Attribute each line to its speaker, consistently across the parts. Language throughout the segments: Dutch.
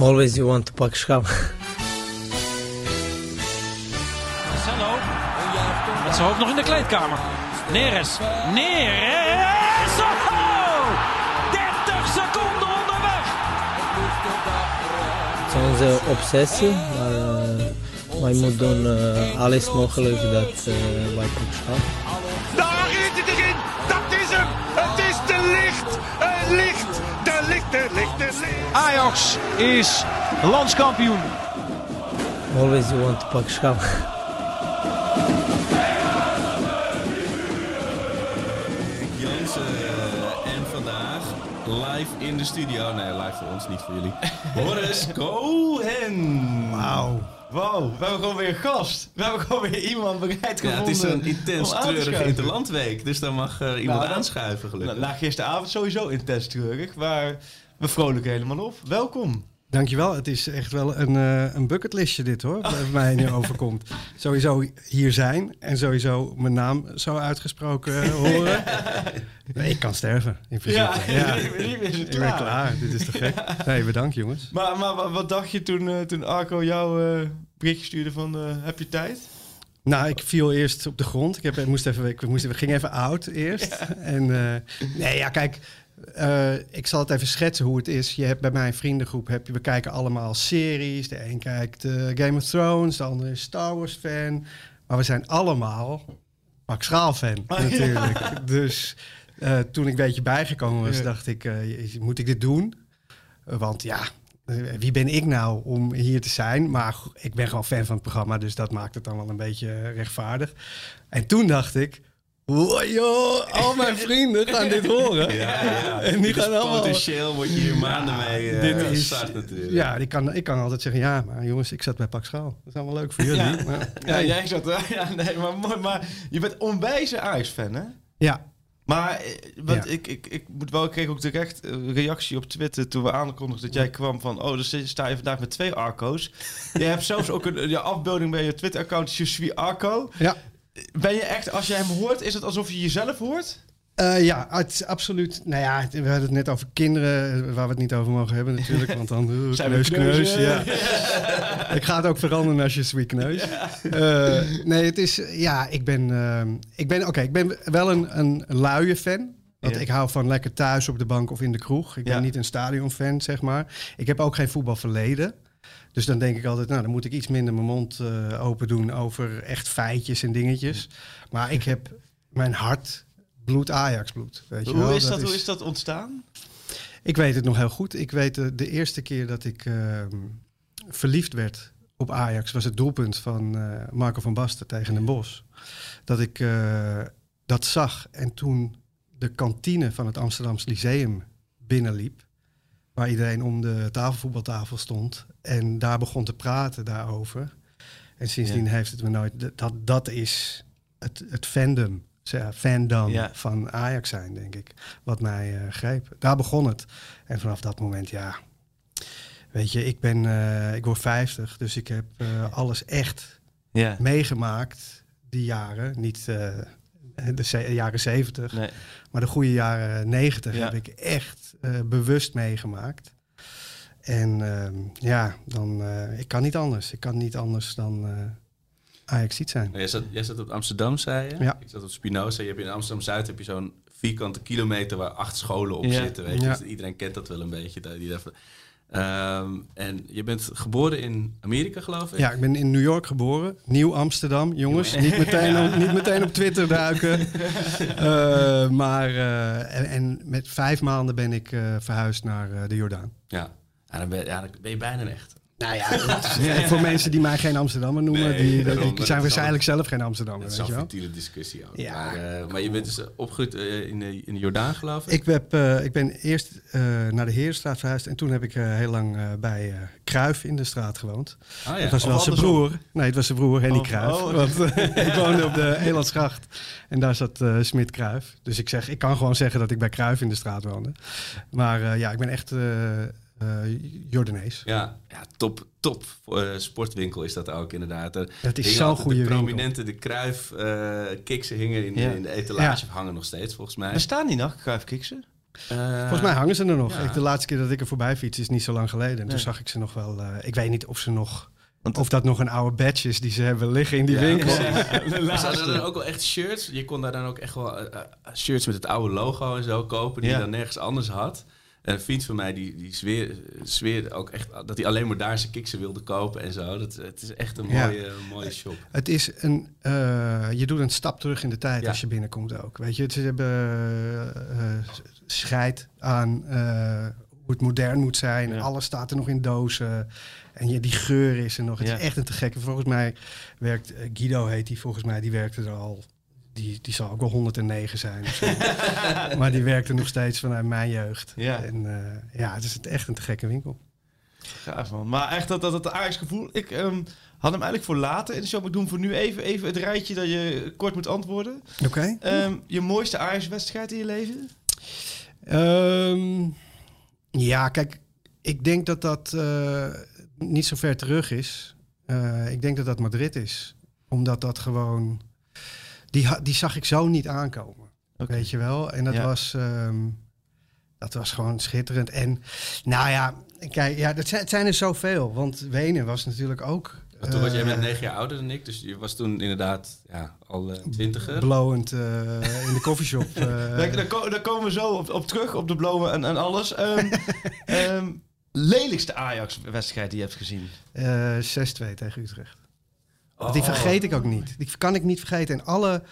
Speaker 1: Always you want to pak schaal.
Speaker 2: Marcelo. Met zijn hoofd nog in de kleedkamer. Neres. Neres. Oh! 30 seconden onderweg.
Speaker 1: Het is onze obsessie, maar uh, wij moeten doen uh, alles mogelijk dat uh, wij pak schaal.
Speaker 2: Ajax is landskampioen.
Speaker 1: Always you want to pak schaal.
Speaker 3: En vandaag live in de studio. Nee, live voor ons, niet voor jullie. Horace Cohen.
Speaker 4: Wauw.
Speaker 3: Wow, we hebben gewoon weer een gast. We hebben gewoon weer iemand bereid gevonden.
Speaker 4: Ja, het is een intens treurige interlandweek. Dus dan mag er iemand
Speaker 3: Nou,
Speaker 4: aanschuiven, gelukkig.
Speaker 3: Nou, na gisteravond sowieso intens treurig, maar we vrolijken helemaal op. Welkom.
Speaker 4: Dankjewel. Het is echt wel een, eh, een bucketlistje dit hoor, wat mij nu overkomt. Sowieso hier zijn en sowieso mijn naam zo uitgesproken eh, horen. Nee, ik kan sterven in principe.
Speaker 3: Ja,
Speaker 4: Ik ben
Speaker 3: klaar.
Speaker 4: klaar. Dit is te gek. Nee, bedankt jongens.
Speaker 3: Maar, maar wa- wat dacht je toen, eh, toen Arco jou eh berichtje stuurde van eh, heb je tijd?
Speaker 4: Nou, ik viel eerst op de grond. Ik, heb, ik, moest even, ik, moest, ik ging even oud eerst. En eh, nee, ja, kijk, eh, ik zal het even schetsen hoe het is. Je hebt bij mijn vriendengroep, heb je, we kijken allemaal series. De een kijkt eh, Game of Thrones, de ander is Star Wars fan. Maar we zijn allemaal Max Schaal fan natuurlijk. Dus eh, toen ik een beetje bijgekomen was, dacht ik, moet ik dit doen? Want ja, wie ben ik nou om hier te zijn? Maar ik ben gewoon fan van het programma, dus dat maakt het dan wel een beetje rechtvaardig. En toen dacht ik, wow, joh, al mijn vrienden gaan dit horen.
Speaker 3: Ja, ja.
Speaker 4: En die
Speaker 3: Dus
Speaker 4: gaan allemaal...
Speaker 3: Potentieel word je hier maanden mee eh
Speaker 4: dit is,
Speaker 3: natuurlijk.
Speaker 4: ja, ik kan, ik kan altijd zeggen, ja, maar jongens, ik zat bij Pak Schaal. Dat is allemaal leuk voor jullie.
Speaker 3: Ja.
Speaker 4: Maar,
Speaker 3: Ja, jij zat er. Ja, nee, maar, mooi, maar je bent onwijze Ajax-fan, hè?
Speaker 4: ja,
Speaker 3: Maar eh, want ik, ik, ik moet wel, ik kreeg ook direct een reactie op Twitter toen we aankondigden dat jij kwam van, oh, dus sta je vandaag met twee Arco's. je hebt zelfs ook een je afbeelding bij je Twitter-account, Je suis Arco.
Speaker 4: ja.
Speaker 3: Ben je echt, als jij hem hoort, is het alsof je jezelf hoort?
Speaker 4: Eh, ja, het is absoluut. Nou ja, we hadden het net over kinderen, waar we het niet over mogen hebben natuurlijk. Want dan uh,
Speaker 3: Zijn we
Speaker 4: kneus, kneus. Ja. Ik ga het ook veranderen als je sweet kneus. Eh, nee, het is, ja, ik ben, eh, ik ben, oké, ik ben wel een, een luie fan. Want
Speaker 3: Ja.
Speaker 4: ik hou van lekker thuis op de bank of in de kroeg. Ik ben niet een stadionfan, zeg maar. Ik heb ook geen voetbalverleden. Dus dan denk ik altijd, nou, dan moet ik iets minder mijn mond eh, open doen over echt feitjes en dingetjes. Maar ik heb mijn hart bloed Ajax bloed. Weet je
Speaker 3: Hoe
Speaker 4: wel?
Speaker 3: is dat, hoe is dat ontstaan?
Speaker 4: Ik weet het nog heel goed. Ik weet de, de eerste keer dat ik ehm, verliefd werd op Ajax was het doelpunt van eh, Marco van Basten tegen Den Bosch. Dat ik eh, dat zag en toen de kantine van het Amsterdamse Lyceum binnenliep. Waar iedereen om de tafelvoetbaltafel stond. En daar begon te praten daarover. En sindsdien heeft het me nooit... Dat, dat is het, het fandom, fandom
Speaker 3: Ja.
Speaker 4: van Ajax zijn, denk ik. Wat mij eh, greep. Daar begon het. En vanaf dat moment, ja... Weet je, ik ben... eh, ik word 50, dus ik heb eh, alles echt
Speaker 3: Ja.
Speaker 4: meegemaakt. Die jaren. Niet de jaren 70.
Speaker 3: Nee.
Speaker 4: Maar de goede jaren 90
Speaker 3: Ja.
Speaker 4: heb ik echt eh, bewust meegemaakt. En ehm, ja, dan, eh, ik kan niet anders. Ik kan niet anders dan eh Ajax ziet zijn.
Speaker 5: Jij zat, jij zat op Amsterdam, zei je?
Speaker 4: Ja.
Speaker 5: Ik zat op Spinoza. Je hebt in Amsterdam-Zuid heb je zo'n vierkante kilometer waar acht scholen op
Speaker 3: Ja.
Speaker 5: zitten. Weet je?
Speaker 4: Ja.
Speaker 5: Dus iedereen kent dat wel een beetje. Die Ehm, en je bent geboren in Amerika, geloof ik?
Speaker 4: Ja, ik ben in New York geboren. Nieuw Amsterdam, jongens. Niet meteen, op, niet meteen op Twitter duiken. Eh, maar eh, en, en met vijf maanden ben ik eh, verhuisd naar de Jordaan.
Speaker 5: Ja. Ja, dan, ben, ja, dan ben je bijna echt.
Speaker 4: Nou ja, is- eh, voor mensen die mij geen Amsterdammer noemen,
Speaker 5: Nee,
Speaker 4: die, die,
Speaker 5: daarom, dat
Speaker 4: zijn waarschijnlijk zelf geen Amsterdammer.
Speaker 5: Dat is een
Speaker 4: wel?
Speaker 5: futiele discussie ook.
Speaker 4: Ja.
Speaker 5: Maar, eh, maar je bent dus eh, opgegroeid eh, in, de, in de Jordaan, geloof ik?
Speaker 4: Ik, heb, eh, ik ben eerst eh, naar de Heerstraat verhuisd en toen heb ik eh, heel lang eh, bij eh Kruif in de straat gewoond.
Speaker 5: Ah, ja.
Speaker 4: Het was
Speaker 3: Of
Speaker 4: wel zijn broer. Nee, het was zijn broer, Henny
Speaker 3: Oh,
Speaker 4: Kruif.
Speaker 3: oh.
Speaker 4: Want eh, ik woonde op de Elandsgracht en daar zat eh Smit Kruif. Dus ik, zeg, ik kan gewoon zeggen dat ik bij Kruif in de straat woonde. Maar eh, ja, ik ben echt eh eh, Jordanees.
Speaker 5: Ja, ja top, top eh, sportwinkel is dat ook inderdaad. Er
Speaker 4: Het is zo'n goede
Speaker 5: De
Speaker 4: winkel.
Speaker 5: prominente, de Kruif eh kiksen hingen in,
Speaker 3: Ja.
Speaker 5: in de etalage, hangen nog steeds volgens mij.
Speaker 3: Bestaan die nog, kruifkiksen?
Speaker 5: Eh,
Speaker 4: Volgens mij hangen ze er nog.
Speaker 5: ja.
Speaker 4: Ik, de laatste keer dat ik er voorbij fiets is niet zo lang geleden. En
Speaker 6: Nee.
Speaker 4: toen zag ik ze nog wel. eh, ik weet niet of ze nog.
Speaker 6: Want-
Speaker 4: of dat nog een oude badge is die ze hebben liggen in die
Speaker 5: Ja,
Speaker 4: winkel.
Speaker 5: Maar ze hadden dan ook wel echt shirts. Je kon daar dan ook echt wel eh, eh, shirts met het oude logo en zo kopen, die
Speaker 6: Ja.
Speaker 5: je dan nergens anders had. En een vriend van mij die, die zweer, zweerde ook echt dat hij alleen maar daar zijn kiksen wilde kopen en zo. Dat, het is echt een
Speaker 4: Ja.
Speaker 5: mooie, mooie shop.
Speaker 4: Het is een. eh, je doet een stap terug in de tijd
Speaker 5: Ja.
Speaker 4: als je binnenkomt ook. Weet je, ze hebben eh, scheid aan eh, hoe het modern moet zijn.
Speaker 6: Ja.
Speaker 4: Alles staat er nog in dozen. En je, die geur is er nog. Het is echt een te gekke. Volgens mij werkt Guido heet die. Volgens mij die werkte er al. Die, die zal ook wel 109 zijn. of zo. maar die werkte nog steeds vanuit mijn jeugd.
Speaker 6: Ja.
Speaker 4: En eh, ja, het is echt een te gekke winkel.
Speaker 6: Gaaf man. Maar echt dat, dat, dat Ajax gevoel. Ik ehm, had hem eigenlijk voor later in de show. Maar ik doe hem voor nu even, even het rijtje dat je kort moet antwoorden.
Speaker 4: Oké.
Speaker 6: Ehm, je mooiste Ajax wedstrijd in je leven?
Speaker 4: Ehm, ja, kijk, ik denk dat dat eh, niet zo ver terug is. Eh, ik denk dat dat Madrid is. Omdat dat gewoon... Die, die zag ik zo niet aankomen. Weet je wel? En dat,
Speaker 6: Ja.
Speaker 4: was, ehm, dat was gewoon schitterend. En nou ja, kijk, ja, dat zijn, het zijn er zoveel. Want Wenen was natuurlijk ook...
Speaker 5: Maar toen was jij
Speaker 4: eh,
Speaker 5: net negen jaar ouder dan ik, dus je was toen inderdaad ja, al eh, twintiger.
Speaker 4: blowend eh, in de koffieshop. eh,
Speaker 6: Daar, daar, ko- daar komen we zo op, op terug, op de bloemen en, en alles. Ehm, ehm, lelijkste Ajax-wedstrijd die je hebt gezien?
Speaker 4: Eh, 6-2 tegen Utrecht.
Speaker 5: Oh.
Speaker 4: Die vergeet ik ook niet. Die kan ik niet vergeten. En alle,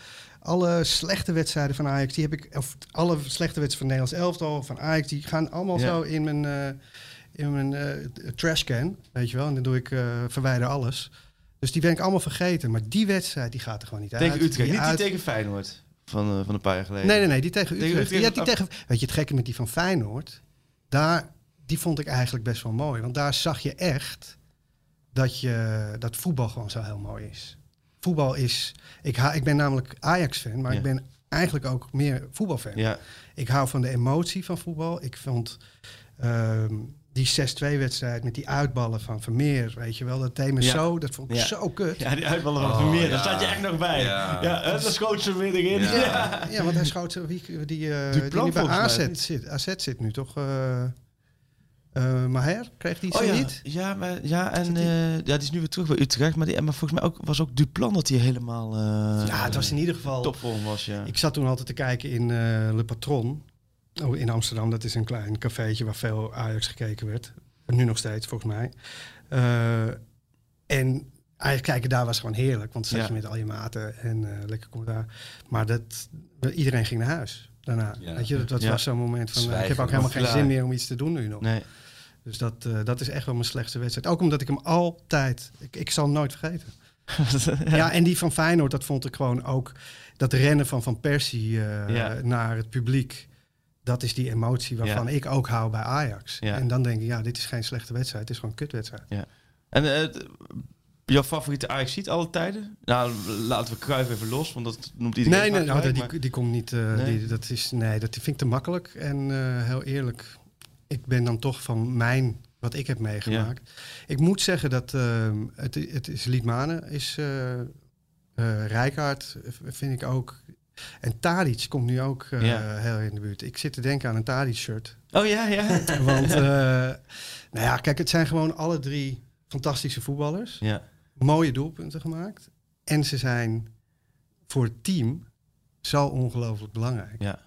Speaker 4: alle slechte wedstrijden van Ajax, die heb ik, of alle slechte wedstrijden van Nederlands elftal, van Ajax, die gaan allemaal
Speaker 6: Ja.
Speaker 4: zo in mijn, eh, in mijn eh, trashcan, weet je wel. En dan doe ik, eh, verwijder alles. Dus die ben ik allemaal vergeten. Maar die wedstrijd, die gaat er gewoon niet uit.
Speaker 6: Tegen Utrecht,
Speaker 4: Die
Speaker 6: niet die tegen Feyenoord van, van een paar jaar geleden.
Speaker 4: Nee, nee, nee, die tegen
Speaker 6: Tegen
Speaker 4: Utrecht.
Speaker 6: Utrecht,
Speaker 4: ja, die tegen, weet je, het gekke met die van Feyenoord, daar, die vond ik eigenlijk best wel mooi. Want daar zag je echt dat, je, dat voetbal gewoon zo heel mooi is. Voetbal is, ik, ha, ik ben namelijk Ajax-fan, maar
Speaker 6: Ja.
Speaker 4: ik ben eigenlijk ook meer voetbalfan.
Speaker 6: Ja,
Speaker 4: Ik hou van de emotie van voetbal. Ik vond ehm, die 6-2-wedstrijd met die uitballen van Vermeer, weet je wel, dat
Speaker 6: Ja.
Speaker 4: zo, dat vond ik
Speaker 6: Ja.
Speaker 4: zo kut.
Speaker 6: ja die uitballen van
Speaker 5: Oh,
Speaker 6: Vermeer, daar
Speaker 5: ja.
Speaker 6: staat je echt nog bij.
Speaker 5: Ja.
Speaker 6: Ja, hè, dan schoot ze weer erin.
Speaker 5: Ja.
Speaker 6: Ja.
Speaker 4: Ja, want hij schoot zo, wie, die, eh die, nu bij AZ zit. AZ zit nu toch? eh eh, Maher, kreeg die
Speaker 6: Oh ja,
Speaker 4: niet?
Speaker 6: ja, maar, ja, en eh, ja, die is nu weer terug bij Utrecht. Maar, die, maar volgens mij ook, was ook Duplan dat hij helemaal eh,
Speaker 4: ja, het was in ieder geval...
Speaker 6: topvorm was. Ja.
Speaker 4: Ik zat toen altijd te kijken in eh, Le Patron. Oh, in Amsterdam, dat is een klein cafeetje waar veel Ajax gekeken werd. Nu nog steeds, volgens mij. Eh, en Ajax kijken daar was gewoon heerlijk. Want zat
Speaker 6: Ja.
Speaker 4: je met al je maten en eh, lekker commentaar. Maar dat, iedereen ging naar huis daarna.
Speaker 5: Ja.
Speaker 4: Weet je, dat, dat
Speaker 6: Ja.
Speaker 4: was zo'n moment van... eh, ik heb ook helemaal geen
Speaker 6: klaar.
Speaker 4: zin meer om iets te doen nu nog.
Speaker 6: Nee.
Speaker 4: Dus dat, eh, dat is echt wel mijn slechtste wedstrijd. Ook omdat ik hem altijd... Ik, ik zal hem nooit vergeten. Ja. en die van Feyenoord, dat vond ik gewoon ook... Dat rennen van Van Persie eh,
Speaker 6: Ja.
Speaker 4: naar het publiek... Dat is die emotie waarvan
Speaker 6: Ja.
Speaker 4: ik ook hou bij Ajax.
Speaker 6: Ja.
Speaker 4: En dan denk ik, ja, dit is geen slechte wedstrijd. Het is gewoon een kutwedstrijd.
Speaker 6: En eh, t- jouw favoriete Ajax ziet alle tijden? Nou, laten we Cruijff even los, want dat noemt iedereen.
Speaker 4: Nee, nee, nou, die, die komt niet... eh,
Speaker 6: Nee.
Speaker 4: die, dat is, nee, dat vind ik te makkelijk. En eh, heel eerlijk, ik ben dan toch van mijn... Wat ik heb meegemaakt. Ik moet zeggen dat ehm, het, het is Liedmanen, is eh Rijkaard, vind ik ook. En Tadic komt nu ook
Speaker 6: Ja.
Speaker 4: heel in de buurt. Ik zit te denken aan een Tadic-shirt.
Speaker 6: Oh ja, ja.
Speaker 4: Want, nou ja, kijk, het zijn gewoon alle drie fantastische voetballers.
Speaker 6: ja.
Speaker 4: Mooie doelpunten gemaakt. En ze zijn voor het team zo ongelooflijk belangrijk.
Speaker 6: ja.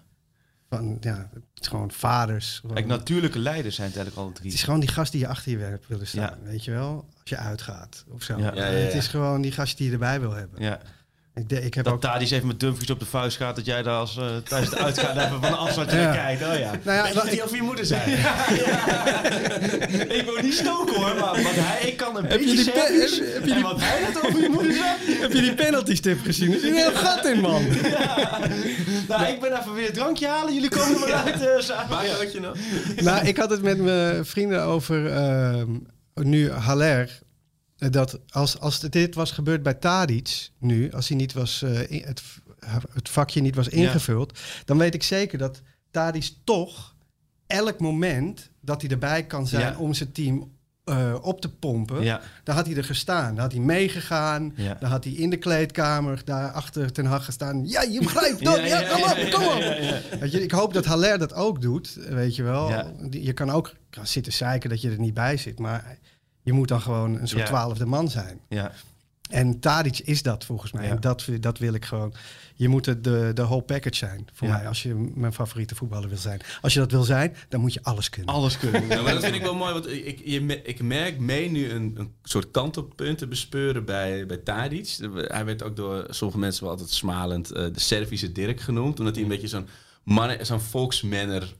Speaker 4: Van, ja, het is gewoon vaders. Gewoon-
Speaker 6: Kijk, natuurlijke leiders zijn het eigenlijk alle
Speaker 4: het
Speaker 6: drie.
Speaker 4: is gewoon die gast die je achter je hebt willen staan.
Speaker 6: Ja.
Speaker 4: Weet je wel? Als je uitgaat of zo.
Speaker 6: Ja.
Speaker 5: Ja, ja,
Speaker 4: Het
Speaker 5: ja.
Speaker 4: is gewoon die gast die je erbij wil hebben.
Speaker 6: Ja.
Speaker 4: Ik, de- ik heb
Speaker 6: Dat
Speaker 4: ook...
Speaker 6: Tadic even met Dumfries op de vuist gaat, dat jij daar als uh, tijdens het uitgaan even van een afstandje
Speaker 4: Ja.
Speaker 6: kijkt. Oh ja.
Speaker 4: Nou ja, ik-
Speaker 5: over je moeder zijn.
Speaker 6: ik wil niet stoken hoor, maar wat hij, ik kan een
Speaker 4: Heb je
Speaker 6: beetje
Speaker 4: die
Speaker 6: Serbisch.
Speaker 4: heb- heb je die-
Speaker 6: wat hij net over je moeder zei.
Speaker 4: heb je die penalty stip gezien? Er zit een heel gat in, man.
Speaker 6: Nou, ik ben even weer een drankje halen. Jullie komen er maar uit uh, samen.
Speaker 5: Waar
Speaker 6: Ja.
Speaker 5: had je nou?
Speaker 4: nou, ik had het met mijn vrienden over ehm, nu Haller. Eh, Dat als, als dit was gebeurd bij Tadic nu, als hij niet was, eh, in- het, het vakje niet was ingevuld, dan weet ik zeker dat Tadic toch elk moment dat hij erbij kan zijn
Speaker 6: Ja.
Speaker 4: om zijn team eh, op te pompen,
Speaker 6: Ja.
Speaker 4: dan had hij er gestaan. Dan had hij meegegaan.
Speaker 6: Ja.
Speaker 4: Dan had hij in de kleedkamer daar achter Ten Hag gestaan. Ja, je begrijpt dat. Ja, kom op, kom op. Weet je, ik hoop dat Haller dat ook doet, weet je wel. Je kan ook gaan zitten zeiken dat je er niet bij zit, maar je moet dan gewoon een soort
Speaker 6: Ja.
Speaker 4: twaalfde man zijn.
Speaker 6: Ja.
Speaker 4: En Tadic is dat volgens mij.
Speaker 6: Ja.
Speaker 4: En dat, dat wil ik gewoon. Je moet het de, de whole package zijn voor
Speaker 6: Ja.
Speaker 4: mij. Als je mijn favoriete voetballer wil zijn. Als je dat wil zijn, dan moet je alles kunnen.
Speaker 6: Alles kunnen.
Speaker 5: Ja, maar dat vind ik wel mooi, want ik, je, ik merk mee nu een, een soort kantelpunt te bespeuren bij, bij Tadic. Hij werd ook door sommige mensen wel altijd smalend eh, de Servische Dirk genoemd, omdat hij een beetje zo'n mannen- zo'n volksmanner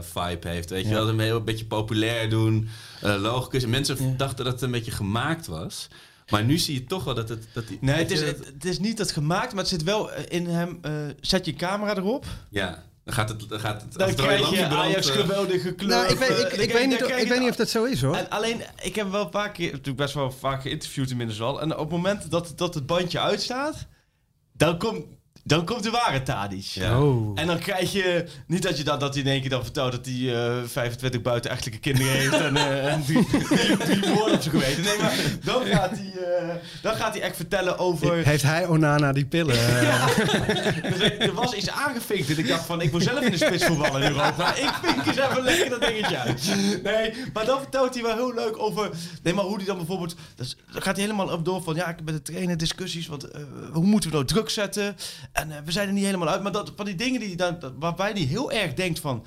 Speaker 5: vibe heeft. Weet je wel, een, heel, een beetje populair doen, eh logicus. En mensen dachten dat het een beetje gemaakt was. Maar nu zie je toch wel dat het... Dat die,
Speaker 6: Nee, het is, het, het is niet dat gemaakt, maar het zit wel eh, in hem. eh, zet je camera erop.
Speaker 5: Ja, dan gaat het... Dan gaat het
Speaker 6: Dan krijg je Ajax
Speaker 5: eh,
Speaker 6: geweldige kleur.
Speaker 4: nou, ik weet, ik,
Speaker 6: eh,
Speaker 4: weet niet, ik weet niet of dat zo is hoor.
Speaker 6: En alleen, ik heb wel een paar keer, natuurlijk best wel vaak geïnterviewd inmiddels al. En op het moment dat, dat het bandje uitstaat, dan komt, dan komt de ware Tadic.
Speaker 5: Ja.
Speaker 4: Oh.
Speaker 6: En dan krijg je, niet dat je dat, dat hij in één keer dan vertelt dat hij eh 25 buitenechtelijke kinderen heeft en, eh, en drie, drie, drie woorden op zijn geweten. Nee, maar dan gaat hij, eh, dan gaat hij echt vertellen over...
Speaker 4: Heeft hij Onana die pillen?
Speaker 6: Dus ik- er was iets aangevinkt en ik dacht van, ik wil zelf in de spits voetballen in Europa. Ik vink eens even lekker dat dingetje uit. Nee, maar dan vertelt hij wel heel leuk over... Nee, maar hoe hij dan bijvoorbeeld... Dus, dan gaat hij helemaal op door van, ja, ik heb met de trainer discussies, want eh, hoe moeten we nou druk zetten? En eh, we zijn er niet helemaal uit. Maar dat, van die dingen die, dan, dat- waarbij hij heel erg denkt van...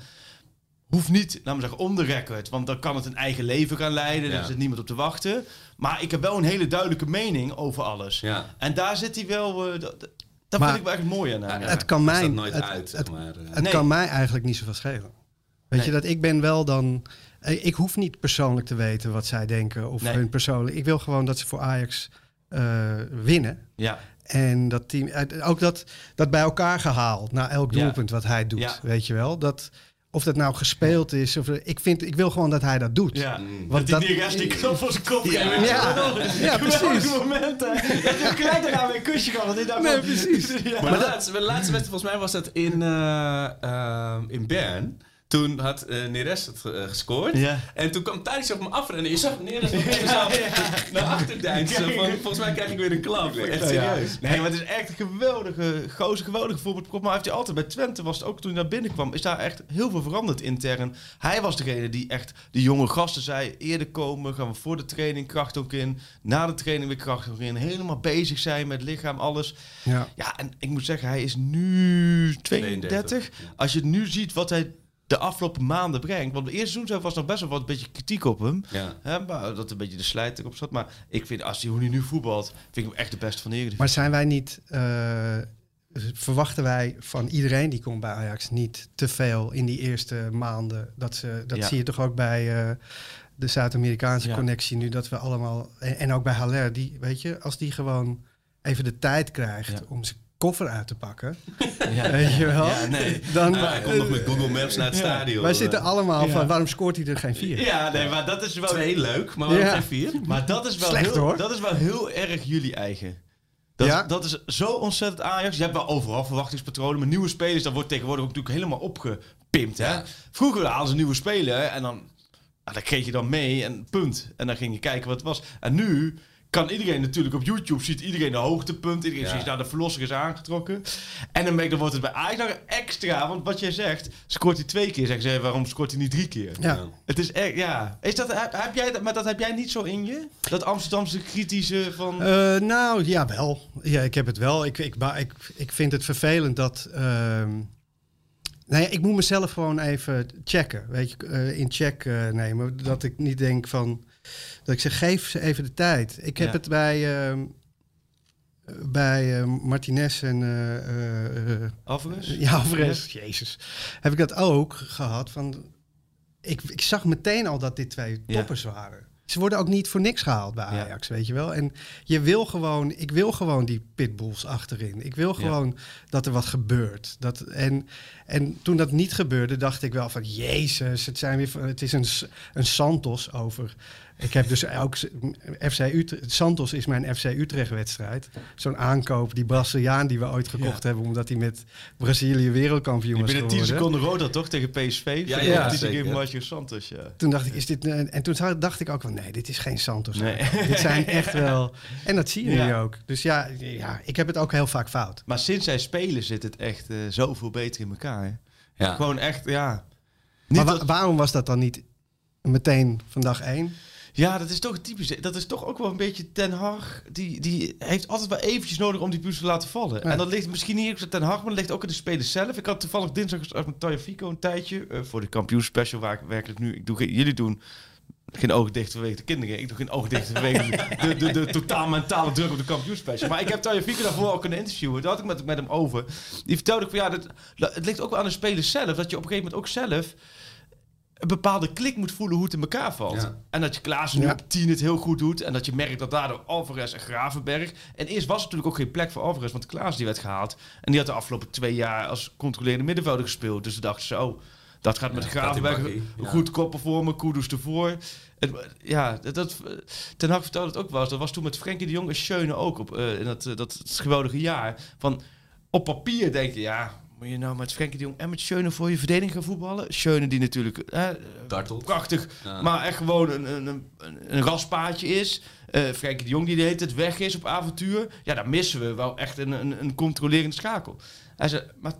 Speaker 6: Hoeft niet, laten we zeggen, on the record. Want dan kan het een eigen leven gaan leiden.
Speaker 5: Ja.
Speaker 6: Er zit niemand op te wachten. Maar ik heb wel een hele duidelijke mening over alles.
Speaker 5: Ja.
Speaker 6: En daar zit hij wel... eh, dat dat- dat
Speaker 4: Maar-
Speaker 6: vind ik wel echt mooi aan ja.
Speaker 4: het kan mij,
Speaker 5: nooit
Speaker 4: het,
Speaker 5: uit,
Speaker 4: het,
Speaker 5: maar. eh.
Speaker 4: het
Speaker 6: Nee.
Speaker 4: kan mij eigenlijk niet zoveel schelen. Weet
Speaker 6: Nee.
Speaker 4: je, dat ik ben wel dan... Ik hoef niet persoonlijk te weten wat zij denken of
Speaker 6: Nee.
Speaker 4: hun persoonlijk... Ik wil gewoon dat ze voor Ajax eh, winnen.
Speaker 6: Ja,
Speaker 4: En dat team, eh, ook dat, dat bij elkaar gehaald na elk
Speaker 6: Ja.
Speaker 4: doelpunt wat hij doet,
Speaker 6: Ja.
Speaker 4: weet je wel. Dat, of dat nou gespeeld is, of, ik, vind, ik wil gewoon dat hij dat doet.
Speaker 6: ja.
Speaker 5: Mm.
Speaker 6: Want
Speaker 4: dat-
Speaker 6: die, rest die knop voor zijn kop
Speaker 5: Ja.
Speaker 4: Ja. Ja, precies.
Speaker 6: momenten. Dat hij gelijk daarna weer een kusje gehad. Want ik dacht
Speaker 4: Nee,
Speaker 6: van-
Speaker 4: precies.
Speaker 6: Ja.
Speaker 5: Maar de laatste, de laatste wedstrijd, volgens mij was dat in, eh, eh, in Bern. Toen had eh Neres het eh, gescoord.
Speaker 6: Ja.
Speaker 5: En toen kwam Thijs op me afrennen. Je zag Neres nog even zo naar achter Volgens mij krijg ik weer een klap. Echt serieus.
Speaker 6: Nee, maar het is echt een geweldige gozer, geweldige voorbeeld. Maar heeft hij altijd bij Twente was het ook toen hij naar binnen kwam, is daar echt heel veel veranderd intern. Hij was degene die echt de jonge gasten zei: eerder komen, gaan we voor de training kracht ook in, na de training weer kracht ook in, helemaal bezig zijn met lichaam, alles.
Speaker 4: Ja.
Speaker 6: Ja, en ik moet zeggen, hij is nu 32.
Speaker 5: 32.
Speaker 6: Als je nu ziet wat hij de afgelopen maanden brengt. Want de eerste seizoen was nog best wel wat een beetje kritiek op hem.
Speaker 5: Ja.
Speaker 6: Hè, maar dat een beetje de slijt erop zat. Maar ik vind, als hij hoe hij nu voetbalt, vind ik hem echt de beste van de Eredivisie.
Speaker 4: Maar zijn wij niet, eh, verwachten wij van iedereen die komt bij Ajax niet te veel in die eerste maanden? Dat, ze, dat
Speaker 6: Ja.
Speaker 4: zie je toch ook bij eh, de Zuid-Amerikaanse
Speaker 6: Ja.
Speaker 4: connectie nu, dat we allemaal, en, en ook bij Haller, die, weet je, als die gewoon even de tijd krijgt
Speaker 6: Ja.
Speaker 4: om zijn koffer uit te pakken,
Speaker 6: Ja,
Speaker 4: weet je wel,
Speaker 6: Ja, nee.
Speaker 4: dan...
Speaker 5: Ja, hij komt nog met Google Maps naar het
Speaker 6: Ja.
Speaker 5: stadion.
Speaker 4: wij zitten allemaal
Speaker 6: Ja.
Speaker 4: van, waarom scoort hij er geen vier?
Speaker 6: Ja, nee, maar dat is wel...
Speaker 5: Twee leuk, maar waarom
Speaker 4: Ja.
Speaker 5: geen vier?
Speaker 6: Maar dat is wel,
Speaker 4: Slecht,
Speaker 6: heel,
Speaker 4: hoor.
Speaker 6: Dat is wel heel erg jullie eigen. Dat,
Speaker 4: Ja?
Speaker 6: dat is zo ontzettend Ajax. Je hebt wel overal verwachtingspatronen. Maar nieuwe spelers, dat wordt tegenwoordig ook natuurlijk helemaal opgepimpt. Hè?
Speaker 5: Ja.
Speaker 6: Vroeger hadden ze nieuwe speler en dan, nou, dan kreeg je dan mee en punt. En dan ging je kijken wat het was. En nu kan iedereen natuurlijk op YouTube ziet iedereen de hoogtepunt. Iedereen
Speaker 5: Ja.
Speaker 6: ziet nou de verlosser is aangetrokken. En dan, ben ik- dan wordt het bij Ajax nog extra. Want wat jij zegt, scoort hij twee keer. Zeggen ze, waarom scoort hij niet drie keer?
Speaker 4: Ja.
Speaker 6: Het is echt, ja. Is dat, heb, heb jij dat, maar dat heb jij niet zo in je? Dat Amsterdamse kritische van...
Speaker 4: Eh, nou, ja, wel. Ja, ik heb het wel. Ik, ik, ba- ik, ik vind het vervelend dat. ehm, nou ja, ik moet mezelf gewoon even checken. Weet je, eh, in check eh, nemen. Dat ik niet denk van. Dat ik zeg, geef ze even de tijd. Ik heb
Speaker 6: Ja.
Speaker 4: het bij. ehm, bij eh, Martinez en.
Speaker 6: Alvarez?
Speaker 4: ja, Alvarez. Jezus. Heb ik dat ook gehad. Van, ik, ik zag meteen al dat dit twee
Speaker 6: Ja.
Speaker 4: toppers waren. Ze worden ook niet voor niks gehaald bij Ajax, weet je wel. En je wil gewoon, ik wil gewoon die pitbulls achterin. Ik wil gewoon dat er wat gebeurt. Dat, en, en toen dat niet gebeurde, dacht ik wel van... Jezus, het, zijn weer, het is een, een Santos over... Ik heb dus ook FC Utrecht... Santos is mijn FC Utrecht-wedstrijd. Zo'n aankoop, die Braziliaan die we ooit gekocht hebben... omdat hij met Brazilië wereldkampioen was
Speaker 6: Binnen 10
Speaker 4: geworden.
Speaker 6: seconden rood dat toch tegen PSV?
Speaker 5: Ja,
Speaker 6: ja,
Speaker 5: ja,
Speaker 6: Santos, ja.
Speaker 4: Toen dacht ik, is dit... eh, En toen dacht ik ook van, nee, dit is geen Santos.
Speaker 6: Nee.
Speaker 4: Dit zijn echt wel... En dat zie je
Speaker 6: Ja.
Speaker 4: nu ook. Dus ja, ja, ik heb het ook heel vaak fout.
Speaker 6: Maar sinds zij spelen zit het echt eh, zoveel beter in elkaar. hè.
Speaker 5: Ja.
Speaker 6: Gewoon echt, ja.
Speaker 4: Maar wa- waarom was dat dan niet meteen van dag één?
Speaker 6: Ja, dat is toch typisch. Dat is toch ook wel een beetje Ten Hag. Die, die heeft altijd wel eventjes nodig om die puzzel te laten vallen.
Speaker 4: Ja.
Speaker 6: En dat ligt misschien niet op Ten Hag, maar dat ligt ook in de spelers zelf. Ik had toevallig dinsdag met Taya Fico een tijdje. eh, voor de kampioenspecial waar ik werkelijk nu... Ik doe geen, jullie doen geen oog dicht vanwege de kinderen. Ik doe geen oog dicht vanwege de, de, de, totaal mentale druk op de kampioenspecial. Maar ik heb Taya Fico daarvoor ook kunnen interviewen. Daar had ik met, met hem over. Die vertelde ik van ja, dat, het ligt ook wel aan de spelers zelf. Dat je op een gegeven moment ook zelf een bepaalde klik moet voelen hoe het in elkaar valt.
Speaker 5: Ja.
Speaker 6: En dat je Klaassen nu
Speaker 4: Ja.
Speaker 6: op 10 het heel goed doet. En dat je merkt dat daardoor Alvarez en Gravenberg... En eerst was er natuurlijk ook geen plek voor Alvarez, want Klaassen die werd gehaald. En die had de afgelopen twee jaar als controlerende middenvelder gespeeld. Dus ze dachten zo, oh, dat gaat met
Speaker 5: Ja,
Speaker 6: Gravenberg goed koppen voor me, Kudus ervoor. Het, ja, dat, dat, Ten Hag vertelde het ook wel. eens. Dat was toen met Frenkie de Jong en Schöne ook op, eh, in dat, eh, dat, dat geweldige jaar. Van, op papier denk je, ja... Moet je nou met Frenkie de Jong en met Schöne voor je verdediging gaan voetballen? Schöne die natuurlijk eh,
Speaker 5: Dartelt.
Speaker 6: prachtig,
Speaker 5: Ja.
Speaker 6: maar echt gewoon een, een, een, een raspaadje is. Eh Frenkie de Jong die de hele tijd weg is op avontuur. Ja, daar missen we wel echt een, een, een controlerende schakel. Hij zei, maar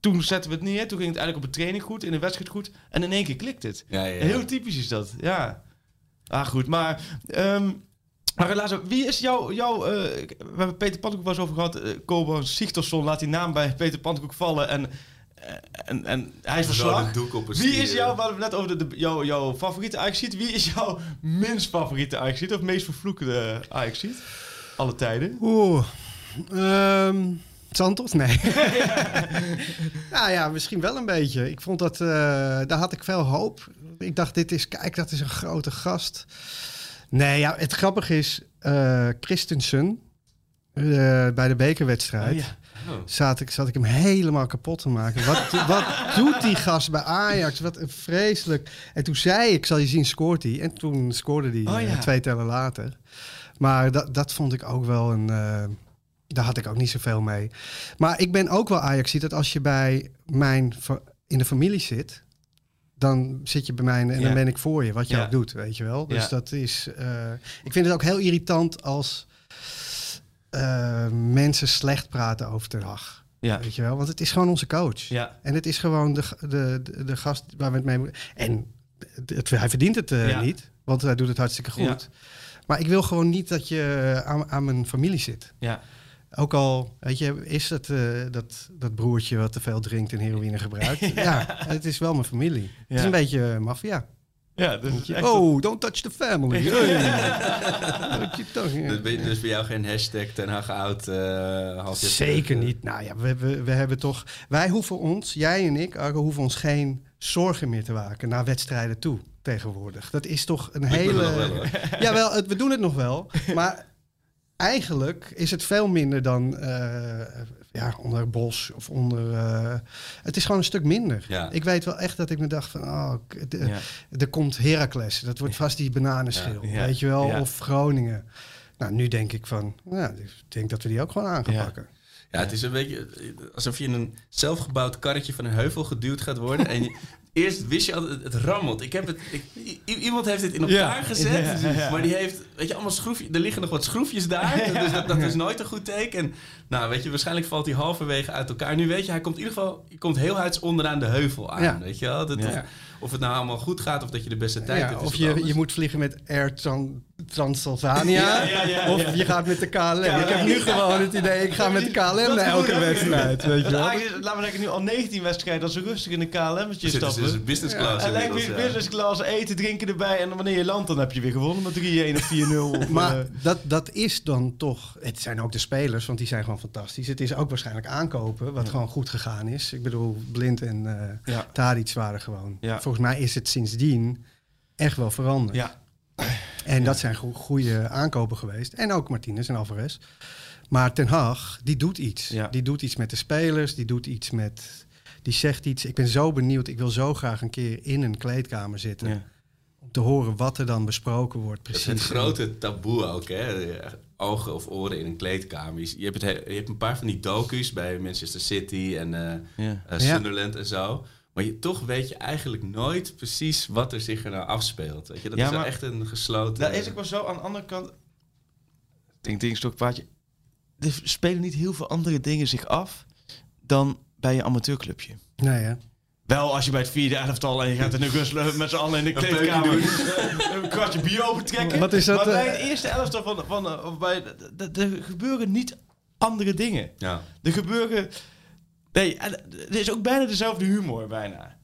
Speaker 6: toen zetten we het neer. Toen ging het eigenlijk op de training goed, in de wedstrijd goed. En in één keer klikt het.
Speaker 5: Ja, ja, ja.
Speaker 6: Heel typisch is dat, ja. Ah, goed, maar... ehm maar helaas, wie is jouw... jouw eh, we hebben Peter Pantekoek wel eens over gehad. Uh, Kobo Sigtorsson laat die naam bij Peter Pantekoek vallen. En, eh, en, en hij is verslag.
Speaker 5: de doek op een
Speaker 6: Wie is jouw, we hadden het net over de, de- jouw, jouw favoriete ajax Wie is jouw minst favoriete ajax of meest vervloekende ajax Alle tijden.
Speaker 4: Oeh. Ehm, Santos? Nee. nou ja, misschien wel een beetje. Ik vond dat, eh, daar had ik veel hoop. Ik dacht, dit is, kijk, dat is een grote gast. Nee, ja, het grappige is, eh Christensen, eh, bij de bekerwedstrijd,
Speaker 6: Oh, ja.
Speaker 4: zat, ik, zat ik hem helemaal kapot te maken. Wat, wat doet die gast bij Ajax? Wat een vreselijk. En toen zei ik, zal je zien, scoort hij. En toen scoorde hij
Speaker 6: Oh,
Speaker 4: eh, twee tellen later. Maar dat, dat vond ik ook wel een... daar had ik ook niet zoveel mee. Maar ik ben ook wel Ajax dat als je bij mijn in de familie zit, dan zit je bij mij en dan ben ik voor je, wat je ook doet, weet je wel. Dus dat is. eh, ik vind het ook heel irritant als eh, mensen slecht praten over Hag.
Speaker 6: Ja.
Speaker 4: Weet je wel, want het is gewoon onze coach.
Speaker 6: Ja.
Speaker 4: En het is gewoon de, de, de, de gast waar we het mee moeten. En het, hij verdient het eh,
Speaker 6: Ja.
Speaker 4: niet, want hij doet het hartstikke goed. Maar ik wil gewoon niet dat je aan, aan mijn familie zit.
Speaker 6: Ja.
Speaker 4: Ook al, weet je, is het eh, dat, dat broertje wat te veel drinkt en heroïne gebruikt. ja. het is wel mijn familie. Het is
Speaker 6: Ja.
Speaker 4: een beetje eh, maffia.
Speaker 6: Ja, is echt...
Speaker 4: Oh, don't touch the family. Je ja.
Speaker 5: Dus, bij- dus bij jou geen hashtag Ten Hag oud eh
Speaker 4: Zeker
Speaker 5: terug,
Speaker 4: niet. Nou ja, we, we, we hebben toch. Wij hoeven ons, jij en ik, Argo, hoeven ons geen zorgen meer te maken naar wedstrijden toe tegenwoordig. Dat is toch een
Speaker 5: Ik
Speaker 4: hele.
Speaker 5: wel.
Speaker 4: Jawel, het, we doen het nog wel. Maar eigenlijk is het veel minder dan eh, ja, onder Bos of onder. eh, het is gewoon een stuk minder.
Speaker 5: Ja.
Speaker 4: Ik weet wel echt dat ik me dacht van, oh, k- de-
Speaker 6: Ja.
Speaker 4: er komt Heracles. Dat wordt vast die bananenschil,
Speaker 6: Ja, ja,
Speaker 4: weet je wel?
Speaker 6: ja.
Speaker 4: Of Groningen. Nou, nu denk ik van, ja, ik denk dat we die ook gewoon aan gaan
Speaker 6: Ja.
Speaker 4: pakken.
Speaker 5: Ja, het is een beetje eh, alsof je in een zelfgebouwd karretje van een heuvel geduwd gaat worden. En je, eerst wist je altijd, het rammelt. Ik heb het, ik, iemand heeft het in elkaar
Speaker 6: Ja.
Speaker 5: gezet,
Speaker 6: Ja,
Speaker 5: maar die heeft, weet je, allemaal schroefjes. Er liggen nog wat schroefjes daar, dus dat, dat is nooit een goed teken. En, nou, weet je, waarschijnlijk valt hij halverwege uit elkaar. Nu weet je, hij komt in ieder geval, je komt heel huids onderaan de heuvel aan, weet je wel. Dat, of, of het nou allemaal goed gaat of dat je de beste tijd hebt.
Speaker 4: of je, je moet vliegen met Air Transylvania.
Speaker 6: Ja, ja, ja,
Speaker 4: of je gaat met de KLM. ik heb nu gewoon het idee, ik ga met de KLM naar
Speaker 6: is
Speaker 4: elke wedstrijd. Weet je wel.
Speaker 6: Is- Laten we zeggen, nu al 19 wedstrijden als ze rustig in een KLM'tje stappen.
Speaker 5: dus in business class
Speaker 6: en lekker
Speaker 5: inmiddels,
Speaker 6: weer
Speaker 5: ja.
Speaker 6: business class, eten, drinken erbij. En wanneer je landt, dan heb je weer gewonnen met 3-1 of 4-0. of,
Speaker 4: Maar
Speaker 6: eh,
Speaker 4: dat, dat is dan toch... Het zijn ook de spelers, want die zijn gewoon fantastisch. Het is ook waarschijnlijk aankopen, wat gewoon goed gegaan is. Ik bedoel, Blind en eh
Speaker 6: Ja.
Speaker 4: Tadic waren gewoon...
Speaker 6: Ja.
Speaker 4: Volgens mij is het sindsdien echt wel veranderd.
Speaker 6: ja.
Speaker 4: En dat zijn go- goede aankopen geweest. En ook Martinez en Alvarez. Maar Ten Hag, die doet iets.
Speaker 6: Ja.
Speaker 4: Die doet iets met de spelers. Die doet iets met... Die zegt iets. Ik ben zo benieuwd. Ik wil zo graag een keer in een kleedkamer zitten.
Speaker 6: Ja.
Speaker 4: Om te horen wat er dan besproken wordt.
Speaker 5: Dat is
Speaker 4: Precies.
Speaker 5: het grote taboe ook, hè? Ogen of oren in een kleedkamer. Je hebt, het, he- je hebt een paar van die docu's bij Manchester City en eh,
Speaker 6: Ja.
Speaker 5: eh, Sunderland en zo. Maar je, toch weet je eigenlijk nooit precies wat er zich er nou afspeelt. Weet je? Dat
Speaker 6: Ja,
Speaker 5: is
Speaker 6: maar-
Speaker 5: echt een gesloten...
Speaker 6: Daar is ik wel zo aan de andere kant. Ding, ding, stokpaardje. Er spelen niet heel veel andere dingen zich af dan bij je amateurclubje.
Speaker 4: Nee, hè?
Speaker 6: Wel als je bij het vierde elftal en je gaat in de met z'n allen in de kleedkamer een kwartje bier opentrekken.
Speaker 4: Wat is dat,
Speaker 6: Maar bij
Speaker 4: eh?
Speaker 6: het eerste elftal van, van of bij, er gebeuren niet andere dingen.
Speaker 5: Ja.
Speaker 6: Er gebeuren. Nee, er is ook bijna dezelfde humor, bijna.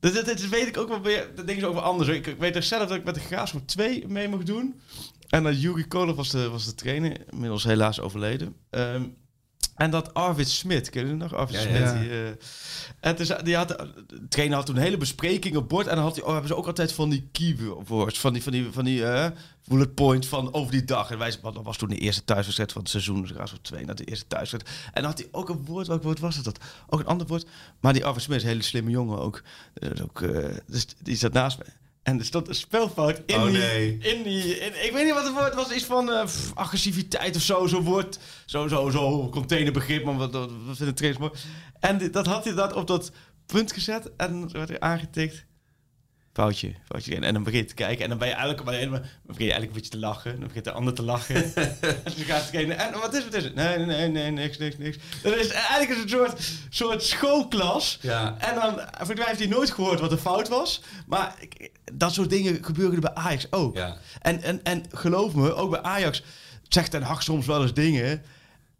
Speaker 6: Dat, dat, weet ik ook wel weer. Dat dingen is over anders. Ik, ik weet nog zelf dat ik met de Graafschap 2 mee mocht doen. En dat Juri Kolov was de, was de trainer. Inmiddels helaas overleden. Ehm, en dat Arvid Smit, ken je nog? Arvid
Speaker 5: Ja.
Speaker 6: Smit.
Speaker 4: Ja.
Speaker 6: Die, eh, en dus, die had, de trainer had toen een hele bespreking op bord. En dan had hij, oh, hebben ze ook altijd van die keywords. Van die, van die, van die eh, bullet point van over die dag. En wij, want dat was toen de eerste thuiswedstrijd van het seizoen. Dus op twee naar de eerste thuiswedstrijd. En dan had hij ook een woord. Welk woord was het dat? Ook een ander woord. Maar die Arvid Smit is een hele slimme jongen ook. Dus, ook eh, dus die zat naast me. En er stond een spelfout in
Speaker 5: Oh,
Speaker 6: die...
Speaker 5: nee.
Speaker 6: In die in, ik weet niet wat het woord was. Iets van pff, agressiviteit of zo. Zo'n woord. Zo, zo, zo. Containerbegrip. Maar wat, wat, wat vinden trainers mooi. En dat had hij dat op dat punt gezet. En werd er aangetikt. Foutje, foutje. En, en dan begin je te kijken. En dan ben je eigenlijk, maar dan begin je eigenlijk een beetje te lachen. Dan begint de ander te lachen. en dan gaat degene, en wat is het? Wat is het? Nee, nee, nee, nee, niks, niks, niks. Dat is eigenlijk is het een soort, soort schoolklas.
Speaker 5: Ja.
Speaker 6: En dan, heeft hij nooit gehoord wat de fout was. Maar ik- dat soort dingen gebeuren er bij Ajax ook.
Speaker 5: Ja.
Speaker 6: En, en, en geloof me, ook bij Ajax zegt Ten Hag soms wel eens dingen.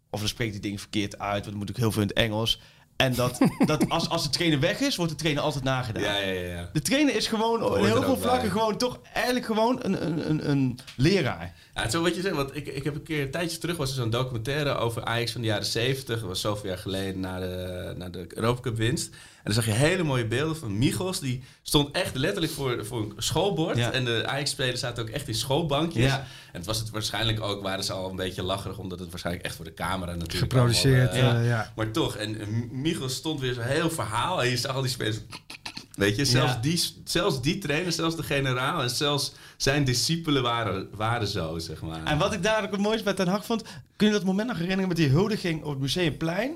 Speaker 6: Of dan spreekt hij dingen verkeerd uit, want dat moet ook heel veel in het Engels. En dat, dat als, als de trainer weg is, wordt de trainer altijd nagedaan.
Speaker 5: Ja, ja, ja.
Speaker 6: De trainer is gewoon
Speaker 5: er
Speaker 6: heel veel
Speaker 5: bij.
Speaker 6: vlakken gewoon toch eigenlijk gewoon een, een, een, een leraar.
Speaker 5: Ja, het is wel wat je zegt, want ik, ik heb een keer een tijdje terug was er zo'n documentaire over Ajax van de jaren 70. Dat was zoveel jaar geleden na de, na de Europa Cup winst. En dan zag je hele mooie beelden van Michels. Die stond echt letterlijk voor, voor een schoolbord.
Speaker 6: Ja.
Speaker 5: En de Ajax-spelers zaten ook echt in schoolbankjes.
Speaker 6: Ja.
Speaker 5: En het was het waarschijnlijk ook, waren ze al een beetje lacherig, omdat het waarschijnlijk echt voor de camera natuurlijk
Speaker 4: Geproduceerd.
Speaker 5: allemaal, eh,
Speaker 4: eh, ja.
Speaker 5: Maar toch, en Michels stond weer zo'n heel verhaal. En je zag al die spelers. Weet je, zelfs,
Speaker 6: Ja.
Speaker 5: die, zelfs die trainer, zelfs de generaal en zelfs zijn discipelen waren, waren zo, zeg maar.
Speaker 6: En wat ik daar ook het mooiste bij Ten Hag vond... Kun je dat moment nog herinneren met die huldiging op het Museumplein?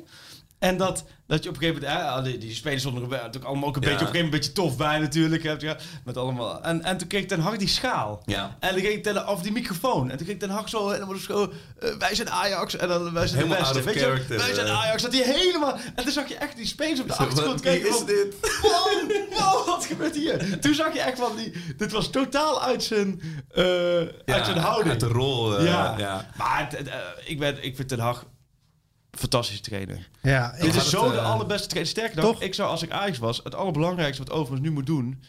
Speaker 6: En dat, dat je op een gegeven moment... die, die spelers stonden natuurlijk allemaal ook een
Speaker 5: Ja.
Speaker 6: beetje... Op een gegeven moment een beetje tof bij natuurlijk. Hè, ja, met allemaal, en, en toen kreeg Ten Hag die schaal.
Speaker 5: Ja.
Speaker 6: En dan ging Ten of die microfoon. En toen ging Ten Hag zo helemaal zo... eh, wij zijn Ajax. En dan wij zijn
Speaker 5: Helemaal
Speaker 6: de beste. Weet je, wij zijn
Speaker 5: eh.
Speaker 6: Ajax. Dat hij helemaal... En toen zag je echt die spelers op de achtergrond
Speaker 5: wat-
Speaker 6: kijken.
Speaker 5: is
Speaker 6: van,
Speaker 5: dit?
Speaker 6: Wow, wow, wat gebeurt hier? Toen zag je echt van die... Dit was totaal uit zijn, eh, uit zijn houding.
Speaker 5: Uit de rol. eh,
Speaker 6: ja.
Speaker 5: ja.
Speaker 6: Maar ik, ben, ik vind Ten Hag fantastische trainer.
Speaker 4: Ja,
Speaker 6: Dit is
Speaker 4: het,
Speaker 6: zo de
Speaker 4: eh,
Speaker 6: allerbeste trainer. Sterker nog, ik zou als ik Ajax was... Het allerbelangrijkste wat Overmars nu moet doen...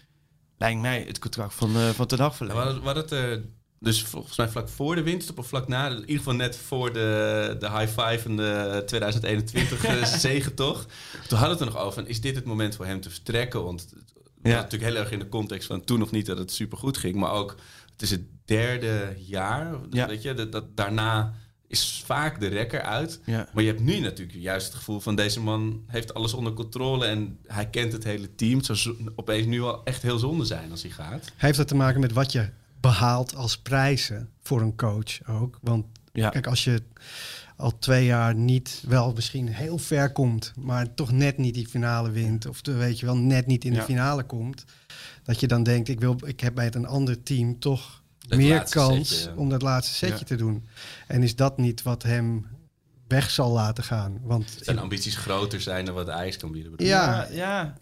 Speaker 6: Lijkt mij het contract van, eh van Ten Hag
Speaker 5: We
Speaker 6: verlengen.
Speaker 5: hadden het eh, dus volgens mij vlak voor de winst of vlak na. In ieder geval net voor de, de high five en de 2021 eh, zegen toch. Toen hadden we het er nog over. van, Is dit het moment voor hem te vertrekken? Want het was natuurlijk heel erg in de context van toen nog niet dat het super goed ging. Maar ook het is het derde jaar.
Speaker 6: Ja.
Speaker 5: Weet je, dat, dat, daarna is vaak de rekker uit.
Speaker 6: Ja.
Speaker 5: Maar je hebt nu natuurlijk juist het gevoel van deze man heeft alles onder controle en hij kent het hele team. Het zou zo- opeens nu wel echt heel zonde zijn als hij gaat.
Speaker 4: Heeft dat te maken met wat je behaalt als prijzen voor een coach ook? Want
Speaker 6: Ja.
Speaker 4: kijk, als je al twee jaar niet wel misschien heel ver komt, maar toch net niet die finale wint, of de, weet je wel, net niet in de finale komt, dat je dan denkt, ik, wil, ik heb bij het een ander team toch
Speaker 5: Het
Speaker 4: meer kans
Speaker 5: setje, ja.
Speaker 4: om dat laatste setje
Speaker 6: Ja.
Speaker 4: te doen. En is dat niet wat hem weg zal laten gaan? Want
Speaker 5: Zijn ambities groter zijn dan wat Ajax kan bieden.
Speaker 4: ja,
Speaker 6: ja,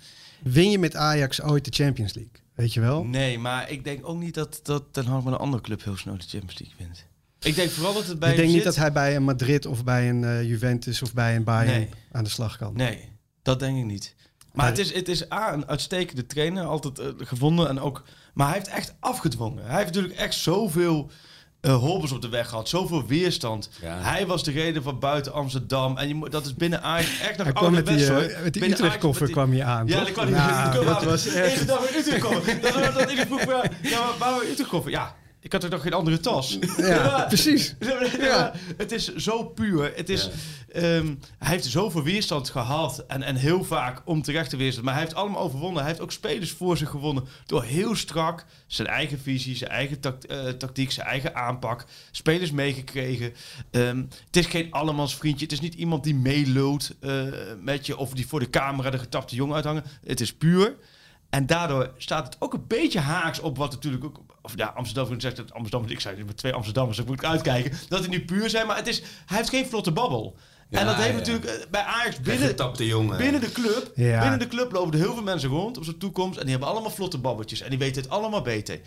Speaker 4: win je met Ajax ooit de Champions League? Weet je wel?
Speaker 6: Nee, maar ik denk ook niet dat, dat Ten Hag met een andere club heel snel de Champions League wint. Ik denk vooral dat het bij
Speaker 4: ik denk niet
Speaker 6: zit-
Speaker 4: dat hij bij een Madrid of bij een eh, Juventus of bij een Bayern
Speaker 6: Nee.
Speaker 4: aan de slag kan.
Speaker 6: Nee, dat denk ik niet. Maar het is, het is A, een uitstekende trainer, altijd eh, gevonden. En ook, maar hij heeft echt afgedwongen. Hij heeft natuurlijk echt zoveel eh hobbels op de weg gehad. Zoveel weerstand.
Speaker 5: Ja.
Speaker 6: Hij was de reden van buiten Amsterdam. En je, moet- dat is binnen Ajax echt nog
Speaker 4: Hij kwam met die, eh,
Speaker 6: hoor.
Speaker 4: met die Utrecht-koffer
Speaker 6: met
Speaker 4: kwam hij aan,
Speaker 6: Ja,
Speaker 4: toch?
Speaker 6: die kwam
Speaker 4: Nou,
Speaker 6: die kwam
Speaker 4: dat
Speaker 6: aan.
Speaker 4: was erg.
Speaker 6: Eerste dag weer Utrecht-koffer. dat was dat iedereen vroeg, ja, ja, maar waar we Utrecht-koffer? Ja, ik had er nog geen andere tas.
Speaker 4: Ja, precies.
Speaker 6: Ja. Het is zo puur. Het is, ehm, hij heeft zoveel weerstand gehad. En, en heel vaak om terecht te weerstand. Maar hij heeft allemaal overwonnen. Hij heeft ook spelers voor zich gewonnen. Door heel strak zijn eigen visie, zijn eigen tact- eh, tactiek, zijn eigen aanpak. Spelers meegekregen. Ehm, het is geen allemans vriendje. Het is niet iemand die meeloopt eh, met je. Of die voor de camera de getapte jongen uithangen. Het is puur. En daardoor staat het ook een beetje haaks op wat natuurlijk ook... Of ja, Amsterdam zegt dat Amsterdam... Ik zei met twee Amsterdammers, daar moet ik uitkijken. Dat die nu puur zijn, maar het is, hij heeft geen vlotte babbel.
Speaker 5: Ja,
Speaker 6: en dat heeft
Speaker 5: ja.
Speaker 6: natuurlijk eh, bij Ajax
Speaker 5: Binnen,
Speaker 6: binnen,
Speaker 5: tapte jongen.
Speaker 6: binnen de club...
Speaker 4: Ja.
Speaker 6: Binnen de club lopen er heel veel mensen rond op zijn toekomst. En die hebben allemaal vlotte babbeltjes. En die weten het allemaal beter.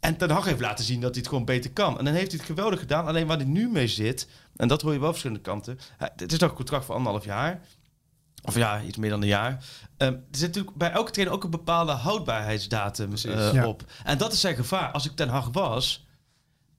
Speaker 6: En Ten Hag heeft laten zien dat hij het gewoon beter kan. En dan heeft hij het geweldig gedaan. Alleen waar hij nu mee zit... En dat hoor je wel op verschillende kanten. Hij- Het is nog een contract voor anderhalf jaar. Of ja, iets meer dan een jaar. Ehm, er zit natuurlijk bij elke trainer ook een bepaalde houdbaarheidsdatum eh,
Speaker 4: Ja.
Speaker 6: op. En dat is zijn gevaar. Als ik Ten Hag was...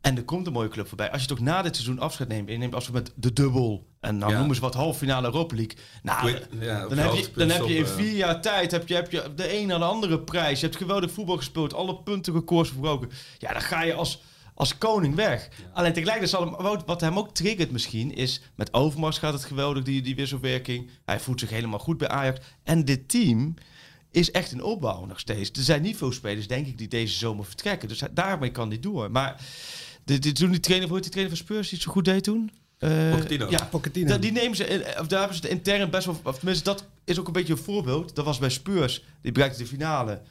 Speaker 6: En er komt een mooie club voorbij. Als je toch na dit seizoen afscheid neemt... en je neemt afscheid met de dubbel... en nou
Speaker 5: Ja.
Speaker 6: noemen ze wat halve finale Europa League... Nou,
Speaker 5: ja,
Speaker 6: dan, heb je, dan heb je in
Speaker 5: stoppen.
Speaker 6: vier jaar tijd heb je, heb je de een naar de andere prijs. Je hebt geweldig voetbal gespeeld, alle punten records verbroken. Ja, dan ga je als, als koning weg. Alleen tegelijkertijd zal hem, wat- wat hem ook triggert misschien is... met Overmars gaat het geweldig, die, die wisselwerking. Hij voelt zich helemaal goed bij Ajax. En dit team is echt in opbouw nog steeds. Er zijn niet veel spelers, denk ik, die deze zomer vertrekken. Dus hij- daarmee kan hij door. Maar de, de, toen die trainer, hoe heet die trainer van Spurs die het zo goed deed toen? Eh,
Speaker 5: Pochettino.
Speaker 6: Ja,
Speaker 4: Pochettino.
Speaker 6: Die nemen ze, in- of daar hebben ze het intern best wel, of tenminste dat is ook een beetje een voorbeeld. Dat was bij Spurs, die bereikte de finale.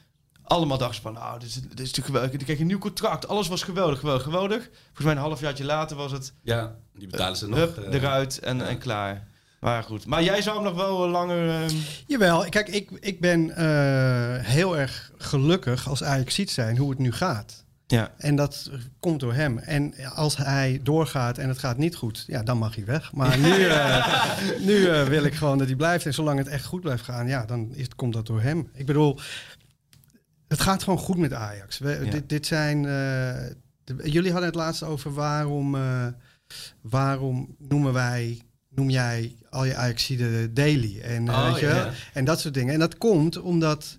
Speaker 6: Allemaal dachten ze van, nou, dit is, dit is te geweldig. Die kreeg een nieuw contract. Alles was geweldig, geweldig, geweldig. Volgens mij een halfjaartje later was het
Speaker 5: Ja, die betalen ze nog.
Speaker 6: hup,
Speaker 5: eh,
Speaker 6: eruit en, en klaar. Maar goed. Maar jij zou hem nog wel eh, langer... ehm,
Speaker 4: Jawel, kijk, ik, ik ben eh, heel erg gelukkig als Ajax ziet zijn hoe het nu gaat.
Speaker 6: ja.
Speaker 4: En dat komt door hem. En als hij doorgaat en het gaat niet goed, ja, dan mag hij weg. Maar nu, eh, nu eh, wil ik gewoon dat hij blijft. En zolang het echt goed blijft gaan, ja, dan is, komt dat door hem. Ik bedoel, het gaat gewoon goed met Ajax. We,
Speaker 6: Ja.
Speaker 4: dit, dit zijn. eh, de- jullie hadden het laatst over waarom, eh, waarom noemen wij. Noem jij al je Ajaxide daily en, eh,
Speaker 5: Oh,
Speaker 4: weet je wel? en dat soort dingen. En dat komt omdat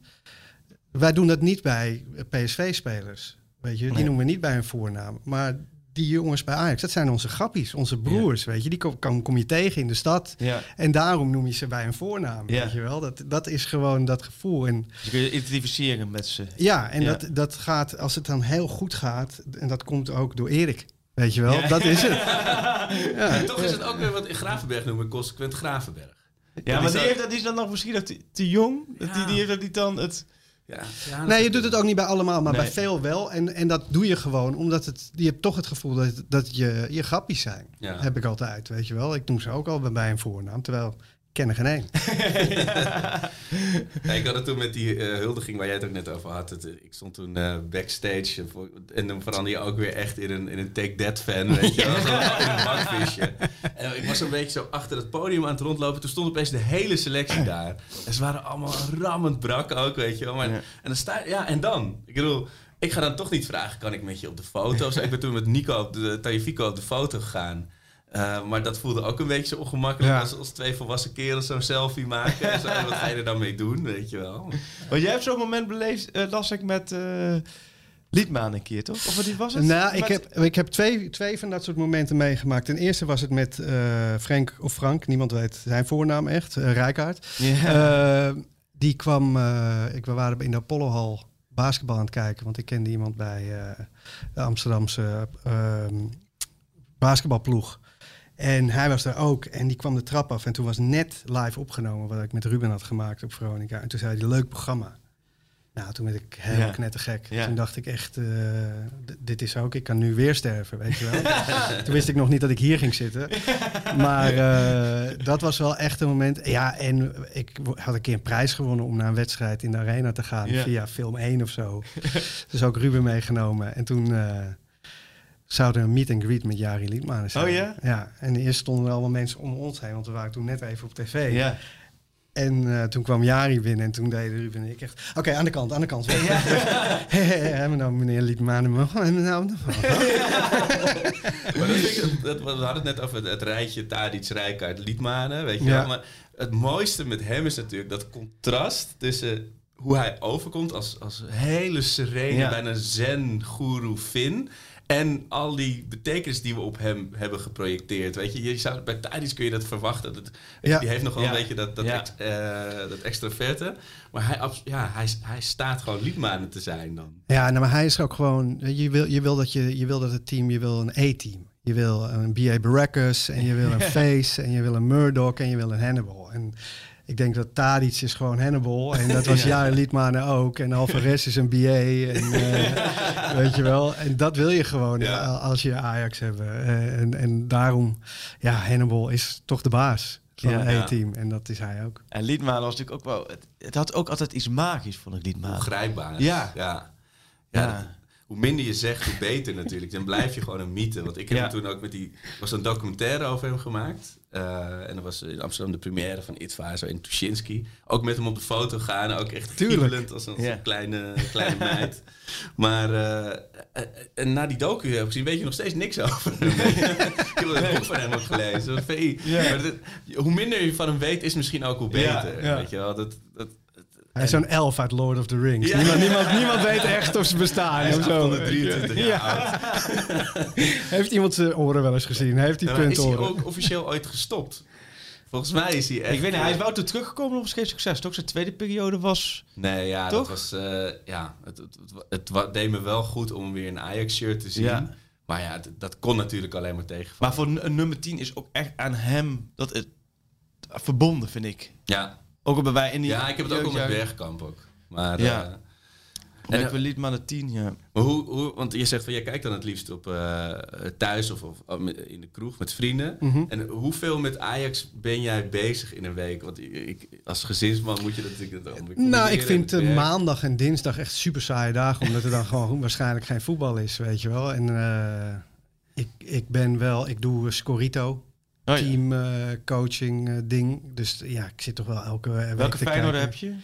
Speaker 4: wij doen dat niet bij PSV-spelers. Weet je, die
Speaker 6: Nee.
Speaker 4: noemen we niet bij hun voornaam. Maar die jongens bij Ajax, dat zijn onze grappies, onze broers. Weet je, die kom, kan, kom je tegen in de stad.
Speaker 6: ja.
Speaker 4: En daarom noem je ze bij hun voornaam.
Speaker 6: Ja.
Speaker 4: Weet je wel, dat, dat is gewoon dat gevoel. En
Speaker 6: Dus je kun je identificeren met ze.
Speaker 4: ja, en
Speaker 6: Ja.
Speaker 4: Dat, dat gaat, als het dan heel goed gaat, en dat komt ook door Erik. Weet je wel,
Speaker 6: Ja.
Speaker 4: dat is het.
Speaker 5: En toch is het ook weer wat in Gravenberg noemen, consequent Gravenberg.
Speaker 6: Ja, maar die,
Speaker 5: zou-
Speaker 6: heeft dat, die is dan nog misschien nog te, te jong. Dat Die, die heeft dat niet dan het...
Speaker 5: Ja, ja,
Speaker 4: Nee, je doet het ook niet bij allemaal, maar
Speaker 6: Nee.
Speaker 4: bij veel wel. En, en dat doe je gewoon, omdat het, je hebt toch het gevoel dat, dat je, je grappies zijn.
Speaker 5: Ja.
Speaker 4: Heb ik altijd, weet je wel. Ik noem ze ook al bij- bij een voornaam, terwijl ik ken er geen één.
Speaker 5: Ja, ik had het toen met die eh, huldiging waar jij het ook net over had. Het, eh, ik stond toen eh, backstage en, voor- en dan verander je ook weer echt in een, in een Take That fan, weet je wel. Zo in een bakvisje. En ik was een beetje zo achter het podium aan het rondlopen. Toen stond opeens de hele selectie daar. En ze waren allemaal rammend brak ook, weet je wel. Maar,
Speaker 6: Ja.
Speaker 5: En dan sta ja, en dan? Ik bedoel, ik ga dan toch niet vragen, kan ik met je op de foto? ik ben toen met Nico, op de, Tajifico op de foto gegaan. Eh, maar dat voelde ook een beetje zo ongemakkelijk
Speaker 6: Ja.
Speaker 5: als, als twee volwassen kerels zo'n selfie maken. En zo, wat ga je er dan mee doen, weet je wel?
Speaker 6: Maar jij hebt zo'n moment beleefd, eh, las ik met eh Liedmaan een keer, toch? Of wat was het?
Speaker 4: Nou, ik
Speaker 6: Met-
Speaker 4: heb, ik heb twee, twee van dat soort momenten meegemaakt. Ten eerste was het met eh, Frank of Frank, niemand weet zijn voornaam echt, Rijkaard. Eh, die kwam, ik, we waren in de Apollohal basketbal aan het kijken, want ik kende iemand bij eh, de Amsterdamse ehm, basketbalploeg. En hij was daar ook en die kwam de trap af en toen was net live opgenomen wat ik met Ruben had gemaakt op Veronica. En toen zei hij, leuk programma. Nou, toen werd ik helemaal
Speaker 6: Ja.
Speaker 4: knettergek.
Speaker 6: Ja.
Speaker 4: Toen dacht ik echt, eh, dit is ook, ik kan nu weer sterven, weet je wel. toen wist ik nog niet dat ik hier ging zitten. Maar eh, dat was wel echt een moment. Ja, en ik had een keer een prijs gewonnen om naar een wedstrijd in de arena te gaan.
Speaker 6: Ja.
Speaker 4: Via Film 1 of zo. dus ook Ruben meegenomen. En toen eh zouden een meet and greet met Jari Liedmanen zijn.
Speaker 6: Oh ja?
Speaker 4: Ja, en eerst stonden er allemaal mensen om ons heen. Want we waren toen net even op tv.
Speaker 6: ja.
Speaker 4: En eh, toen kwam Jari binnen en toen deden Ruben en ik echt... Oké, aan de kant, aan de kant. Hebben nou meneer Liedmanen... Nou,
Speaker 5: Maar dat vind ik, dat, we hadden het net over het, het rijtje Tadic, Rijkaard, Liedmanen, weet je
Speaker 4: Ja.
Speaker 5: wel. Maar het mooiste met hem is natuurlijk dat contrast tussen hoe hij overkomt als, als hele serene,
Speaker 6: Ja.
Speaker 5: bijna zen-guru Finn. En al die betekenis die we op hem hebben geprojecteerd. Weet je, je zou, bij Tadic kun je dat verwachten. Dat,
Speaker 4: Ja.
Speaker 5: Die heeft nog wel
Speaker 6: Ja.
Speaker 5: een beetje dat, dat,
Speaker 6: Ja.
Speaker 5: ex, eh, dat extraverte. Maar hij, abs- ja, hij, hij staat gewoon Liedmanen te zijn dan.
Speaker 4: Ja, nou, maar hij is ook gewoon. Je wil, je wil, dat, je, je wil dat het team, je wil een A-team. Je wil een B.A. Baracus en je wil een Face en je wil een Murdoch en je wil een Hannibal. En ik denk dat Tadic is gewoon Hannibal. En dat was Jaren Liedmanen ook. En Alvarez is een BA. En, eh, weet je wel. En dat wil je gewoon
Speaker 5: Ja.
Speaker 4: eh, als je Ajax hebt. Eh, en, en daarom, ja, Hannibal is toch de baas van
Speaker 6: Ja.
Speaker 4: een A-team. En dat is hij ook.
Speaker 6: En Liedmanen was natuurlijk ook wel... Het, het had ook altijd iets magisch, vond ik, Liedmanen.
Speaker 5: Ongrijpbaar.
Speaker 6: Ja.
Speaker 5: ja. Ja,
Speaker 6: Ja.
Speaker 5: dat- hoe minder je zegt, hoe beter natuurlijk. Dan blijf je gewoon een mythe. Want ik heb toen ook met die... Was een documentaire over hem gemaakt. Eh, en dat was in Amsterdam de première van Itva, zo in Tuschinski. Ook met hem op de foto gaan. Ook echt
Speaker 4: Tuurlijk.
Speaker 5: giebelend als een, een kleine, kleine meid. Maar eh, en na die docu heb ik gezien, weet je nog steeds niks over hem. ik heb het boek van hem ook gelezen. Maar dat- hoe minder je van hem weet, is misschien ook hoe
Speaker 6: Ja,
Speaker 5: beter.
Speaker 4: ja.
Speaker 5: Weet je wel? Dat, dat,
Speaker 4: Hij is zo'n elf uit Lord of the Rings.
Speaker 5: Ja.
Speaker 4: Niemand, niemand, niemand weet echt of ze bestaan.
Speaker 5: hij is
Speaker 4: of zo.
Speaker 5: 823 jaar oud.
Speaker 4: Heeft iemand zijn oren wel eens gezien? Heeft hij
Speaker 5: Ja, maar is hij ook officieel ooit gestopt? Volgens mij is hij echt...
Speaker 6: Ik weet niet, hij is wel toen teruggekomen op geen succes. Toch zijn tweede periode was...
Speaker 5: Nee, ja,
Speaker 6: Toch?
Speaker 5: dat was... eh, ja, het, het, het, deed me wel goed om weer een Ajax-shirt te zien.
Speaker 6: Ja.
Speaker 5: Maar ja, dat kon natuurlijk alleen maar tegen.
Speaker 6: Maar voor een nummer 10 is ook echt aan hem dat het, verbonden, vind ik.
Speaker 5: Ja.
Speaker 6: Ook al bij wij in die...
Speaker 5: ja, ik heb het ook al met. Bergkamp ook. Maar,
Speaker 6: Ja.
Speaker 5: eh,
Speaker 6: En
Speaker 5: En-
Speaker 6: ik Liedmanen 10, ja.
Speaker 5: maar hoe, hoe... Want je zegt van, jij kijkt dan het liefst op eh, thuis of, of in de kroeg met vrienden.
Speaker 4: Mhm.
Speaker 5: En hoeveel met Ajax ben jij bezig in een week? Want ik, als gezinsman moet je dat natuurlijk... dan
Speaker 4: Nou, ik vind eh, maandag en dinsdag echt super saaie dagen. Omdat er dan gewoon waarschijnlijk geen voetbal is, weet je wel. En eh, ik, ik ben wel, ik doe eh, Scorito.
Speaker 6: Oh, ja.
Speaker 4: Team eh, coaching eh, ding. Dus ja, ik zit toch wel elke week
Speaker 6: Welke
Speaker 4: te
Speaker 6: heb je?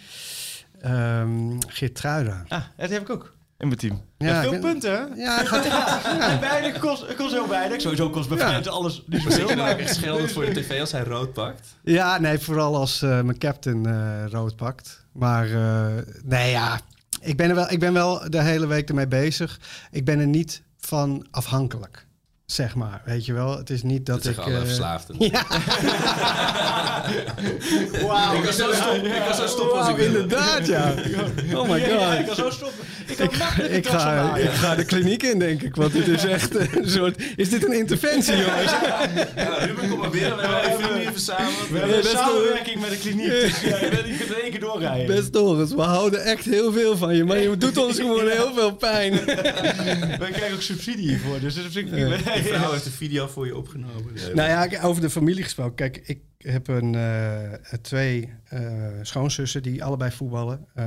Speaker 4: Ehm Geert Truida.
Speaker 6: Ah, dat heb ik ook. In mijn team.
Speaker 4: Ja,
Speaker 6: Ja,
Speaker 4: ik
Speaker 6: veel
Speaker 4: ben-
Speaker 6: punten, hè?
Speaker 4: Ja, gaat,
Speaker 6: En weinig kost, kost heel weinig. Sowieso kost bij
Speaker 4: Ja.
Speaker 6: Alles niet zoveel.
Speaker 5: dan ook
Speaker 6: Maar
Speaker 5: echt voor de tv als hij rood pakt?
Speaker 4: Ja, nee, vooral als eh, mijn captain eh, rood pakt. Maar eh, nee, ja, ik ben, er wel, ik ben wel de hele week ermee bezig. Ik ben er niet van afhankelijk, zeg maar. Weet je wel, het is niet dat
Speaker 5: Dat
Speaker 4: ik...
Speaker 5: alle
Speaker 4: eh,
Speaker 5: verslaafden.
Speaker 4: Ja. Wauw.
Speaker 5: Ik kan zo stoppen, ik kan zo stoppen als ik wil.
Speaker 4: Inderdaad, ja. Oh my
Speaker 6: Ja, ik
Speaker 4: god.
Speaker 6: kan zo stoppen. Ik kan
Speaker 4: ga, ik ga de kliniek in, denk ik. Want dit is echt een soort... Is dit een interventie, jongens?
Speaker 5: Ja, Ruben, kom maar binnen. We hebben even hier verzameld.
Speaker 6: We hebben een samenwerking met de kliniek. Dus ja, je bent- in één keer doorrijden.
Speaker 4: Best Doris, we houden echt heel veel van je. Maar je doet ons gewoon heel veel pijn.
Speaker 6: We krijgen ook subsidie hiervoor. Dus dat is ik
Speaker 5: Je vrouw heeft een video voor je opgenomen. Nee,
Speaker 4: Nou ja, over de familie gesproken. Kijk, ik heb een, eh, twee eh, schoonzussen die allebei voetballen. Eh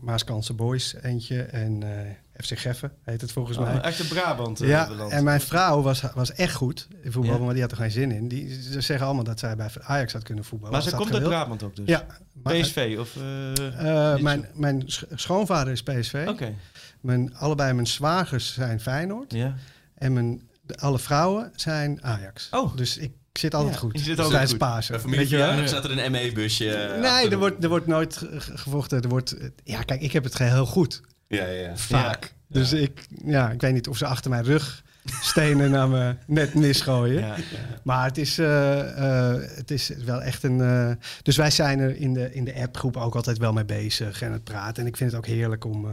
Speaker 4: Maaskanse Boys eentje en eh, FC Geffen heet het volgens mij.
Speaker 6: Oh, echt een Brabant. eh,
Speaker 4: ja,
Speaker 6: beland.
Speaker 4: en mijn vrouw was, was echt goed in voetbal,
Speaker 6: Ja.
Speaker 4: maar die had er geen zin in. Die, ze zeggen allemaal dat zij bij Ajax had kunnen voetballen.
Speaker 6: maar ze komt uit. Brabant ook dus?
Speaker 4: Ja. maar-
Speaker 6: PSV of... eh,
Speaker 4: eh, mijn, mijn sch- schoonvader is PSV.
Speaker 6: Oké.
Speaker 4: Mijn, allebei mijn zwagers zijn Feyenoord.
Speaker 6: Ja.
Speaker 4: En mijn, de, alle vrouwen zijn Ajax.
Speaker 6: Oh.
Speaker 4: Dus ik zit altijd
Speaker 6: Ja,
Speaker 4: goed.
Speaker 6: je zit altijd
Speaker 4: tijdens
Speaker 6: goed.
Speaker 4: Pasen. Weet je wel?
Speaker 5: staat er een ME-busje.
Speaker 4: Nee, er wordt, er wordt nooit ge- ge- gevochten. Er wordt, ja, kijk, ik heb het heel goed.
Speaker 5: Ja, ja, ja.
Speaker 4: Vaak. Dus ik, ja, ik weet niet of ze achter mijn rug stenen naar me net misgooien.
Speaker 6: Ja.
Speaker 4: Maar het is, eh, eh, het is wel echt een... eh, dus wij zijn er in de, in de appgroep ook altijd wel mee bezig en het praten. En ik vind het ook heerlijk om... eh,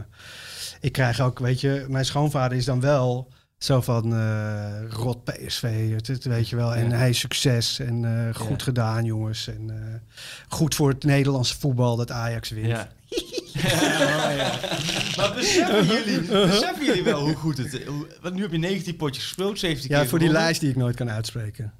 Speaker 4: ik krijg ook, weet je, mijn schoonvader is dan wel zo van eh, rot PSV, het, weet je wel. En
Speaker 6: Ja.
Speaker 4: hij succes en eh, goed
Speaker 6: Ja.
Speaker 4: gedaan, jongens. En eh, goed voor het Nederlandse voetbal dat Ajax wint.
Speaker 6: Ja. Ja, ja. Maar beseffen jullie, beseffen jullie wel hoe goed het is? Want nu heb je 19 potjes gespeeld, 17
Speaker 4: Ja,
Speaker 6: keer
Speaker 4: voor die
Speaker 6: gewonnen.
Speaker 4: lijst die ik nooit kan uitspreken.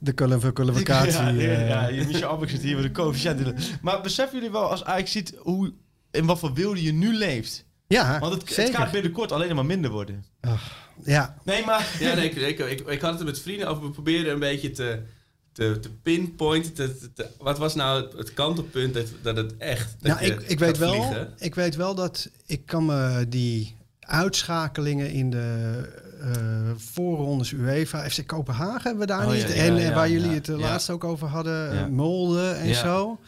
Speaker 4: De kwal- kwalificatie.
Speaker 6: Ja, ja, ja, ja, Michel zit hier met de coëfficiënten. Maar beseffen jullie wel, als Ajax ziet hoe, in wat voor wilde je nu leeft?
Speaker 4: Ja,
Speaker 6: Want het, gaat binnenkort alleen maar minder worden.
Speaker 4: Ja,
Speaker 6: Nee, maar...
Speaker 5: Ja, nee, ik, ik, ik, ik had het met vrienden over. We probeerden een beetje te, te, te pinpointen. Te, te- te- wat was nou het, het kantelpunt dat, dat het echt. Dat
Speaker 4: nou, ik, ik, weet wel, ik weet wel dat ik kan me die uitschakelingen in de voorrondes UEFA, FC Kopenhagen hebben we daar
Speaker 6: Oh,
Speaker 4: niet.
Speaker 6: ja,
Speaker 4: en eh,
Speaker 6: ja,
Speaker 4: waar jullie het eh, laatst ook over hadden, eh, Molde en zo.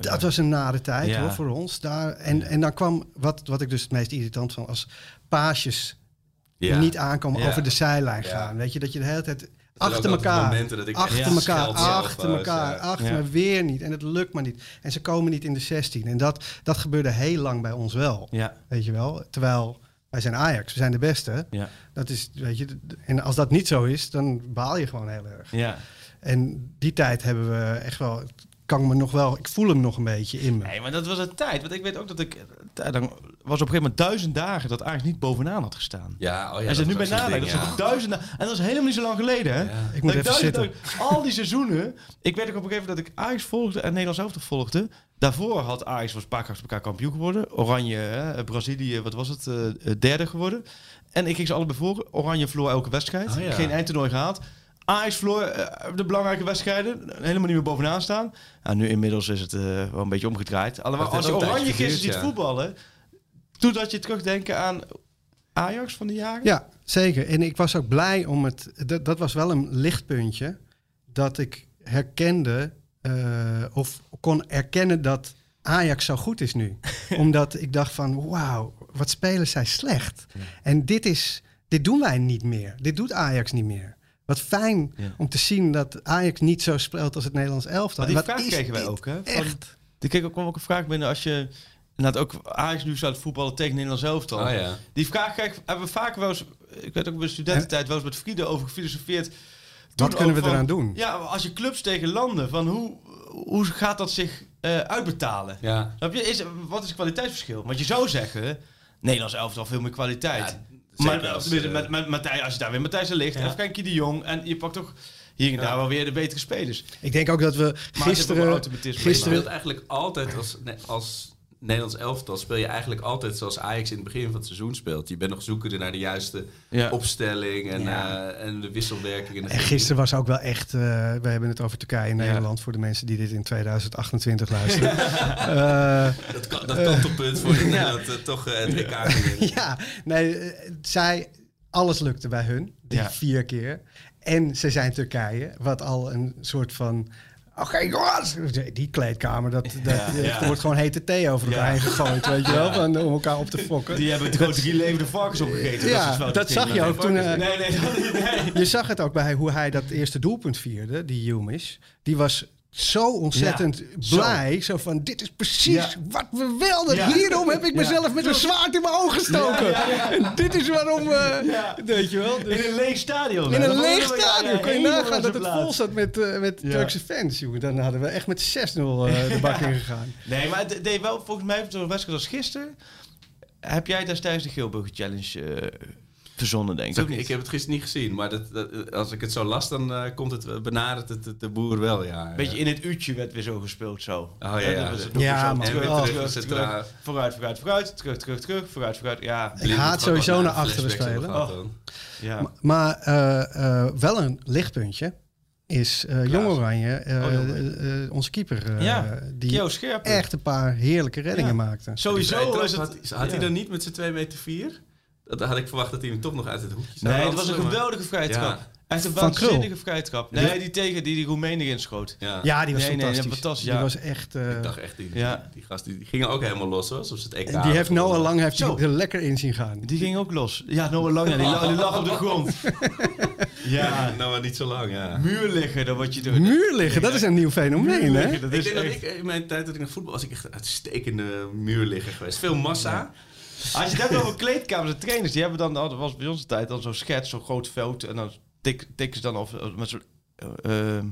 Speaker 4: Dat was een nare tijd hoor, voor ons. Daar, en, en dan kwam, wat, wat ik dus het meest irritant vond, als paasjes niet aankomen, over de zijlijn gaan. Weet je, dat je de hele tijd achter elkaar,
Speaker 5: momenten dat ik
Speaker 4: achter elkaar, achter elkaar, achter me weer niet. En het lukt maar niet. En ze komen niet in de 16. En dat, dat gebeurde heel lang bij ons wel.
Speaker 6: Ja,
Speaker 4: Weet je wel? Terwijl wij zijn Ajax, we zijn de beste.
Speaker 6: ja,
Speaker 4: Dat is, weet je, en als dat niet zo is, dan baal je gewoon heel erg.
Speaker 6: ja.
Speaker 4: En die tijd hebben we echt wel, kan ik me nog wel, ik voel hem nog een beetje in me.
Speaker 6: Nee, maar dat was een tijd. Want ik weet ook dat ik... Dan op een gegeven moment duizend dagen dat Ajax niet bovenaan had gestaan.
Speaker 5: Ja, oh ja.
Speaker 6: en ze nu
Speaker 5: was
Speaker 6: bij nadenken, dat is
Speaker 5: ja.
Speaker 6: duizend dagen. En dat was helemaal niet zo lang geleden, hè?
Speaker 5: Ja.
Speaker 4: ik moet
Speaker 6: Dat
Speaker 4: even zitten.
Speaker 6: dagen- al die seizoenen. Ik weet ook op een gegeven moment dat ik Ajax volgde en Nederlands elftal volgde. Daarvoor had Ajax was een paar keer achter elkaar kampioen geworden. Oranje, hè, Brazilië, wat was het? eh, eh, derde geworden. En ik ging ze allebei volgen. Oranje verloor elke wedstrijd.
Speaker 5: Oh ja.
Speaker 6: Geen eindtoernooi gehaald. Ajax verloor eh, de belangrijke wedstrijden. Helemaal niet meer bovenaan staan. Nou, nu inmiddels is het eh, wel een beetje omgedraaid. Alhoewel, als
Speaker 5: een
Speaker 6: Oranje gisteren ziet voetballen... Doet dat je terugdenken aan Ajax van die jaren?
Speaker 4: Ja, zeker. En ik was ook blij om het. Dat, dat was wel een lichtpuntje. Dat ik herkende. eh, of kon erkennen dat Ajax zo goed is nu. Omdat ik dacht van wauw, wat spelen zij slecht. En dit is. Dit doen wij niet meer. Dit doet Ajax niet meer. Wat fijn
Speaker 6: Ja.
Speaker 4: om te zien dat Ajax niet zo speelt als het Nederlands elftal.
Speaker 6: Maar die
Speaker 4: En wat
Speaker 6: vraag kregen wij ook, hè? Van-
Speaker 4: Echt.
Speaker 6: Er kreeg ook, kwam ook een vraag binnen als je... Inderdaad ook Ajax nu staat voetballen tegen Nederlands elftal.
Speaker 5: Oh ja.
Speaker 6: Die vraag krijg, hebben we vaak wel eens... Ik weet ook bij de studententijd wel eens met Friede over gefilosofeerd.
Speaker 4: Wat kunnen we
Speaker 6: van-
Speaker 4: eraan doen?
Speaker 6: Ja, als je clubs tegen landen, van hoe, hoe gaat dat zich eh, uitbetalen?
Speaker 5: Ja.
Speaker 6: Je? Is, wat is het kwaliteitsverschil? Want je zou zeggen, Nederlands elftal veel meer kwaliteit.
Speaker 5: Ja,
Speaker 6: maar
Speaker 5: als,
Speaker 6: met,
Speaker 5: eh,
Speaker 6: met, met Matthijs, als je daar weer Matthijs er ligt,
Speaker 5: Ja.
Speaker 6: en Frenkie de Jong, en je pakt toch hier en daar wel weer de betere spelers.
Speaker 4: Ik denk ook dat we
Speaker 6: Maar
Speaker 4: gisteren.
Speaker 5: Je
Speaker 4: gisteren
Speaker 5: speelt eigenlijk altijd als, ne- als Nederlands elftal speel je eigenlijk altijd zoals Ajax in het begin van het seizoen speelt. Je bent nog zoekende naar de juiste
Speaker 6: Ja.
Speaker 5: opstelling en,
Speaker 4: Ja.
Speaker 5: eh, en de wisselwerking. En, de
Speaker 4: En gisteren was ook wel echt. eh, we hebben het over Turkije en
Speaker 6: Ja.
Speaker 4: Nederland voor de mensen die dit in 2028 luisteren. Eh,
Speaker 5: Dat, kan- dat kantelpunt voor Nederland toch eh, het WK
Speaker 4: ja, nee, zij. Alles lukte bij hun, die
Speaker 6: Ja.
Speaker 4: vier keer. En ze zijn Turkije, wat al een soort van. Oké, jongens! Die kleedkamer, dat, dat,
Speaker 6: ja.
Speaker 4: er wordt gewoon hete thee over elkaar
Speaker 6: Ja.
Speaker 4: heen gegooid, weet je wel, van, om elkaar op te fokken.
Speaker 6: Die hebben het gewoon drie levende varkens opgegeten.
Speaker 4: Ja,
Speaker 6: fout.
Speaker 4: dat zag je ook toen, eh,
Speaker 6: Nee, dat. Nee.
Speaker 4: Je zag het ook bij hoe hij dat eerste doelpunt vierde, die Jumis. Die was zo ontzettend
Speaker 6: Ja,
Speaker 4: blij. Zo van, dit is precies
Speaker 6: Ja.
Speaker 4: wat we wilden.
Speaker 6: Ja.
Speaker 4: Hierom heb ik
Speaker 6: Ja.
Speaker 4: mezelf met een zwaard in mijn ogen gestoken.
Speaker 6: Ja, ja, ja.
Speaker 4: En dit is waarom, eh
Speaker 6: Ja.
Speaker 4: weet je wel. Dus-
Speaker 6: In een leeg stadion.
Speaker 4: in een leeg stadion.
Speaker 6: ja,
Speaker 4: Kun je nagaan
Speaker 6: in
Speaker 4: dat het
Speaker 6: plaats.
Speaker 4: vol zat met, eh, met
Speaker 6: Ja.
Speaker 4: Turkse fans. Jongen. Dan hadden we echt met 6-0 eh, de bak ingegaan.
Speaker 6: Nee, maar het deed wel volgens mij zo'n wedstrijd als gisteren. Heb jij destijds de Geelburger Challenge eh, verzonnen, denk ik?
Speaker 5: Ik heb het gisteren niet gezien, maar dat, dat- als ik het zo las, dan eh, komt het benadert het, het de boer wel, ja.
Speaker 6: Beetje in het uurtje werd weer zo gespeeld zo.
Speaker 5: Oh, ja, ja.
Speaker 6: dat was het
Speaker 4: Ja,
Speaker 6: zo
Speaker 4: man.
Speaker 6: terug,
Speaker 4: Oh.
Speaker 6: terug,
Speaker 5: Terug,
Speaker 6: terug,
Speaker 5: centraal.
Speaker 6: Vooruit, vooruit, vooruit. Terug, terug, terug. Vooruit, vooruit. Ja.
Speaker 4: Ik haat sowieso naar achteren spelen.
Speaker 6: Oh. ja.
Speaker 4: Ma- Maar eh, eh, wel een lichtpuntje is eh Jong Oranje, eh,
Speaker 6: Oh,
Speaker 4: eh, eh, onze keeper, eh,
Speaker 6: Ja,
Speaker 4: die echt een paar heerlijke reddingen
Speaker 6: Ja.
Speaker 4: maakte.
Speaker 6: Sowieso het...
Speaker 5: Had, had hij dan niet met zijn 2 meter 4? Dat had ik verwacht dat hij hem toch nog uit het hoekje zou
Speaker 6: Nee, het was een
Speaker 5: maar-
Speaker 6: geweldige vrije
Speaker 5: Ja.
Speaker 6: trap. Echt een
Speaker 4: Van
Speaker 6: waanzinnige vrije trap. Nee, die tegen die, die Roemenen erin schoot.
Speaker 5: Ja.
Speaker 4: Ja, die was
Speaker 6: Nee, nee,
Speaker 4: fantastisch.
Speaker 6: fantastisch,
Speaker 4: Die
Speaker 6: ja.
Speaker 4: was echt. eh,
Speaker 5: Ik dacht echt, die,
Speaker 6: Ja.
Speaker 5: die, gast die, die gingen ook helemaal los, hoor. Zoals het EK.
Speaker 4: en die heeft Noah Lang heeft die er lekker in zien gaan.
Speaker 6: Die ging ook los. Ja, Noah Lang, ja, die, lag, die lag op de grond.
Speaker 5: Ja, nou niet zo lang, ja.
Speaker 6: Muur liggen, dan word je door.
Speaker 4: Muur liggen, dat is een nieuw fenomeen,
Speaker 6: Muur
Speaker 4: hè?
Speaker 6: liggen, dat
Speaker 5: Ik
Speaker 6: is
Speaker 5: denk dat
Speaker 6: echt...
Speaker 5: ik in mijn tijd dat ik naar voetbal was, ik echt een uitstekende muurligger geweest. Veel massa.
Speaker 6: Als je het hebt over kleedkamers en trainers, die hebben dan, dat was bij onze tijd, dan zo'n schets, zo'n groot veld. En dan tik, tikken ze dan of, of met zo'n eh, eh,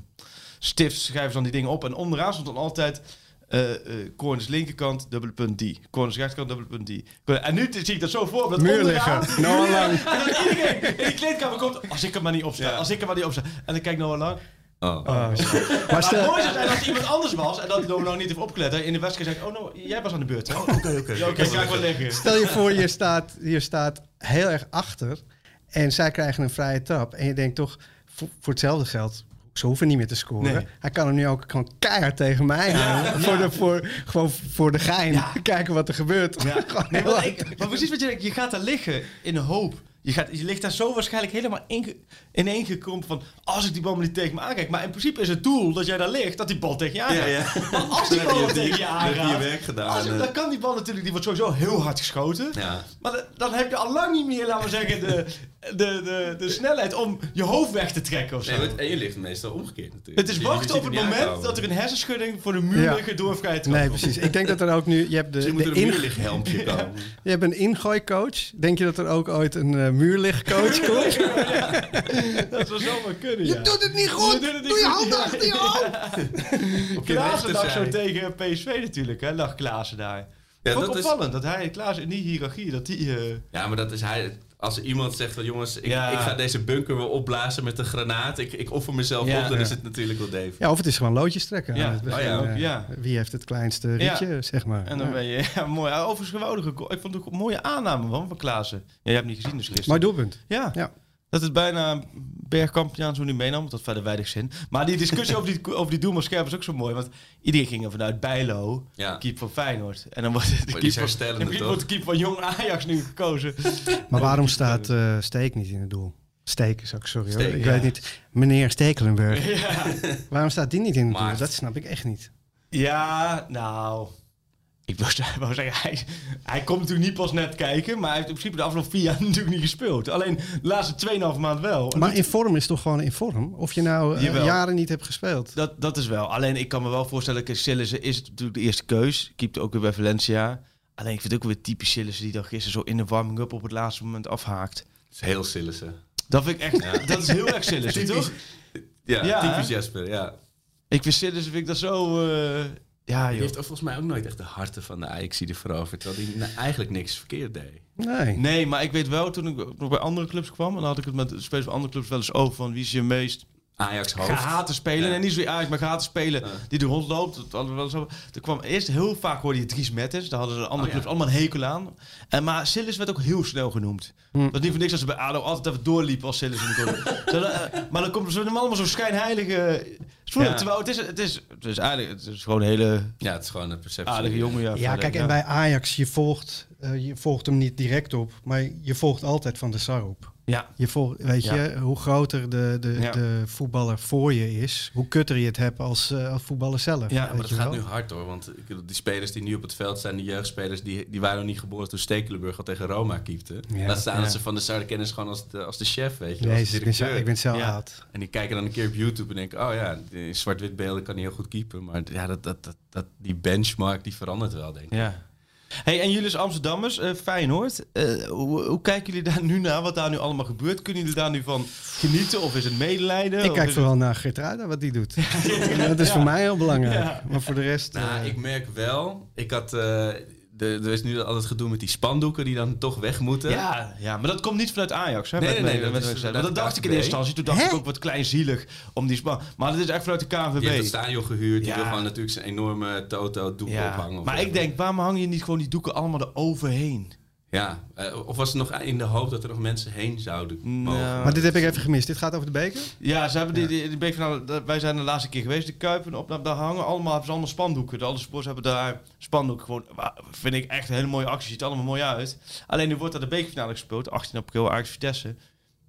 Speaker 6: stift schrijven ze dan die dingen op. En onderaan stond dan altijd eh eh corners linkerkant, dubbele punt die. Corners rechterkant, dubbele punt die. En nu zie ik dat zo voor. me, Dat
Speaker 4: Muur liggen. Noah Lang.
Speaker 6: En dan iedereen in die kleedkamer komt, als ik er maar niet op sta,
Speaker 5: Ja.
Speaker 6: als ik er maar niet op sta. En dan kijk Noah Lang.
Speaker 5: Oh.
Speaker 4: Maar
Speaker 6: Maar het
Speaker 4: stel,
Speaker 6: mooiste is dat het iemand anders was en dat Noah Lang niet heeft opgelet. hè. In de wedstrijd zei ik, oh no, jij was aan de beurt. hè?
Speaker 5: Oké, oké.
Speaker 6: Ja, Oké, ga ik wel liggen.
Speaker 4: stel je voor, je staat, je staat heel erg achter en zij krijgen een vrije trap. En je denkt toch, voor, voor hetzelfde geld, ze hoeven niet meer te scoren.
Speaker 6: Nee.
Speaker 4: Hij kan hem nu ook gewoon keihard tegen mij houden. Voor, de, voor, gewoon voor de gein. Kijken wat er gebeurt.
Speaker 6: Ja.
Speaker 4: Gewoon
Speaker 6: Nee, maar,
Speaker 4: hard.
Speaker 6: ik, maar precies wat je denkt, je gaat daar liggen in de hoop. je, gaat, je ligt daar zo waarschijnlijk helemaal inge, ineengekrompen van... als ik die bal maar niet tegen me aankijk. Maar in principe is het doel dat jij daar ligt, dat die bal tegen je aangaat.
Speaker 5: Ja, ja.
Speaker 6: Maar als die
Speaker 5: Dan
Speaker 6: bal
Speaker 5: je-
Speaker 6: tegen je
Speaker 5: dan heb je je
Speaker 6: aangaat...
Speaker 5: werk gedaan,
Speaker 6: als-
Speaker 5: eh.
Speaker 6: dan kan die bal natuurlijk... Die wordt sowieso heel hard geschoten.
Speaker 5: Ja.
Speaker 6: Maar dan- dan heb je al lang niet meer, laten we zeggen, de, de, de, de snelheid om je hoofd weg te trekken of zo.
Speaker 5: Nee, want- en je ligt meestal omgekeerd natuurlijk.
Speaker 6: het is
Speaker 5: Je- je
Speaker 6: wachten op het moment
Speaker 5: aankomen.
Speaker 6: dat er een hersenschudding voor de muur
Speaker 4: Ja.
Speaker 6: liggen door
Speaker 4: Nee, precies. Ik denk dat er ook nu... Je hebt, de,
Speaker 5: moet er
Speaker 4: de
Speaker 5: komen.
Speaker 4: je hebt een ingooicoach. Denk je dat er ook ooit een eh, muurlichtcoach komt?
Speaker 6: Dat zou zomaar kunnen, ja.
Speaker 4: het niet goed!
Speaker 6: Je doet het niet Doe je goed. handen
Speaker 4: achter je hoofd!
Speaker 5: Op je
Speaker 6: Klaassen lag zo tegen PSV natuurlijk, hè, lag Klaassen daar.
Speaker 5: Ja,
Speaker 6: Vond
Speaker 5: dat is,
Speaker 6: opvallend dat hij, Klaassen in die hiërarchie, dat die... eh,
Speaker 5: ja, maar dat is hij. Als iemand zegt van jongens, ik,
Speaker 6: Ja.
Speaker 5: ik ga deze bunker wel opblazen met een granaat. Ik, ik offer mezelf
Speaker 6: Ja.
Speaker 5: op, dan
Speaker 4: Ja.
Speaker 5: is het natuurlijk wel Dave.
Speaker 4: Ja, of het is gewoon loodjes trekken.
Speaker 6: Ja.
Speaker 5: Oh ja,
Speaker 4: eh,
Speaker 6: ook, ja.
Speaker 4: Wie heeft het kleinste
Speaker 6: Ja.
Speaker 4: rietje, zeg maar.
Speaker 6: en dan
Speaker 4: Ja.
Speaker 6: ben je... Ja, mooi. Ah, Overigens geweldige goal. Ik vond het ook een mooie aanname van Klaassen. Ja, je hebt niet gezien dus gisteren.
Speaker 4: Mooi doelpunt.
Speaker 6: Ja.
Speaker 4: Ja.
Speaker 6: Dat het bijna bergkampiaan zo niet meenam, want dat verder weinig zin. Maar die discussie over die, over die doelman scherp is ook zo mooi. Want iedereen ging er vanuit Bijlo,
Speaker 5: Ja.
Speaker 6: keeper van Feyenoord. En dan wordt de keeper, wordt de keeper van Jong Ajax nu gekozen.
Speaker 4: Maar waarom staat eh, Steek niet in het doel? Steek is ook, sorry hoor. Ik
Speaker 5: ja.
Speaker 4: weet niet. Meneer Stekelenburg.
Speaker 6: ja.
Speaker 4: Waarom staat die niet in het doel? Dat snap ik echt niet.
Speaker 6: ja, nou... Ik wou zeggen, hij, hij komt natuurlijk niet pas net kijken, maar hij heeft in principe de afgelopen vier jaar natuurlijk niet gespeeld. Alleen de laatste 2,5 maand wel.
Speaker 4: Maar in vorm is toch gewoon in vorm? Of je nou eh, jaren niet hebt gespeeld.
Speaker 6: Dat, dat is wel. Alleen ik kan me wel voorstellen, Sillissen is het natuurlijk de eerste keus. Keept ook weer bij Valencia. Alleen ik vind het ook weer typisch Sillissen die dan gisteren zo in de warming-up op het laatste moment afhaakt.
Speaker 5: Dat is heel Sillissen.
Speaker 6: Dat vind ik echt, dat is heel erg Sillissen, toch?
Speaker 5: Ja,
Speaker 6: Ja,
Speaker 5: typisch
Speaker 6: hè?
Speaker 5: Jasper, ja.
Speaker 6: Ik vind Sillissen vind ik dat zo, eh, ja
Speaker 5: Die heeft volgens mij ook nooit echt de harten van de ajax veroverd. Terwijl hij nou, eigenlijk niks verkeerd deed.
Speaker 4: Nee.
Speaker 6: Nee, maar ik weet wel, toen ik nog bij andere clubs kwam, en dan had ik het met de spelers van andere clubs wel eens over van wie is je meest
Speaker 5: Ajax hoofd.
Speaker 6: gehate spelen.
Speaker 5: Ja.
Speaker 6: En niet zo Ajax, maar gehate spelen
Speaker 5: Ja.
Speaker 6: die er rondloopt. Dat hadden we wel zo. Er kwam eerst heel vaak hoorde je Dries Mertens. Daar hadden ze de andere
Speaker 5: Oh, ja.
Speaker 6: clubs allemaal een hekel aan. En, maar Sillis werd ook heel snel genoemd.
Speaker 4: Hm.
Speaker 6: Dat is niet voor niks als ze bij ADO altijd even doorliepen als Sillis. in de eh, maar dan komt ze hem allemaal zo'n schijnheilige... Spoelen,
Speaker 5: Ja.
Speaker 6: Terwijl het is, het, is, het is eigenlijk het is gewoon een hele
Speaker 5: Ja, het is gewoon een perceptie.
Speaker 6: aardige jongen. Ja,
Speaker 4: Ja, kijk, en bij Ajax, je volgt, eh, je volgt hem niet direct op, maar je volgt altijd van de Sar op.
Speaker 6: Ja,
Speaker 4: Je volgt, weet
Speaker 6: Ja.
Speaker 4: je, hoe groter de, de,
Speaker 6: Ja.
Speaker 4: de voetballer voor je is, hoe kutter je het hebt als, eh, als voetballer zelf.
Speaker 6: Ja,
Speaker 5: Maar dat gaat
Speaker 4: wel.
Speaker 5: nu hard hoor. Want ik bedoel, die spelers die nu op het veld zijn, die jeugdspelers, die, die waren nog niet geboren toen Stekelenburg al tegen Roma keepte.
Speaker 4: Ja.
Speaker 5: Laat staan
Speaker 6: Ja.
Speaker 5: dat ze van de Sarre kennen ze gewoon als de, als de chef, weet je. als
Speaker 4: Jezus,
Speaker 5: de
Speaker 4: ik ben, zo,
Speaker 5: directeur.
Speaker 4: ik ben zo
Speaker 6: Ja.
Speaker 4: oud.
Speaker 5: En die kijken dan een keer op YouTube en denken, oh ja, in zwart-wit beelden kan hij heel goed keepen. Maar ja, dat, dat, dat, dat, die benchmark die verandert wel, denk ik.
Speaker 6: ja. Hey, en jullie als Amsterdammers, eh Feyenoord, eh, hoe, hoe kijken jullie daar nu naar? Wat daar nu allemaal gebeurt? Kunnen jullie daar nu van genieten? Of is het medelijden?
Speaker 4: Ik kijk vooral naar Gertruida, wat die doet. dat is voor mij heel belangrijk.
Speaker 6: Ja.
Speaker 4: Maar voor de rest...
Speaker 5: Nou,
Speaker 4: eh,
Speaker 5: ik merk wel, ik had, eh, de, er is nu altijd gedoe met die spandoeken die dan toch weg moeten.
Speaker 6: Ja, ja, maar dat komt niet vanuit Ajax. Hè,
Speaker 5: Nee, nee, nee, dat is
Speaker 6: dat dacht ik in
Speaker 5: KNVB.
Speaker 6: eerste instantie. Toen dacht
Speaker 4: Hè?
Speaker 6: ik ook wat kleinzielig om die span. Maar dat is echt vanuit de
Speaker 5: Die heeft het
Speaker 6: KNVB.
Speaker 5: stadion gehuurd, die
Speaker 6: Ja.
Speaker 5: wil gewoon natuurlijk zijn enorme toto doek
Speaker 6: Ja.
Speaker 5: ophangen.
Speaker 6: Maar ik denk, waarom hang je niet gewoon die doeken allemaal eroverheen?
Speaker 5: Ja, eh, of was het nog in de hoop dat er nog mensen heen zouden mogen?
Speaker 6: Nou,
Speaker 4: maar dit heb ik even gemist. Dit gaat over de beker?
Speaker 6: Ja, ze hebben die, die, die bekerfinale- dat- wij zijn de laatste keer geweest, de Kuipen, op, daar hangen allemaal, hebben ze allemaal spandoeken. De alle sports hebben daar spandoeken. Gewoon, vind ik echt een hele mooie actie, ziet er allemaal mooi uit. Alleen nu wordt er de bekerfinale gespeeld, 18 april, Ajax Vitesse.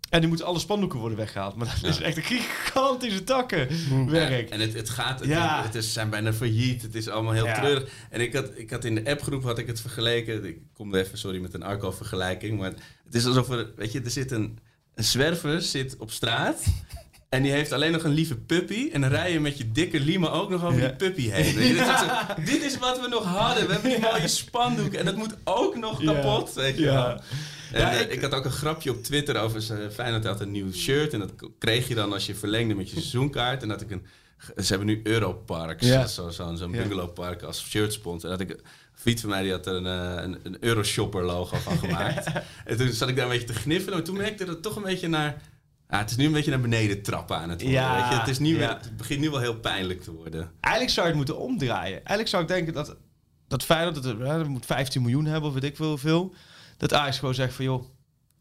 Speaker 6: En nu moeten alle spandoeken worden weggehaald. Maar dat is echt een gigantische takkenwerk.
Speaker 5: En het, het gaat, het,
Speaker 6: Ja.
Speaker 5: is, het is, zijn bijna failliet, het is allemaal heel
Speaker 6: Ja.
Speaker 5: treurig. En ik had, ik had in de appgroep had ik het vergeleken, ik kom er even, sorry, met een Arco-vergelijking, maar het is alsof er, weet je, er zit een, een zwerver zit op straat en die heeft alleen nog een lieve puppy en dan rij je met je dikke lima ook nog over
Speaker 6: Ja.
Speaker 5: die puppy heen. Weet je, dit, is zo- dit is wat we nog hadden, we hebben die mooie spandoek en dat moet ook nog
Speaker 6: Ja.
Speaker 5: kapot, weet je
Speaker 6: Ja.
Speaker 5: wel. En,
Speaker 6: Ja,
Speaker 5: eh,
Speaker 6: ik-
Speaker 5: ik, had ook een grapje op Twitter over ze- Feyenoord had een nieuw shirt. En dat kreeg je dan als je verlengde met je seizoenkaart. En dat ik een... Ze hebben nu Europarks,
Speaker 6: Ja.
Speaker 5: zo'n zo,
Speaker 6: Ja.
Speaker 5: bungalowpark als shirtsponsor. En dat ik... Een vriend van mij die had er een, eh, een, een Euroshopper logo van gemaakt. En toen zat ik daar een beetje te gniffelen. Maar toen merkte dat het toch een beetje naar... Ja, het is nu een beetje naar beneden trappen aan het worden.
Speaker 6: Ja,
Speaker 5: weet je? Het, is nu
Speaker 6: ja.
Speaker 5: weer, het begint nu wel heel pijnlijk te worden.
Speaker 6: Eigenlijk zou je het moeten omdraaien. Eigenlijk zou ik denken dat, dat Feyenoord, dat, het- hè, dat moet 15 miljoen hebben of weet ik veel hoeveel. Dat Ajax gewoon zegt van joh,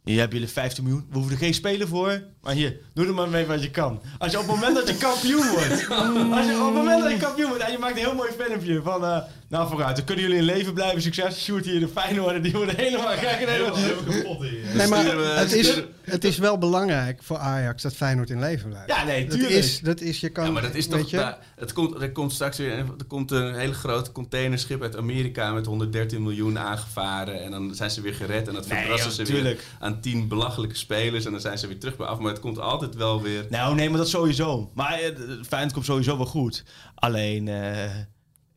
Speaker 6: hier hebben jullie 15 miljoen. We hoeven er geen speler voor. Maar hier, doe er maar mee wat je kan. Als je op het moment dat je kampioen wordt. als je op het moment dat je kampioen wordt en je maakt een heel mooi filmpje van... eh, Nou, vooruit. Dan kunnen jullie in leven blijven. Succes. Sjoerd hier de Feyenoord. Die worden helemaal gek. en helemaal-
Speaker 4: Nee, maar het, is, het is wel belangrijk voor Ajax dat Feyenoord in leven blijft.
Speaker 6: Ja, nee,
Speaker 4: dat
Speaker 6: tuurlijk.
Speaker 4: is, dat is, je kan,
Speaker 5: Ja, maar dat is toch...
Speaker 4: je,
Speaker 5: daar- het komt, er komt straks weer er komt een hele grote containerschip uit Amerika met 113 miljoen aangevaren. En dan zijn ze weer gered. En dat
Speaker 6: Nee,
Speaker 5: verbrassen
Speaker 6: joh,
Speaker 5: ze
Speaker 6: tuurlijk.
Speaker 5: weer aan 10 belachelijke spelers. En dan zijn ze weer terug bij af. Maar het komt altijd wel weer...
Speaker 6: Nou, nee, maar dat sowieso. Maar eh, Feyenoord komt sowieso wel goed. Alleen, eh,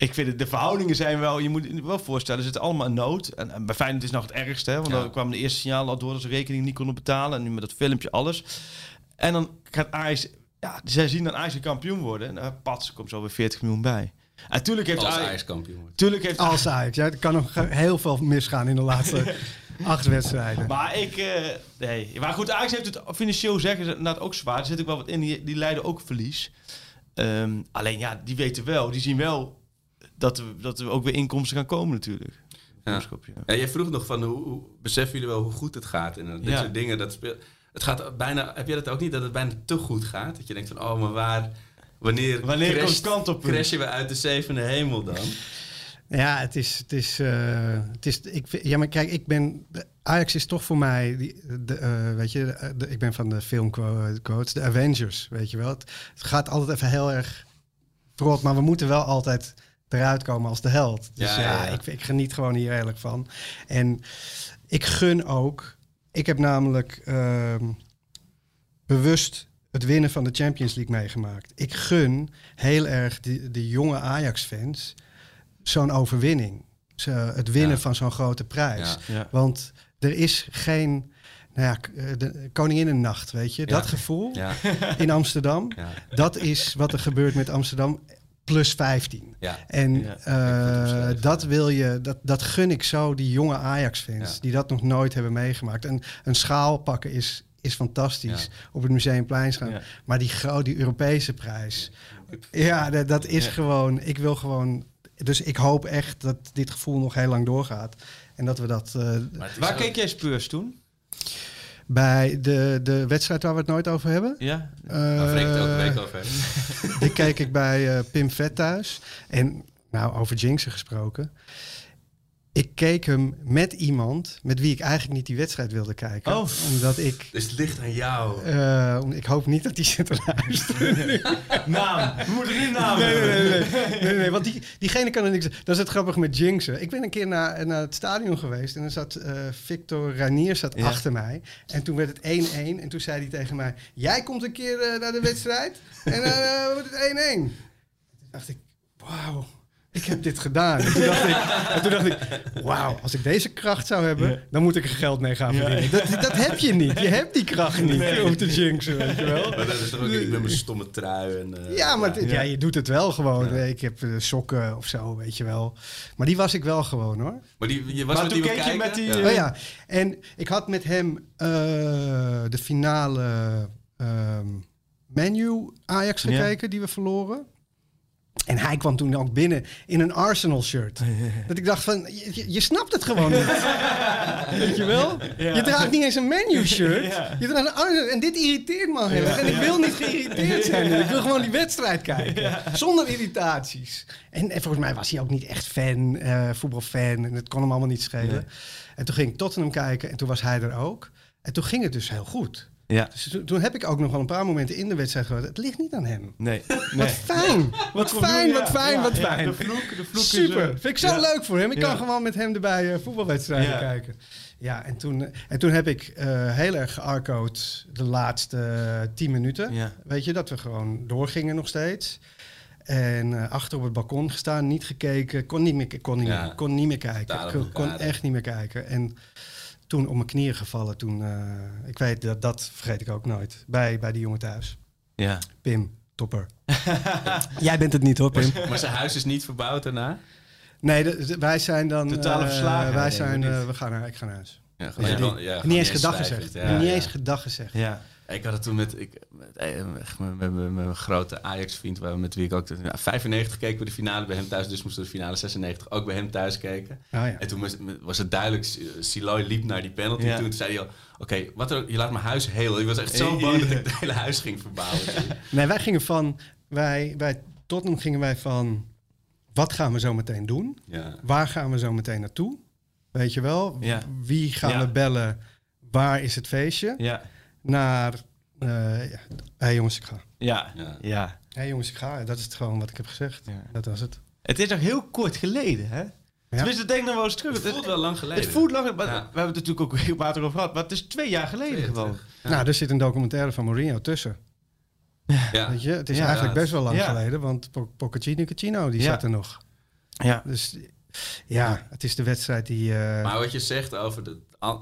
Speaker 6: ik vind het, de verhoudingen zijn wel... Je moet je wel voorstellen, ze zitten allemaal in nood. En, en bij Feyenoord is het nog het ergste. Hè, want
Speaker 5: Ja.
Speaker 6: dan kwamen de eerste signalen al door dat ze rekening niet konden betalen. En nu met dat filmpje, alles. En dan gaat Ajax... Ja, zij zien dan Ajax een kampioen worden. En uh, pats, er komt zo weer 40 miljoen bij. En tuurlijk heeft
Speaker 5: Als
Speaker 6: Ajax...
Speaker 5: Kampioen wordt.
Speaker 6: Tuurlijk heeft
Speaker 4: als Ajax. Ja, er kan nog heel veel misgaan in de laatste acht wedstrijden.
Speaker 6: Maar ik, eh, nee. Maar goed, Ajax heeft het financieel zeggen ze inderdaad ook zwaar. Er zit ook wel wat in. Die, die leiden ook verlies. Ehm, alleen ja, die weten wel, die zien wel dat er, dat er ook weer inkomsten gaan komen natuurlijk.
Speaker 5: Ja.
Speaker 6: Ja.
Speaker 5: Jij vroeg nog van hoe, hoe beseffen jullie wel hoe goed het gaat? En dit
Speaker 6: Ja.
Speaker 5: soort dingen, dat speelt. Het gaat bijna. Heb jij dat ook niet dat het bijna te goed gaat? Dat je denkt van, oh, maar waar. Wanneer,
Speaker 6: Wanneer
Speaker 5: crasht-
Speaker 6: komt het kantelpunt?
Speaker 5: crashen we uit de zevende hemel dan?
Speaker 4: Ja, het is, het is, eh, het is ik, ja, maar kijk, ik ben, de- Ajax is toch voor mij, die, de, eh, weet je, de- de- ik ben van de filmquotes, de Avengers, weet je wel. Het, het gaat altijd even heel erg trot, maar we moeten wel altijd eruit komen als de held. Dus
Speaker 5: Ja,
Speaker 4: ja,
Speaker 5: ja, ja.
Speaker 4: Ik, ik geniet gewoon hier eerlijk van. En ik gun ook, ik heb namelijk ehm, bewust het winnen van de Champions League meegemaakt. Ik gun heel erg die, die jonge Ajax-fans zo'n overwinning. Zo, het winnen van zo'n grote prijs. Want er is geen nou ja, eh, de Koninginnennacht, weet je.
Speaker 5: Ja.
Speaker 4: Dat gevoel
Speaker 5: Ja,
Speaker 4: in Amsterdam,
Speaker 5: ja,
Speaker 4: dat is wat er gebeurt met Amsterdam plus 15.
Speaker 5: ja.
Speaker 4: En
Speaker 6: Ja,
Speaker 4: eh, dat wil je, dat, dat gun ik zo die jonge Ajax-fans
Speaker 5: Ja.
Speaker 4: die dat nog nooit hebben meegemaakt. En een schaal pakken is, is fantastisch
Speaker 5: Ja.
Speaker 4: op het Museumplein gaan.
Speaker 6: Ja.
Speaker 4: Maar die grote die Europese prijs, ja, dat, dat is
Speaker 6: Ja.
Speaker 4: gewoon. Ik wil gewoon. Dus ik hoop echt dat dit gevoel nog heel lang doorgaat en dat we dat eh,
Speaker 5: is
Speaker 6: Waar keek jij Spurs toen?
Speaker 4: Bij de, de wedstrijd waar we het nooit over hebben.
Speaker 6: Ja?
Speaker 5: Daar vreet het elke
Speaker 4: eh,
Speaker 5: week over.
Speaker 4: Die keek ik bij eh, Pim Vet thuis. En nou, over Jinxen gesproken. Ik keek hem met iemand met wie ik eigenlijk niet die wedstrijd wilde kijken.
Speaker 6: Oh.
Speaker 4: Omdat ik...
Speaker 5: Dus het ligt aan jou.
Speaker 4: eh, ik hoop niet dat hij zit te luisteren.
Speaker 6: Naam. We moeten nu naam
Speaker 4: Nee, nee, nee, nee, nee, nee, want die, diegene kan er niks. Dat is het grappig met Jinxen. Ik ben een keer naar, naar het stadion geweest en dan zat eh, Victor Ranier zat
Speaker 6: Ja.
Speaker 4: achter mij. En toen werd het 1-1 en toen zei hij tegen mij: Jij komt een keer eh, naar de wedstrijd en dan wordt het 1-1. Toen dacht ik: Wauw. Ik heb dit gedaan. En toen dacht ik, en toen dacht ik wauw, als ik deze kracht zou hebben, dan moet ik er geld mee gaan verdienen. Dat, dat heb je niet. Je hebt die kracht niet om te jinxen, weet je wel.
Speaker 5: Maar dat is toch ook ik met mijn stomme trui. En, eh,
Speaker 4: Ja, maar ja.
Speaker 6: Ja.
Speaker 4: je doet het wel gewoon.
Speaker 5: Ja.
Speaker 4: Ik heb eh, sokken of zo, weet je wel. Maar die was ik wel gewoon hoor.
Speaker 5: Maar die, je was
Speaker 6: Maar
Speaker 5: met
Speaker 6: toen
Speaker 5: die
Speaker 6: keek je
Speaker 5: kijken?
Speaker 6: met die,
Speaker 5: Ja.
Speaker 6: eh,
Speaker 4: Oh ja, en ik had met hem eh, de finale ehm menu Ajax
Speaker 6: Ja.
Speaker 4: gekeken die we verloren. En hij kwam toen ook binnen in een Arsenal shirt. Dat ik dacht van, je, snapt het gewoon niet. Weet je wel? Je draagt niet eens een menu shirt. Je draagt een Arsenal En dit irriteert me al heel erg. En ik wil niet geïrriteerd zijn. Ik wil gewoon die wedstrijd kijken. Zonder irritaties. En, en volgens mij was hij ook niet echt fan, eh, voetbalfan. En het kon hem allemaal niet schelen. En toen ging ik Tottenham kijken en toen was hij er ook. En toen ging het dus heel goed.
Speaker 6: Ja.
Speaker 4: Dus toen, toen heb ik ook nog wel een paar momenten in de wedstrijd gehad. Het ligt niet aan hem.
Speaker 6: Nee.
Speaker 4: Wat fijn. Wat fijn, wat fijn, wat fijn.
Speaker 6: De vloek, de vloek
Speaker 4: Super.
Speaker 6: Is,
Speaker 4: Vind ik zo
Speaker 6: ja.
Speaker 4: leuk voor hem. Ik
Speaker 6: Ja.
Speaker 4: kan gewoon met hem erbij eh, voetbalwedstrijden
Speaker 6: Ja.
Speaker 4: kijken. Ja, en toen, eh, en toen heb ik eh, heel erg gearcoed de laatste eh, tien minuten.
Speaker 6: Ja.
Speaker 4: Weet je, dat we gewoon doorgingen nog steeds. En eh, achter op het balkon gestaan, niet gekeken. Kon niet meer, kon niet
Speaker 5: Ja.
Speaker 4: meer, kon niet meer kijken.
Speaker 5: Talen
Speaker 4: Kon, kon echt niet meer kijken. En toen op mijn knieën gevallen. Toen, eh, ik weet dat, dat vergeet ik ook nooit. Bij, bij die jongen thuis.
Speaker 6: Ja.
Speaker 4: Pim, topper. Jij bent het niet hoor, Pim.
Speaker 5: Maar zijn huis is niet verbouwd daarna?
Speaker 4: Nee, de- de- wij zijn dan.
Speaker 6: Totale
Speaker 4: eh,
Speaker 6: verslagenheid,
Speaker 4: Wij zijn. eh, we gaan naar. Ik ga naar huis.
Speaker 5: Ja,
Speaker 6: Ja.
Speaker 4: niet eens gedag gezegd.
Speaker 5: ja,
Speaker 4: niet
Speaker 5: ja.
Speaker 4: eens gedag gezegd.
Speaker 6: Ja.
Speaker 5: Ik had het toen met, ik, met, eh, met, met, met mijn grote Ajax-vriend, waar- met wie ik ook... Ja, 95 keken we de finale bij hem thuis, dus moesten we de finale 96 ook bij hem thuis kijken.
Speaker 4: Oh, ja.
Speaker 5: En toen was, was het duidelijk, S- Siloy liep naar die penalty
Speaker 6: Ja.
Speaker 5: toe. Toen zei hij al, oké, wat er ook, je laat mijn huis heel. Ik was echt zo bang dat ik het hele huis ging verbouwen.
Speaker 4: Nee, wij gingen van. Wij, bij Tottenham gingen wij van wat gaan we zo meteen doen?
Speaker 5: Ja.
Speaker 4: Waar gaan we zo meteen naartoe? Weet je wel?
Speaker 6: Ja.
Speaker 4: Wie gaan
Speaker 6: Ja.
Speaker 4: we bellen? Waar is het feestje?
Speaker 6: Ja.
Speaker 4: Naar, eh ja. hey jongens, ik ga.
Speaker 6: Ja.
Speaker 5: Ja.
Speaker 6: Ja.
Speaker 4: Hé jongens, ik ga. Dat is het gewoon wat ik heb gezegd.
Speaker 6: Ja.
Speaker 4: Dat was het.
Speaker 6: Het is nog heel kort geleden, hè? Tenminste, denk nog wel eens terug.
Speaker 5: Het voelt wel lang geleden.
Speaker 6: Het voelt lang,
Speaker 5: Ja.
Speaker 6: we hebben het natuurlijk ook regelmatig over gehad. Maar het is twee jaar geleden
Speaker 5: Twee
Speaker 6: gewoon.
Speaker 5: Ja.
Speaker 4: Nou, er zit een documentaire van Mourinho tussen.
Speaker 5: Ja.
Speaker 4: Weet je? Het is
Speaker 6: Ja,
Speaker 4: eigenlijk
Speaker 5: ja,
Speaker 4: best wel lang
Speaker 6: ja.
Speaker 4: geleden, want Po- Pochettino Cucino, die
Speaker 6: Ja.
Speaker 4: zat er nog.
Speaker 6: Ja.
Speaker 4: Dus ja, het is de wedstrijd die... eh,
Speaker 5: Maar wat je zegt over de,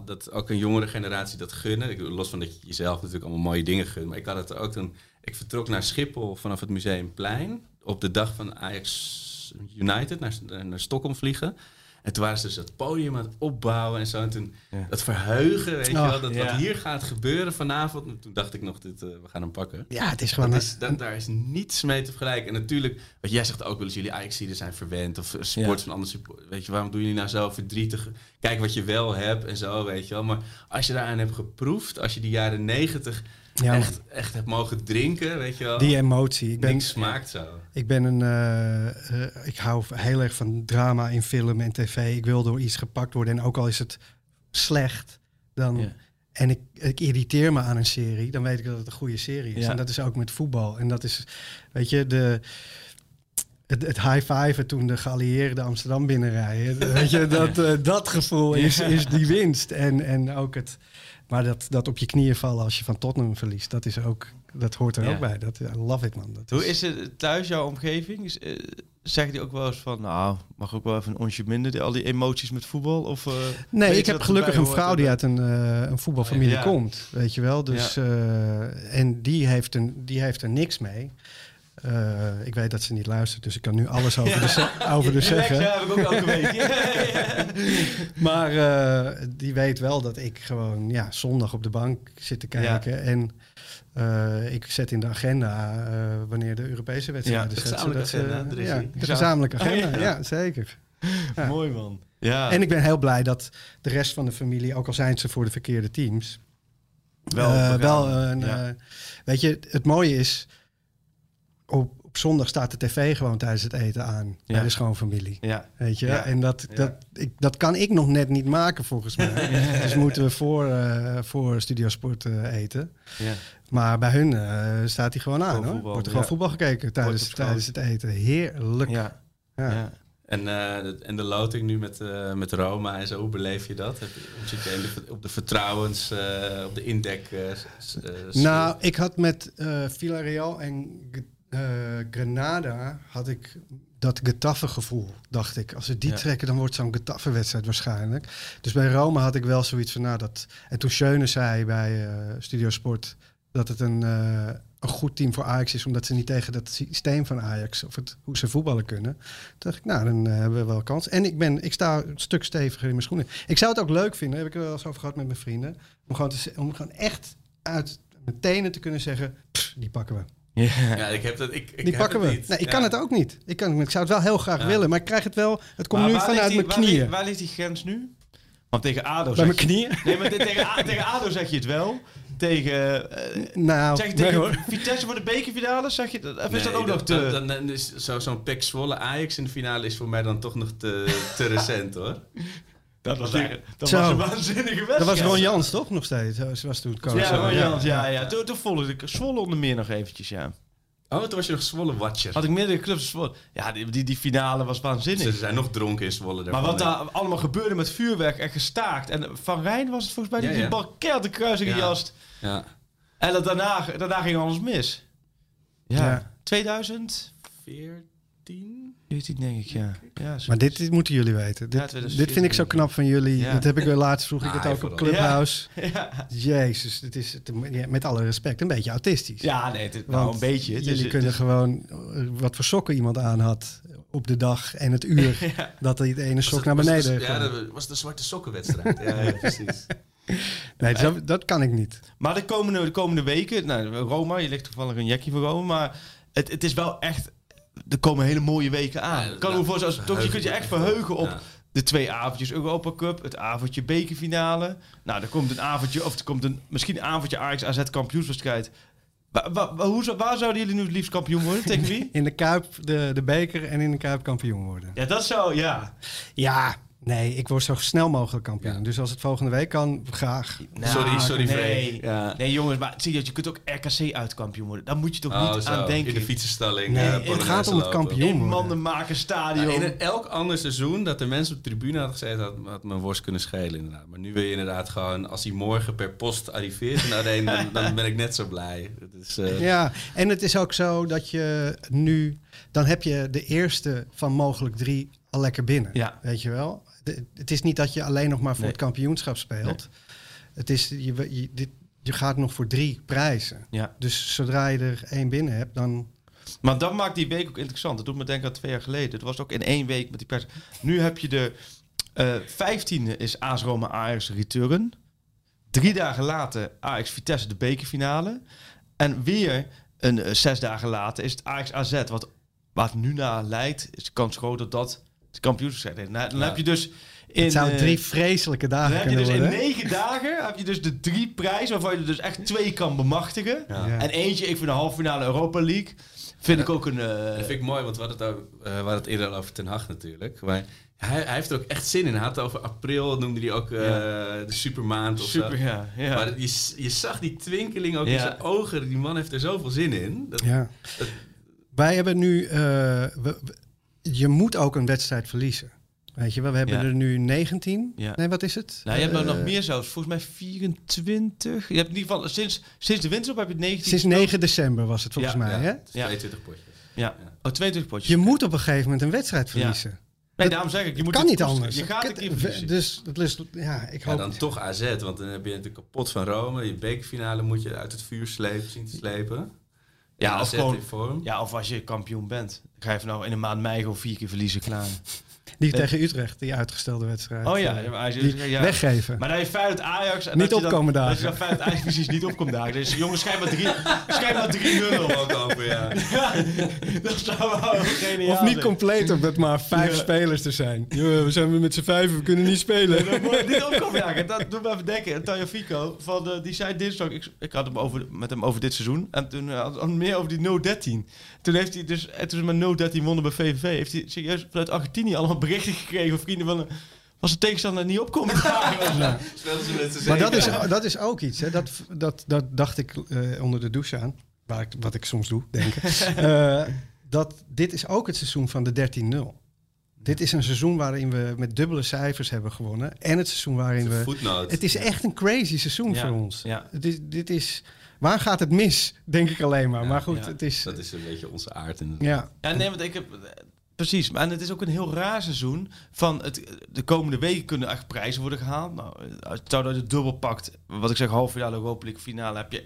Speaker 5: dat ook een jongere generatie dat gunnen. Los van dat je jezelf natuurlijk allemaal mooie dingen gunt. Maar ik had het ook toen. Ik vertrok naar Schiphol vanaf het Museumplein. Op de dag van Ajax United naar, naar Stockholm vliegen. En toen waren ze dus dat podium aan het opbouwen en zo. En toen
Speaker 6: Ja.
Speaker 5: dat verheugen, weet je
Speaker 4: Oh,
Speaker 5: wel. Dat
Speaker 6: ja.
Speaker 5: wat hier gaat gebeuren vanavond. En toen dacht ik nog, dit, eh, we gaan hem pakken.
Speaker 4: ja, het is gewoon...
Speaker 5: Dat
Speaker 4: een-
Speaker 5: is, dat, daar is niets mee te vergelijken. En natuurlijk, wat jij zegt ook wel eens, jullie Ajaxiden zijn verwend. Of
Speaker 6: Ja.
Speaker 5: van andere support. Weet je, waarom doen jullie nou zo verdrietig? Kijk wat je wel hebt en zo, weet je wel. Maar als je daaraan hebt geproefd, als je die jaren negentig
Speaker 4: ja,
Speaker 5: echt, echt mogen drinken, weet je wel.
Speaker 4: die emotie. Ik ben,
Speaker 5: Niks smaakt zo.
Speaker 4: ik ben een... eh, eh, ik hou heel erg van drama in film en tv. Ik wil door iets gepakt worden. En ook al is het slecht, dan...
Speaker 6: Ja.
Speaker 4: En ik, ik irriteer me aan een serie, dan weet ik dat het een goede serie is.
Speaker 6: Ja.
Speaker 4: En dat is ook met voetbal. En dat is, weet je, de, het, het high-fiven toen de geallieerden Amsterdam binnenrijden. weet je, dat, eh, dat gevoel is, is die winst. En, en ook het, maar dat, dat op je knieën vallen als je van Tottenham verliest, dat, is ook, dat hoort er
Speaker 6: Ja.
Speaker 4: ook bij. Dat, I love it, man. Dat
Speaker 6: Hoe is het thuis, jouw omgeving? Is, eh, zeggen die ook wel eens van, nou, mag ook wel even een onsje minder, die- al die emoties met voetbal? Of, eh,
Speaker 4: Nee, ik heb gelukkig een vrouw die uit een, eh, een voetbalfamilie
Speaker 6: Ja.
Speaker 4: komt, weet je wel. Dus, en die heeft, een, die heeft er niks mee. Eh, ik weet dat ze niet luistert, dus ik kan nu alles over, de, ze- over de zeggen.
Speaker 6: Ja, heb ik ook elke week.
Speaker 4: Maar eh, die weet wel dat ik gewoon ja, zondag op de bank zit te kijken. En eh, ik zet in de agenda wanneer de Europese wedstrijden
Speaker 6: Ja,
Speaker 4: zodat
Speaker 5: agenda, er is
Speaker 4: ja, de gezamenlijke agenda,
Speaker 6: Oh, ja.
Speaker 4: ja. zeker.
Speaker 6: Mooi man. Ja,
Speaker 4: En ik ben heel blij dat de rest van de familie, ook al zijn ze voor de verkeerde teams,
Speaker 6: wel,
Speaker 4: wel een, weet je, het mooie is, op, op zondag staat de tv gewoon tijdens het eten aan.
Speaker 6: Ja.
Speaker 4: Bij de schoonfamilie.
Speaker 6: ja.
Speaker 4: Weet je,
Speaker 6: Ja.
Speaker 4: en dat,
Speaker 6: Ja.
Speaker 4: dat, ik, dat kan ik nog net niet maken volgens mij. Dus moeten we voor, eh voor Studiosport eh, eten.
Speaker 6: Ja.
Speaker 4: Maar bij hun eh, staat hij gewoon aan
Speaker 6: Gewoon
Speaker 4: hoor.
Speaker 6: voetbal,
Speaker 4: Wordt er gewoon
Speaker 6: ja.
Speaker 4: voetbal gekeken tijdens, tijdens het eten. Heerlijk. Ja.
Speaker 6: Ja. Ja.
Speaker 5: En, eh, de- en de loting nu met, eh, met Roma en zo, hoe beleef je dat? Heb je, zit je de- op de vertrouwens, eh, op de indek?
Speaker 4: Nou, ik had met eh Villarreal en eh, Granada had ik dat Getafe gevoel, dacht ik. Als ze die
Speaker 6: Ja.
Speaker 4: trekken, dan wordt zo'n Getafe wedstrijd waarschijnlijk. Dus bij Rome had ik wel zoiets van, nou dat... En toen Schöne zei bij eh Studio Sport dat het een, eh, een goed team voor Ajax is, omdat ze niet tegen dat systeem van Ajax, of het, hoe ze voetballen kunnen. Toen dacht ik, nou, dan hebben we wel kans. En ik, ben, ik sta een stuk steviger in mijn schoenen. Ik zou het ook leuk vinden, heb ik er wel eens over gehad met mijn vrienden, om gewoon, te, om gewoon echt uit mijn tenen te kunnen zeggen, "Pff, die pakken we.
Speaker 6: Ja.
Speaker 5: Ja, ik heb dat. Ik, ik
Speaker 4: Die
Speaker 5: heb
Speaker 4: pakken
Speaker 5: het
Speaker 4: we.
Speaker 5: niet.
Speaker 4: Nee, ik
Speaker 5: Ja.
Speaker 4: kan het ook niet. Ik, kan, ik zou het wel heel graag
Speaker 5: Ja.
Speaker 4: willen, maar ik krijg het wel. Het komt
Speaker 6: Maar
Speaker 4: nu vanuit
Speaker 6: die-
Speaker 4: mijn
Speaker 6: waar ligt-
Speaker 4: knieën.
Speaker 6: Waar ligt die grens nu? Want tegen ADO
Speaker 4: Bij
Speaker 6: zeg
Speaker 4: mijn
Speaker 6: je-
Speaker 4: knieën?
Speaker 6: Nee, maar tegen, tegen ADO zeg je het wel. Tegen... eh,
Speaker 4: Nou,
Speaker 6: zeg je
Speaker 4: nee,
Speaker 6: tegen
Speaker 4: hoor.
Speaker 6: Vitesse voor de bekerfinale? Zeg je dat? Of is
Speaker 5: Nee,
Speaker 6: dat ook nog te...
Speaker 5: Dan, dan, dan is zo, zo'n Pek Zwolle Ajax in de finale is voor mij dan toch nog te, te recent hoor.
Speaker 6: Dat was, eigenlijk- dat was een waanzinnige wedstrijd.
Speaker 4: Dat was Ron Jans, toch? Nog steeds. Ze was toen coach.
Speaker 6: Ja, Ron Jans, ja, ja. Toen, toen volgde ik Zwolle onder meer nog eventjes, ja.
Speaker 5: Oh, toen was je nog Zwolle Watcher.
Speaker 6: Had ik meerdere clubs Zwolle. Ja, die, die, die finale was waanzinnig.
Speaker 5: Ze zijn nog dronken in Zwolle.
Speaker 6: Maar wat daar allemaal gebeurde met vuurwerk en gestaakt. En Van Rijn was het volgens mij, die
Speaker 5: Ja,
Speaker 6: die
Speaker 5: ja.
Speaker 6: bal keihard de kruising
Speaker 5: Ja.
Speaker 6: jast.
Speaker 5: Ja.
Speaker 6: En dat daarna, daarna ging alles mis. Ja.
Speaker 4: Ja.
Speaker 6: 2014
Speaker 5: 14?
Speaker 6: denk ik, ja. ja
Speaker 4: Maar dit, dit moeten jullie weten. Dit,
Speaker 6: 2014
Speaker 4: dit vind ik zo knap van jullie.
Speaker 6: Ja.
Speaker 4: Dat heb ik wel laatst vroeg ik
Speaker 5: Nou,
Speaker 4: het ook
Speaker 5: vooral.
Speaker 4: op Clubhouse.
Speaker 6: ja.
Speaker 4: Jezus, dit is ja, met alle respect een beetje autistisch.
Speaker 6: ja, nee, het, nou
Speaker 4: Want
Speaker 6: een beetje. Het
Speaker 4: jullie kunnen
Speaker 6: is-
Speaker 4: gewoon eh, wat voor sokken iemand aan had op de dag en het uur dat hij het ene sok naar
Speaker 5: het-
Speaker 4: beneden
Speaker 5: was- Ja,
Speaker 4: ging.
Speaker 5: dat was de zwarte sokkenwedstrijd. ja, ja, precies.
Speaker 4: Nee, dat, dat kan ik niet.
Speaker 6: Maar de komende, de komende weken, nou, Roma, je ligt toevallig een jackie voor Roma, maar het, het is wel echt, er komen hele mooie weken aan.
Speaker 5: Ja,
Speaker 6: kan me voorstellen, als- toch, je kunt je echt
Speaker 5: verheugen
Speaker 6: op
Speaker 5: Ja.
Speaker 6: de twee avondjes Europa Cup, het avondje bekerfinale. Nou, er komt een avondje, of er komt een, misschien een avondje Ajax AZ kampioenswedstrijd. Wa- wa- wa- hoe, zou- waar zouden jullie nu het liefst kampioen worden? Tegen wie?
Speaker 4: In de Kuip de, de beker en in de Kuip kampioen worden.
Speaker 6: Ja, dat zou, ja.
Speaker 4: Ja, nee, ik word zo snel mogelijk kampioen. Dus als het volgende week kan, graag.
Speaker 5: Sorry, sorry,
Speaker 6: nee.
Speaker 5: Ja.
Speaker 6: Nee, jongens, maar zie je, je kunt ook RKC uitkampioen worden. Daar moet je toch
Speaker 5: Oh,
Speaker 6: niet
Speaker 5: zo.
Speaker 6: aan denken.
Speaker 5: In de fietsenstalling.
Speaker 4: Nee,
Speaker 5: eh,
Speaker 4: het gaat om het kampioen.
Speaker 6: In mannen maken stadion.
Speaker 5: Ja, in een, elk ander seizoen dat de mensen op de tribune hadden gezeten, had, had mijn worst kunnen schelen inderdaad. Maar nu wil je inderdaad gewoon, als hij morgen per post arriveert in de arena, dan, dan ben ik net zo blij. Is, eh,
Speaker 4: Ja, en het is ook zo dat je nu... Dan heb je de eerste van mogelijk drie al lekker binnen.
Speaker 6: Ja.
Speaker 4: Weet je wel? Het is niet dat je alleen nog maar voor
Speaker 6: Nee.
Speaker 4: het kampioenschap speelt. Het is, je, je, dit, je gaat nog voor drie prijzen.
Speaker 6: Ja.
Speaker 4: Dus zodra je er één binnen hebt, dan...
Speaker 6: Maar dat maakt die week ook interessant. Dat doet me denken aan twee jaar geleden. Het was ook in één week met die pers. Nu heb je de eh vijftiende is AS Roma Ajax Return. Drie dagen later Ajax Vitesse de bekerfinale. En weer een, eh, zes dagen later is het Ajax AZ. Wat, het nu naar leidt, is de kans groot dat dat de kampioenschap is. Nou, Dan
Speaker 5: Ja.
Speaker 6: heb je dus in...
Speaker 4: het zou
Speaker 6: eh,
Speaker 4: drie vreselijke
Speaker 6: dan
Speaker 4: dagen
Speaker 6: heb je dus in negen dagen heb je dus de drie prijzen waarvan je er dus echt twee kan bemachtigen.
Speaker 5: Ja.
Speaker 4: Ja.
Speaker 6: En eentje, ik vind de halve finale Europa League. Vind ik ook een... eh,
Speaker 5: Dat vind ik mooi, want we hadden het, ook, eh, we hadden het eerder al over Ten Hag natuurlijk. Maar hij, hij heeft er ook echt zin in. Hij had het over april, noemde hij ook eh, de supermaand of
Speaker 6: Super,
Speaker 5: zo.
Speaker 6: ja. ja.
Speaker 5: Maar je, je zag die twinkeling ook in zijn ogen. Die man heeft er zoveel zin in. Dat,
Speaker 4: Ja. Wij hebben nu... eh, we- we- je moet ook een wedstrijd verliezen. Weet je wel, we hebben
Speaker 6: Ja.
Speaker 4: er nu 19.
Speaker 6: Ja.
Speaker 4: Nee, wat is het?
Speaker 6: nou, je hebt er
Speaker 4: Eh,
Speaker 6: nog meer zelfs. Volgens mij 24. Je hebt in ieder geval sinds, sinds de winterstop heb je 19.
Speaker 4: Sinds 9 december was het volgens
Speaker 6: Ja,
Speaker 4: mij,
Speaker 5: ja,
Speaker 4: hè?
Speaker 6: Ja.
Speaker 5: 22 potjes.
Speaker 6: Ja. Oh, 22 potjes.
Speaker 4: Je moet op een gegeven moment een wedstrijd verliezen.
Speaker 6: nee, daarom zeg ik, je moet
Speaker 4: kan
Speaker 6: het
Speaker 4: niet anders.
Speaker 6: Je gaat
Speaker 4: Het-
Speaker 6: verliezen.
Speaker 4: Dus dat is, ja, ik
Speaker 5: Ja,
Speaker 4: hoop.
Speaker 5: dan toch AZ, want dan heb je natuurlijk kapot van Rome. Je bekerfinale moet je uit het vuur slepen, zien te slepen.
Speaker 6: Ja, of gewoon-
Speaker 5: vorm.
Speaker 6: Ja, of als je kampioen bent. Ga je van nou in een maand mei gewoon vier keer verliezen, klaar.
Speaker 4: Die tegen Utrecht, die uitgestelde wedstrijd.
Speaker 6: Oh ja,
Speaker 4: eh,
Speaker 6: ja, maar ja.
Speaker 4: weggeven.
Speaker 6: Maar dan je Feyenoord Ajax. En
Speaker 4: Niet
Speaker 6: dat
Speaker 4: opkomen dagen.
Speaker 6: Dat je dan Feyenoord Ajax precies niet opkomt dagen. Dus jongens, schrijf maar 3 schrijf maar 3-0.
Speaker 5: Ook over, ja.
Speaker 6: dat zou wel geniaal
Speaker 4: of niet
Speaker 6: zijn.
Speaker 4: compleet, omdat maar vijf
Speaker 6: Ja.
Speaker 4: spelers er zijn. Ja, we zijn met z'n vijven, we kunnen niet spelen.
Speaker 6: Dat moet niet opkomen dagen. Dat doet me even denken. Tajo Fico, van, de, die zei dinsdag... Ik, ik had hem over, met hem over dit seizoen. En toen uh, had hij meer over die 013. Toen heeft hij dus... En toen ze met 013 wonnen bij VVV... heeft hij serieus vanuit Argentinië allemaal berichten gekregen... van vrienden van... Als de tegenstander niet opkomt
Speaker 4: Maar dat is, dat is ook iets. Hè. Dat, dat, dat dacht ik eh, onder de douche aan. Waar ik, wat ik soms doe, denken. Eh, dat dit is ook het seizoen van de 13-0. Dit is een seizoen waarin we met dubbele cijfers hebben gewonnen. En het seizoen waarin we...
Speaker 5: voetnoot.
Speaker 4: Het is echt een crazy seizoen
Speaker 6: Ja,
Speaker 4: voor ons.
Speaker 6: ja.
Speaker 4: Het is, dit is... Waar gaat het mis? Denk ik alleen maar.
Speaker 5: Ja,
Speaker 4: maar goed,
Speaker 6: ja.
Speaker 4: het is...
Speaker 5: Dat is een beetje onze aard inderdaad.
Speaker 4: Ja,
Speaker 6: Ja, nee, want ik heb... Precies, maar het is ook een heel raar seizoen. Van het, de komende weken kunnen echt prijzen worden gehaald. Nou, het je het dubbel pakt, wat ik zeg, finale Europa League finale, heb je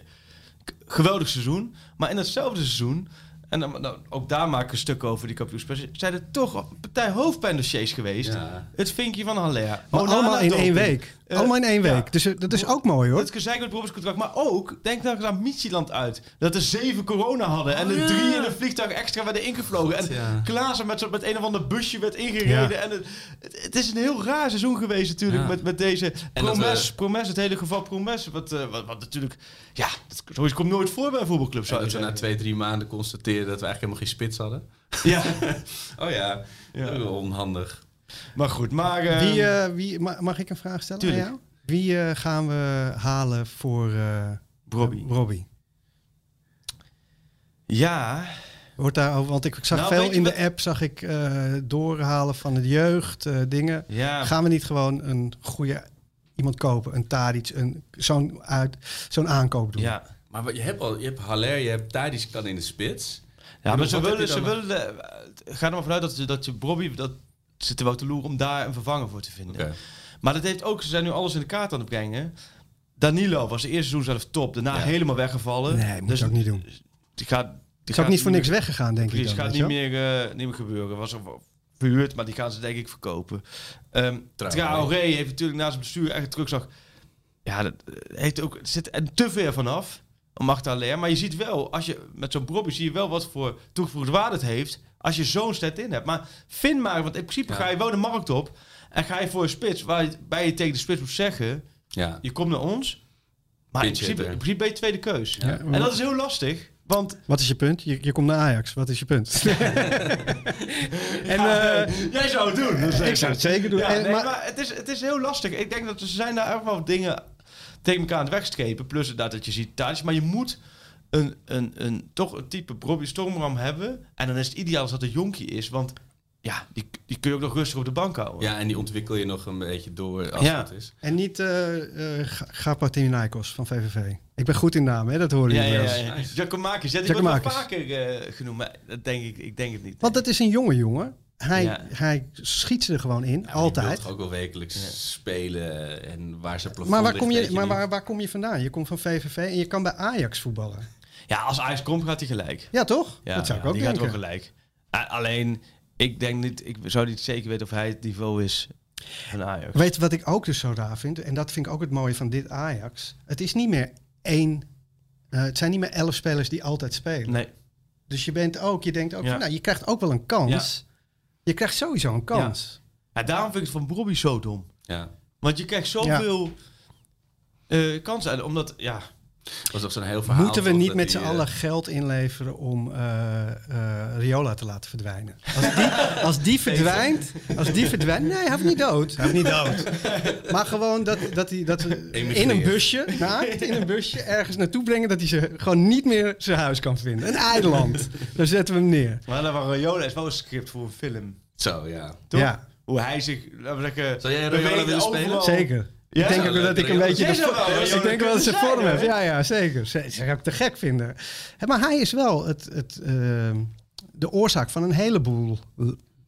Speaker 6: geweldig seizoen. Maar in hetzelfde seizoen, en dan, nou, ook daar maak ik een stuk over die kampioensprijs, zijn er toch partij hoofdpijndossiers geweest.
Speaker 5: Ja.
Speaker 6: Het vinkje van Haller.
Speaker 4: maar
Speaker 6: Onana
Speaker 4: allemaal in één week.
Speaker 6: Eh,
Speaker 4: allemaal in één
Speaker 6: ja.
Speaker 4: week. Dus eh, dat is ook mooi hoor.
Speaker 6: Het gezeik met het beroepscontract. Maar ook, denk nou eens aan Michieland uit. Dat er zeven corona hadden. En er drie in een vliegtuig extra werden ingevlogen. En
Speaker 5: ja.
Speaker 6: Klaassen met, zo, met een of ander busje werd ingereden.
Speaker 4: Ja.
Speaker 6: En het, het, het is een heel raar seizoen geweest natuurlijk.
Speaker 5: Ja.
Speaker 6: Met, met deze Promes.
Speaker 5: we-
Speaker 6: Promes, het hele geval Promes. Wat, eh, wat, wat natuurlijk... Ja, dat, zoiets komt nooit voor bij een voetbalclub,
Speaker 5: En
Speaker 6: zou je
Speaker 5: dat we na twee, drie maanden constateren dat we eigenlijk helemaal geen spits hadden.
Speaker 6: Ja,
Speaker 5: Oh ja,
Speaker 6: Ja.
Speaker 5: onhandig.
Speaker 6: maar goed. Maar, eh,
Speaker 4: Wie, eh, wie, ma- mag ik een vraag stellen
Speaker 6: Tuurlijk.
Speaker 4: aan jou? Wie eh, gaan we halen voor eh
Speaker 6: Robbie.
Speaker 4: Robbie?
Speaker 6: Ja,
Speaker 4: Wordt daar, want ik zag
Speaker 6: Nou,
Speaker 4: veel in de app zag ik eh, doorhalen van het jeugd, eh, dingen.
Speaker 6: ja.
Speaker 4: Gaan we niet gewoon een goede iemand kopen, een Tadic, een zo'n uit zo'n aankoop doen?
Speaker 6: ja.
Speaker 5: Maar wat- je hebt al, je hebt Haller, je hebt Tadic kan in de spits.
Speaker 6: Ja, maar ze willen, ze willen de, ga er maar vanuit dat, ze- dat je Bobby, dat zitten wel te loeren om daar een vervanger voor te vinden. Maar dat heeft ook, ze zijn nu alles in de kaart aan het brengen. Danilo was de eerste seizoen zelf top, daarna
Speaker 5: Ja.
Speaker 6: helemaal weggevallen.
Speaker 4: Nee, moet
Speaker 6: dus
Speaker 4: je ook niet doen.
Speaker 6: die gaat, die
Speaker 4: Het ook niet voor niks
Speaker 6: meer-
Speaker 4: weggegaan, denk ik dan.
Speaker 6: gaat niet meer, eh, niet meer gebeuren. Was wel verhuurd, maar die gaan ze denk ik verkopen. Ehm
Speaker 5: Traoré.
Speaker 6: Heeft natuurlijk naast zijn bestuur echt terugzag. Ja, dat eh, heeft ook, er zit er te ver vanaf. Mag alleen. Maar je ziet wel, als je met zo'n Bobby zie je wel wat voor toegevoegde waarde het heeft. Als je zo'n stand in hebt. Maar vind maar, want in principe
Speaker 5: Ja.
Speaker 6: ga je wel de markt op. En ga je voor een spits, waarbij je tegen de spits moet zeggen:
Speaker 5: Ja.
Speaker 6: je komt naar ons. Maar in principe, in principe ben je tweede keus.
Speaker 4: Ja,
Speaker 6: En dat is heel lastig. Want
Speaker 4: Wat is je punt? Je, je komt naar Ajax. Wat is je punt? en, eh,
Speaker 6: jij zou het doen.
Speaker 4: ik zou het zeker doen.
Speaker 6: Ja,
Speaker 4: En-
Speaker 6: nee,
Speaker 4: maar-
Speaker 6: maar, het, is, het is heel lastig. Ik denk dat er zijn daar echt wel dingen tegen elkaar aan het wegstrepen. Plus inderdaad dat je ziet thuis. Maar je moet een, een, een, toch een type Bobby Stormram hebben. En dan is het ideaal als dat een jonkie is. Want ja, die, die kun je ook nog rustig op de bank houden.
Speaker 5: Ja, en die ontwikkel je nog een beetje door als
Speaker 6: Ja.
Speaker 5: het is.
Speaker 4: En niet uh, uh, Gapatinaikos van VVV. Ik ben goed in naam, hè? dat horen
Speaker 6: Ja,
Speaker 4: jullie
Speaker 6: ja,
Speaker 4: wel
Speaker 6: ja,
Speaker 4: eens.
Speaker 6: ja. Giacomakis, ja, die wordt vaker eh, genoemd. Maar dat denk ik, ik denk het niet.
Speaker 4: Want dat is een jonge jongen. Hij,
Speaker 6: Ja.
Speaker 4: hij schiet ze er gewoon in,
Speaker 5: Ja,
Speaker 4: altijd.
Speaker 5: toch ook wel wekelijks spelen en waar ze plafond
Speaker 4: Maar, waar
Speaker 5: ligt,
Speaker 4: kom, je, maar waar, waar kom je vandaan? Je komt van VVV en je kan bij Ajax voetballen.
Speaker 6: Ja, als Ajax komt, gaat hij gelijk.
Speaker 4: Ja, toch?
Speaker 6: Ja,
Speaker 4: dat zou ik ook
Speaker 6: die
Speaker 4: denken.
Speaker 6: gaat wel gelijk. Alleen, ik denk niet, ik zou niet zeker weten of hij het niveau is van Ajax.
Speaker 4: Weet je wat ik ook dus zo raar vind? En dat vind ik ook het mooie van dit Ajax. Het is niet meer één... eh, het zijn niet meer elf spelers die altijd spelen.
Speaker 6: Nee.
Speaker 4: Dus je bent ook... Je denkt ook
Speaker 6: Ja.
Speaker 4: van, nou, je krijgt ook wel een kans. Je krijgt sowieso een kans.
Speaker 6: Ja, daarom vind ik het van Bobby zo dom.
Speaker 5: Ja,
Speaker 6: Want je krijgt zoveel eh, kansen. En Omdat, ja,
Speaker 5: dat was toch zo'n heel verhaal.
Speaker 4: Moeten we niet met
Speaker 5: die,
Speaker 4: z'n
Speaker 5: eh,
Speaker 4: allen geld inleveren om eh, eh, Riola te laten verdwijnen? Als die, als die verdwijnt, als die verdwijnt, nee, hij heeft niet dood. Hij heeft niet dood. Maar gewoon dat, dat hij dat we in een busje, naakt, in een busje ergens naartoe brengen dat hij ze gewoon niet meer zijn huis kan vinden. Een eiland. Daar zetten we hem neer.
Speaker 6: maar dan waren Rayola is wel een script voor een film.
Speaker 5: Zo, ja.
Speaker 6: Toch?
Speaker 4: Ja,
Speaker 6: Hoe hij zich, laten we zeggen...
Speaker 5: Zou jij
Speaker 6: beweegt
Speaker 5: willen spelen?
Speaker 6: overal.
Speaker 4: zeker.
Speaker 6: Ja?
Speaker 4: ik denk ook dat ik een beetje... De
Speaker 6: wel
Speaker 4: ik denk wel dat ze vorm heeft.
Speaker 6: hè?
Speaker 4: Ja, ja, zeker. Ze zou ik te gek vinden. Hè, maar hij is wel het, het, ehm, de oorzaak van een heleboel...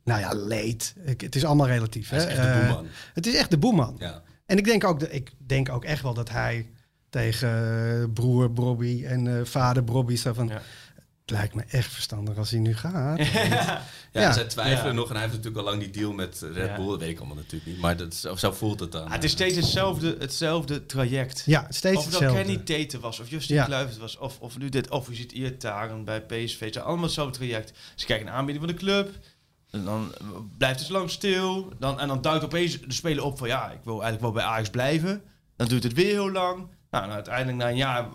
Speaker 4: Nou ja, leed. Ik, het is allemaal relatief.
Speaker 5: Hij is
Speaker 4: hè.
Speaker 5: echt de
Speaker 4: Eh,
Speaker 5: boeman.
Speaker 4: het is echt de boeman.
Speaker 5: Ja.
Speaker 4: En ik denk, ook, dat- ik denk ook echt wel dat hij tegen broer Bobby en eh, vader Bobby zo van...
Speaker 6: Ja.
Speaker 4: Het lijkt me echt verstandig als hij nu gaat.
Speaker 5: Ja,
Speaker 4: Ja.
Speaker 5: zij twijfelen
Speaker 6: Ja.
Speaker 5: nog en hij heeft natuurlijk al lang die deal met Red
Speaker 6: Ja.
Speaker 5: Bull. Dat weet ik allemaal natuurlijk niet. Maar dat, zo, zo voelt het dan.
Speaker 6: Ah, het is steeds hetzelfde, hetzelfde traject.
Speaker 4: Ja, steeds
Speaker 6: of het
Speaker 4: hetzelfde.
Speaker 6: al Kenny Teten was, of Justin
Speaker 4: Ja.
Speaker 6: Kluivert was, of, of nu dit, of je ziet Iataren bij PSV. Het zijn allemaal hetzelfde traject. Ze krijgen een aanbieding van de club, en dan blijft het lang stil. Dan, en dan duikt opeens de speler op van ja, ik wil eigenlijk wel bij Ajax blijven. Dan duurt het weer heel lang. Nou, en uiteindelijk na een jaar eh,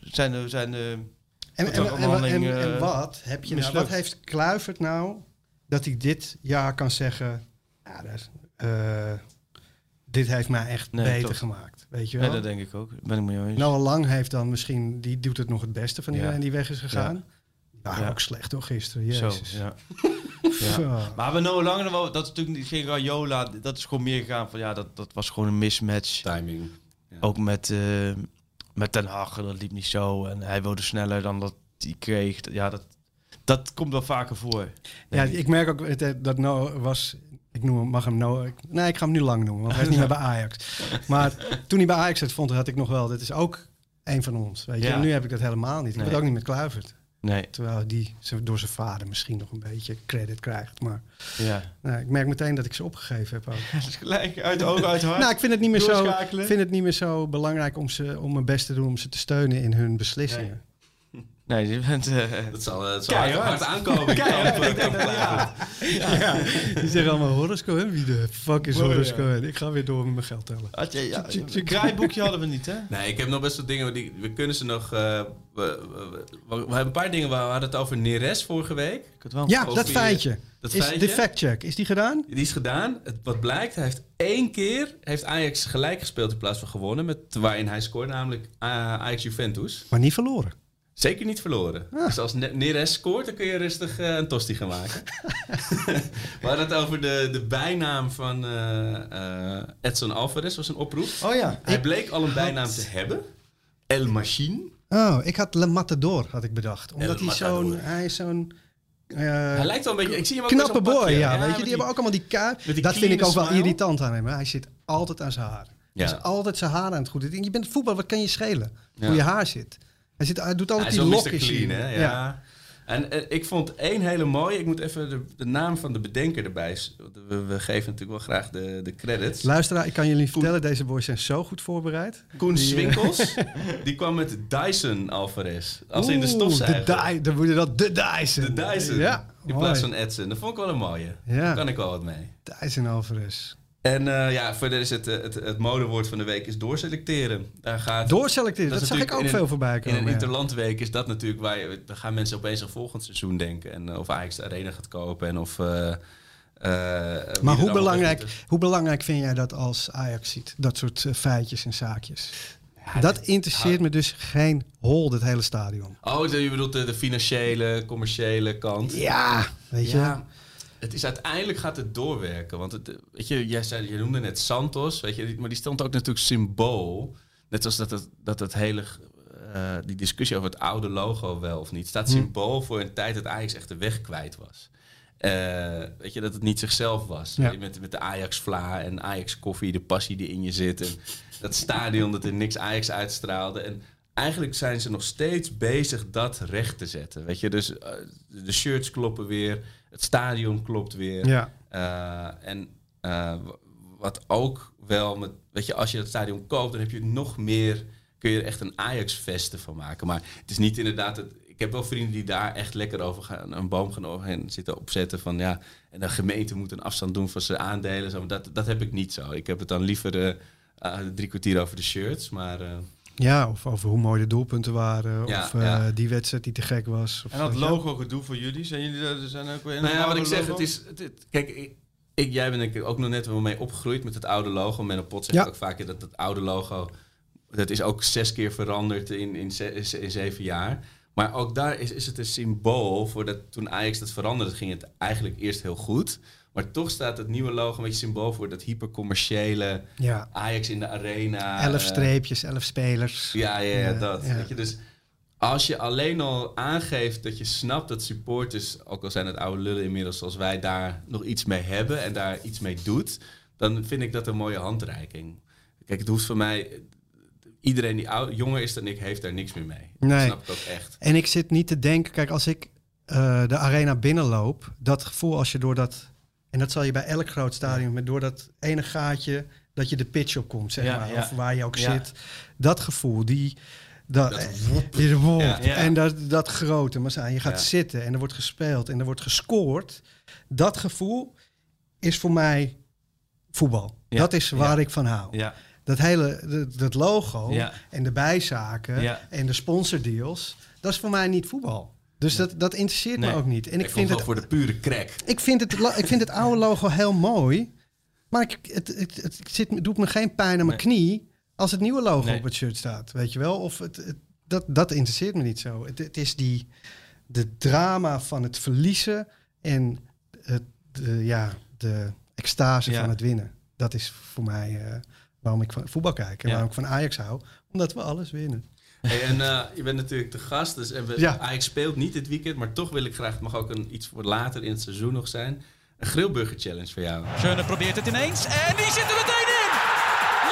Speaker 6: zijn de, zijn de
Speaker 4: En,
Speaker 6: Dat
Speaker 4: en, en,
Speaker 6: onderhandeling,
Speaker 4: en- en
Speaker 6: eh,
Speaker 4: wat heb je nou, wat heeft Kluivert nou dat hij dit jaar kan zeggen, ja, dat, is, eh, dit heeft mij echt
Speaker 6: Nee,
Speaker 4: beter
Speaker 6: toch.
Speaker 4: gemaakt, weet je
Speaker 6: Ja,
Speaker 4: wel?
Speaker 6: dat denk ik ook. Ben ik mee eens.
Speaker 4: Noah Lang heeft dan misschien, die doet het nog het beste van
Speaker 6: Ja.
Speaker 4: iedereen die weg is gegaan. Ja,
Speaker 6: Ja.
Speaker 4: ook slecht toch gisteren,
Speaker 6: Zo,
Speaker 4: jezus.
Speaker 6: ja.
Speaker 4: Zo.
Speaker 6: Maar we Noah Lange, wel- dat is natuurlijk niet geen Rayola. Dat is gewoon meer gegaan van ja, dat, dat was gewoon een mismatch.
Speaker 5: Timing.
Speaker 6: Ook met, eh met Ten Hag, dat liep niet zo. En hij wilde sneller dan dat hij kreeg. Ja, dat, dat komt wel vaker voor.
Speaker 4: Ja,
Speaker 6: ik.
Speaker 4: ik merk ook het- dat Noah was, ik noem hem, mag hem ik- nee, ik ga hem nu lang noemen, want hij is niet meer bij Ajax. Maar toen hij bij Ajax zat, vond had ik nog wel, dit is ook een van ons, weet je.
Speaker 6: Ja.
Speaker 4: En nu heb ik dat helemaal niet. Ik heb
Speaker 6: Nee.
Speaker 4: het ook niet met Kluivert.
Speaker 6: Nee,
Speaker 4: Terwijl die ze- door zijn vader misschien nog een beetje credit krijgt. Maar
Speaker 6: ja.
Speaker 4: nou, ik merk meteen dat ik ze opgegeven heb ook.
Speaker 6: Is gelijk uit de ogen, uit hart.
Speaker 4: nou, ik vind het, niet meer zo, vind het niet meer zo belangrijk om, ze, om mijn best te doen om ze te steunen in hun beslissingen.
Speaker 6: Nee, je bent... eh,
Speaker 5: Dat zal, eh, het zal hard,
Speaker 6: Keihard.
Speaker 5: hard aankomen. Keihard.
Speaker 6: dat ja.
Speaker 4: Ja. Die zeggen allemaal Horace Cohen. Wie de fuck is Horace
Speaker 6: ja.
Speaker 4: Cohen? Ik ga weer door met mijn geld tellen.
Speaker 6: Had je, ja, een draaiboekje hadden we niet, hè?
Speaker 5: Nee, ik heb nog best wat dingen. Die, we kunnen ze nog. eh, we, we, we- we hebben een paar dingen. We hadden het over Neres vorige week.
Speaker 6: Ik had wel
Speaker 4: Ja,
Speaker 5: Over
Speaker 4: dat feitje.
Speaker 5: Dat
Speaker 4: is
Speaker 5: feitje.
Speaker 4: de fact check. Is die gedaan?
Speaker 5: Die is gedaan. Het, wat blijkt, hij heeft één keer heeft Ajax gelijk gespeeld in plaats van gewonnen. Met, waarin hij scoorde, namelijk eh, Ajax Juventus.
Speaker 4: Maar niet verloren.
Speaker 5: Zeker niet verloren.
Speaker 4: Ah.
Speaker 5: Dus als Ne- Neres scoort, dan kun je rustig eh, een tosti gaan maken. We hadden het over de, de bijnaam van eh, eh, Edson Alvarez, was een oproep.
Speaker 6: Oh ja.
Speaker 5: Hij bleek al een bijnaam te hebben. El Machine.
Speaker 4: Oh, ik had Le Matador, had ik bedacht. Omdat
Speaker 5: El
Speaker 4: hij zo'n... Hij is zo'n...
Speaker 5: Hij lijkt wel een beetje... Ik zie hem ook
Speaker 4: knappe boy,
Speaker 5: pakje.
Speaker 4: ja. weet je, die, hebben ook allemaal die kaart. Dat vind ik ook wel irritant aan hem. Hij zit altijd aan zijn haar.
Speaker 5: Ja.
Speaker 4: Hij is altijd zijn haar aan het goed. Je bent voetbal, wat kan je schelen?
Speaker 5: Ja.
Speaker 4: Hoe je haar zit. Hij, zit, hij doet
Speaker 5: Hij
Speaker 4: altijd
Speaker 5: is
Speaker 4: die lokjes.
Speaker 5: Clean, hè? Ja. En eh, ik vond één hele mooie. Ik moet even de, de naam van de bedenker erbij. We, we geven natuurlijk wel graag de, de credits.
Speaker 4: Luisteraar, ik kan jullie vertellen, deze boys zijn zo goed voorbereid.
Speaker 5: Koen
Speaker 4: Die, eh,
Speaker 5: Swinkels, die kwam met Dyson Alvarez. Als in de stofzuiger.
Speaker 4: De Dy- dan moet je dat de Dyson.
Speaker 5: De Dyson.
Speaker 4: Ja,
Speaker 5: in
Speaker 4: mooi.
Speaker 5: plaats van Edson. Dat vond ik wel een mooie.
Speaker 4: Ja.
Speaker 5: Daar kan ik wel wat mee.
Speaker 4: Dyson Alvarez.
Speaker 5: En eh, ja, verder is het, eh, het, het modewoord van de week is doorselecteren. Daar gaat
Speaker 4: Doorselecteren, dat, zag ik ook
Speaker 5: in
Speaker 4: veel
Speaker 5: een-
Speaker 4: voorbij
Speaker 5: In
Speaker 4: komen.
Speaker 5: een
Speaker 4: ja.
Speaker 5: interlandweek is dat natuurlijk waar je, dan gaan mensen opeens aan volgend seizoen denken. En eh, of Ajax de Arena gaat kopen en of...
Speaker 4: Maar hoe belangrijk, hoe belangrijk vind jij dat als Ajax ziet? Dat soort feitjes en zaakjes. dat interesseert me dus geen hol, dit hele stadion.
Speaker 5: Oh, je bedoelt de, de financiële, commerciële kant.
Speaker 4: Ja, weet je.
Speaker 5: Ja, het is uiteindelijk gaat het doorwerken. Want het, weet je, jij zei, je noemde net Santos, weet je, maar die stond ook natuurlijk symbool. Net als dat het, dat het hele, eh, die discussie over het oude logo wel of niet, staat
Speaker 4: Hm.
Speaker 5: symbool voor een tijd dat Ajax echt de weg kwijt was. Eh, weet je, dat het niet zichzelf was.
Speaker 4: Ja.
Speaker 5: Met, met de Ajax-vla en Ajax-koffie, de passie die in je zit. En dat stadion dat er niks Ajax uitstraalde. En eigenlijk zijn ze nog steeds bezig dat recht te zetten. Weet je, dus eh, de shirts kloppen weer, het stadion klopt weer.
Speaker 4: Ja.
Speaker 5: Eh, en eh, wat ook wel met, weet je, als je het stadion koopt, dan heb je nog meer, kun je er echt een Ajax-vesten van maken. Maar het is niet inderdaad het. Ik heb wel vrienden die daar echt lekker over gaan, een boom gaan overheen zitten opzetten van ja, en de gemeente moet een afstand doen van zijn aandelen. Zo, maar dat, dat heb ik niet zo. Ik heb het dan liever eh, drie kwartier over de shirts, maar
Speaker 4: Ja, of over hoe mooi de doelpunten waren.
Speaker 5: Ja,
Speaker 4: of eh,
Speaker 5: ja.
Speaker 4: die wedstrijd die te gek was. Of,
Speaker 6: En dat
Speaker 4: je.
Speaker 6: logo gedoe voor jullie, zijn jullie er zijn ook weer in
Speaker 5: Nou ja, wat ik zeg,
Speaker 6: logo?
Speaker 5: het is... Het, het- kijk, ik, ik- jij bent denk ik ook nog net wel mee opgegroeid met het oude logo. Menno Pot zegt
Speaker 4: Ja.
Speaker 5: ook vaak dat het oude logo... Dat is ook zes keer veranderd in, in, in zeven jaar. Maar ook daar is, is het een symbool voor dat toen Ajax dat veranderde, ging het eigenlijk eerst heel goed. Maar toch staat het nieuwe logo een beetje symbool voor dat hypercommerciële
Speaker 4: Ja,
Speaker 5: Ajax in de arena.
Speaker 4: elf
Speaker 5: eh,
Speaker 4: streepjes, elf spelers.
Speaker 5: ja, ja, ja, dat.
Speaker 4: ja.
Speaker 5: Weet je, dus als je alleen al aangeeft dat je snapt dat supporters, ook al zijn het oude lullen inmiddels zoals wij, daar nog iets mee hebben en daar iets mee doet, dan vind ik dat een mooie handreiking. Kijk, het hoeft voor mij. Iedereen die jonger is dan ik, heeft daar niks meer mee.
Speaker 4: Nee.
Speaker 5: Dat snap ik ook echt.
Speaker 4: En ik zit niet te denken, kijk, als ik eh, de arena binnenloop, dat gevoel als je door dat, en dat zal je bij elk groot stadion, met door dat ene gaatje, dat je de pitch op komt, zeg
Speaker 6: Ja,
Speaker 4: maar,
Speaker 6: ja.
Speaker 4: of waar je ook
Speaker 6: Ja.
Speaker 4: zit. Dat gevoel, die, dat,
Speaker 5: Dat
Speaker 4: eh, die en dat, dat grote, maar zo, je gaat
Speaker 5: Ja.
Speaker 4: zitten en er wordt gespeeld en er wordt gescoord. Dat gevoel is voor mij voetbal.
Speaker 6: Ja.
Speaker 4: Dat is waar
Speaker 6: Ja.
Speaker 4: ik van hou.
Speaker 6: Ja,
Speaker 4: Dat hele, dat, dat logo
Speaker 6: Ja.
Speaker 4: en de bijzaken
Speaker 6: Ja.
Speaker 4: en de sponsordeals, dat is voor mij niet voetbal. Dus dat, dat interesseert
Speaker 6: Nee.
Speaker 4: me ook niet. En
Speaker 5: Ik,
Speaker 4: vind
Speaker 5: het voor de pure crack.
Speaker 4: ik, vind het, ik vind het oude logo heel mooi, maar ik, het, het, het, zit, het doet me geen pijn aan mijn knie als het nieuwe logo
Speaker 6: Nee.
Speaker 4: op het shirt staat. Weet je wel? Of het, het- dat, dat interesseert me niet zo. Het, het is die, de drama van het verliezen en het, de, ja, de extase
Speaker 6: Ja.
Speaker 4: van het winnen. Dat is voor mij eh, waarom ik van voetbal kijk en
Speaker 6: Ja.
Speaker 4: waarom ik van Ajax hou. Omdat we alles winnen.
Speaker 5: Hey, en eh, je bent natuurlijk de gast, dus en we,
Speaker 4: Ja.
Speaker 5: Ajax speelt niet dit weekend, maar toch wil ik graag, het mag ook een, iets voor later in het seizoen nog zijn, een grillburger challenge voor jou.
Speaker 2: Schöne probeert het ineens en die zit er meteen in.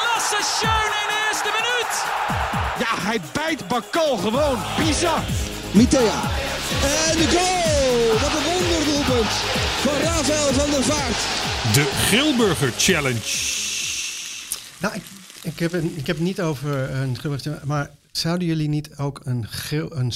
Speaker 2: Lasse Schöne in de eerste minuut.
Speaker 7: Ja, hij bijt Bakal gewoon. Bizar.
Speaker 8: Mitea. En de goal! Wat een wonderdoelpunt van Rafael van der Vaart.
Speaker 9: De Grillburger Challenge.
Speaker 4: Nou, ik, ik, heb, een, ik heb het niet over een grillburg, maar zouden jullie niet ook een, grill, een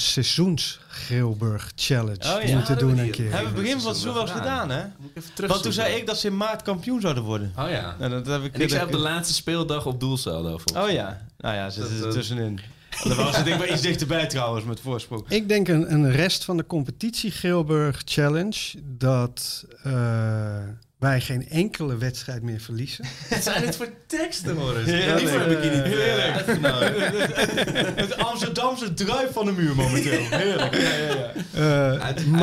Speaker 4: challenge
Speaker 6: Oh ja.
Speaker 4: moeten doen een keer?
Speaker 5: Hebben
Speaker 6: hebben we begin van het seizoen wel eens gedaan, hè?
Speaker 5: Moet ik even terug.
Speaker 6: Want toen zei ik dat ze in maart kampioen zouden worden.
Speaker 5: Oh ja.
Speaker 6: Nou, dat heb ik,
Speaker 5: En ik zei op de laatste speeldag op doelsaldo.
Speaker 6: Oh ja, nou ja, ze zitten er
Speaker 5: eh,
Speaker 6: tussenin. Dat was het ding wel iets dichterbij trouwens, met voorsprong.
Speaker 4: Ik denk een, een rest van de competitie Grilburg Challenge dat eh, wij geen enkele wedstrijd meer verliezen.
Speaker 5: Wat zijn dit voor teksten?
Speaker 6: Heerlijk.
Speaker 5: Hiervoor heb ik niet
Speaker 6: Heerlijk.
Speaker 5: uitgenodigd.
Speaker 6: Het Amsterdamse druif van de muur momenteel. Heerlijk. Ja, ja, ja.
Speaker 4: Eh,
Speaker 5: Uit- uit-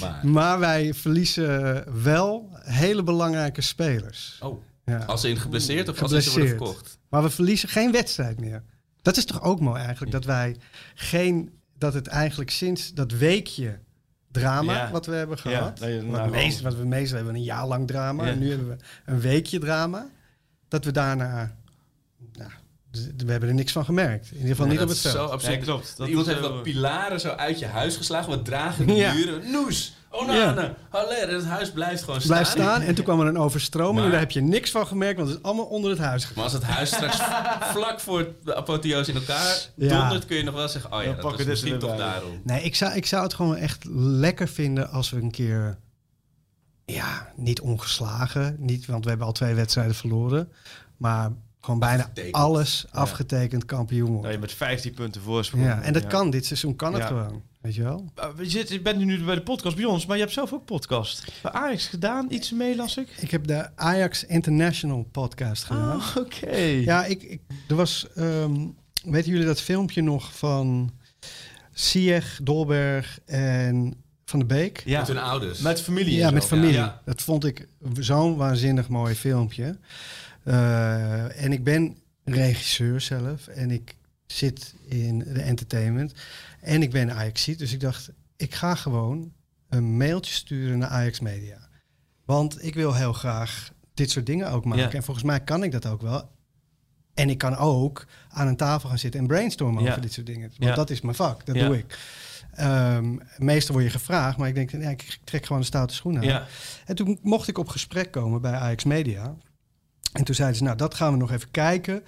Speaker 4: maar,
Speaker 5: Maar,
Speaker 4: wij verliezen wel hele belangrijke spelers.
Speaker 5: oh,
Speaker 4: Ja.
Speaker 5: als ze in geblesseerd of als ze worden verkocht?
Speaker 4: Maar we verliezen geen wedstrijd meer. Dat is toch ook mooi eigenlijk, dat wij geen, dat het eigenlijk sinds dat weekje drama
Speaker 6: Ja.
Speaker 4: wat we hebben gehad, wat,
Speaker 6: nou
Speaker 4: meest, wat we meestal hebben een jaar lang drama,
Speaker 6: Ja.
Speaker 4: en nu hebben we een weekje drama, dat we daarna, we hebben er niks van gemerkt. In ieder geval
Speaker 5: Ja,
Speaker 4: niet op
Speaker 5: dat
Speaker 4: het
Speaker 5: is
Speaker 4: veld.
Speaker 5: Zo absurd.
Speaker 6: Ja, klopt. Dat
Speaker 5: Iemand heeft
Speaker 6: zo-
Speaker 5: wat pilaren zo uit je huis geslagen, wat dragende
Speaker 4: Ja.
Speaker 5: muren. Noes, onane, haller. En het huis blijft gewoon staan.
Speaker 4: Blijf staan en toen kwam er een overstroming
Speaker 5: Maar-
Speaker 4: en daar heb je niks van gemerkt, want het is allemaal onder het huis gegaan.
Speaker 5: Maar als het huis straks vlak voor de apotheose in elkaar
Speaker 4: Ja.
Speaker 5: dondert, kun je nog wel zeggen, oh ja,
Speaker 6: Dan
Speaker 5: dat
Speaker 6: pakken
Speaker 5: was
Speaker 6: dit
Speaker 5: misschien toch daarom.
Speaker 4: Nee, ik zou, ik zou het gewoon echt lekker vinden als we een keer ja, niet ongeslagen. Niet, want we hebben al twee wedstrijden verloren. Maar gewoon bijna
Speaker 5: Afgetekend.
Speaker 4: alles afgetekend kampioen
Speaker 6: Nou,
Speaker 4: worden.
Speaker 6: je met 15 punten voorsprong.
Speaker 4: Ja, en dat
Speaker 6: Ja.
Speaker 4: kan. Dit seizoen kan het
Speaker 6: Ja.
Speaker 4: gewoon. Weet je wel?
Speaker 6: Uh, Je, zit, je bent nu bij de podcast bij ons, maar je hebt zelf ook podcast. Bij Ajax gedaan, iets mee las ik.
Speaker 4: Ik heb de Ajax International podcast gedaan.
Speaker 6: Oh, oké.
Speaker 4: Ja, ik, ik, er was... ehm, weten jullie dat filmpje nog van Sieg, Dolberg en Van de Beek?
Speaker 6: Ja,
Speaker 5: Met hun ouders.
Speaker 6: met familie
Speaker 4: Ja, met familie.
Speaker 5: Ja.
Speaker 4: Dat vond ik zo'n waanzinnig mooi filmpje. Eh, en ik ben regisseur zelf en ik zit in de entertainment en ik ben ajax dus ik dacht, ik ga gewoon een mailtje sturen naar Ajax Media. Want ik wil heel graag dit soort dingen ook maken.
Speaker 6: Ja.
Speaker 4: En volgens mij kan ik dat ook wel. En ik kan ook aan een tafel gaan zitten en brainstormen
Speaker 6: Ja.
Speaker 4: over dit soort dingen. Want
Speaker 6: Ja.
Speaker 4: dat is mijn vak, dat doe ik. Ehm, meestal word je gevraagd, maar ik denk, ik trek gewoon de stoute schoenen aan. En toen mocht ik op gesprek komen bij Ajax Media. En toen zeiden ze, nou, dat gaan we nog even kijken.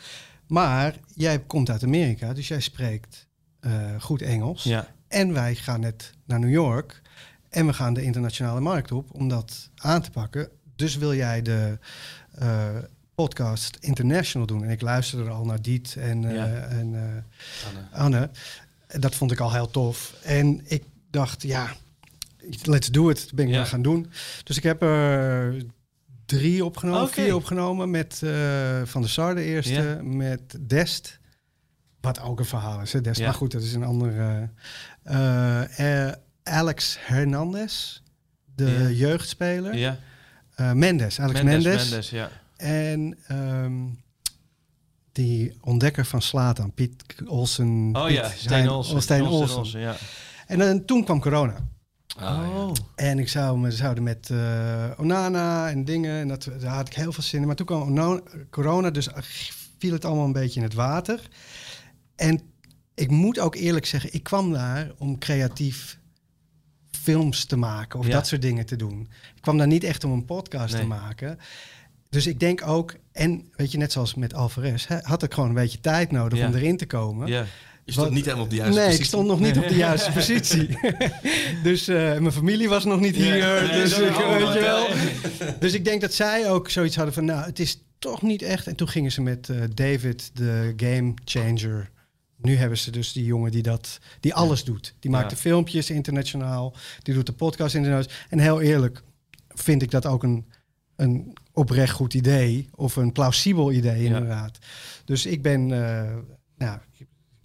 Speaker 4: Maar jij komt uit Amerika, dus jij spreekt eh, goed Engels.
Speaker 6: ja.
Speaker 4: En wij gaan net naar New York. En we gaan de internationale markt op om dat aan te pakken. Dus wil jij de eh, podcast international doen? En ik luisterde al naar Diet en, eh,
Speaker 6: Ja.
Speaker 4: en eh,
Speaker 5: Anne.
Speaker 4: Anne. Dat vond ik al heel tof. En ik dacht, ja, let's do it. Dat ben ik
Speaker 6: Ja.
Speaker 4: gaan doen. Dus ik heb er drie opgenomen,
Speaker 6: Oké.
Speaker 4: vier opgenomen. Met eh, Van der Sar de eerste, met Dest. Wat ook een verhaal is, hè, Dest. Maar goed, dat is een andere... eh, eh, Alex Hernandez, de jeugdspeler.
Speaker 6: ja.
Speaker 4: Mendes, Alex Mendes.
Speaker 6: Mendes, ja.
Speaker 4: En ehm, die ontdekker van Slatan, Piet Olsen.
Speaker 6: Oh
Speaker 4: Piet
Speaker 6: ja, Steen Olsen.
Speaker 4: Olsen.
Speaker 6: Olsen, ja.
Speaker 4: En dan, toen kwam corona.
Speaker 5: Ah.
Speaker 6: Oh.
Speaker 4: En ik zou me zouden met eh, Onana en dingen. En dat, daar had ik heel veel zin in. Maar toen kwam corona, dus viel het allemaal een beetje in het water. En ik moet ook eerlijk zeggen, ik kwam daar om creatief films te maken of
Speaker 6: Ja.
Speaker 4: dat soort dingen te doen. Ik kwam daar niet echt om een podcast
Speaker 6: Nee.
Speaker 4: te maken. Dus ik denk ook, en weet je, net zoals met Alvarez, hè, had ik gewoon een beetje tijd nodig
Speaker 6: Ja.
Speaker 4: om erin te komen.
Speaker 6: Ja.
Speaker 5: Je stond niet helemaal op de juiste
Speaker 4: nee,
Speaker 5: positie.
Speaker 4: ik stond nog niet op de juiste positie. dus eh, mijn familie was nog niet hier.
Speaker 6: nee,
Speaker 4: dus, ik, weet je wel. dus ik denk dat zij ook zoiets hadden van, nou, het is toch niet echt. En toen gingen ze met eh, David, de game changer. Nu hebben ze dus die jongen die dat, die alles doet. Die maakt
Speaker 6: Ja.
Speaker 4: de filmpjes internationaal, die doet de podcast internationaal. En heel eerlijk vind ik dat ook een, een oprecht goed idee of een plausibel idee inderdaad. Dus ik ben, eh, nou,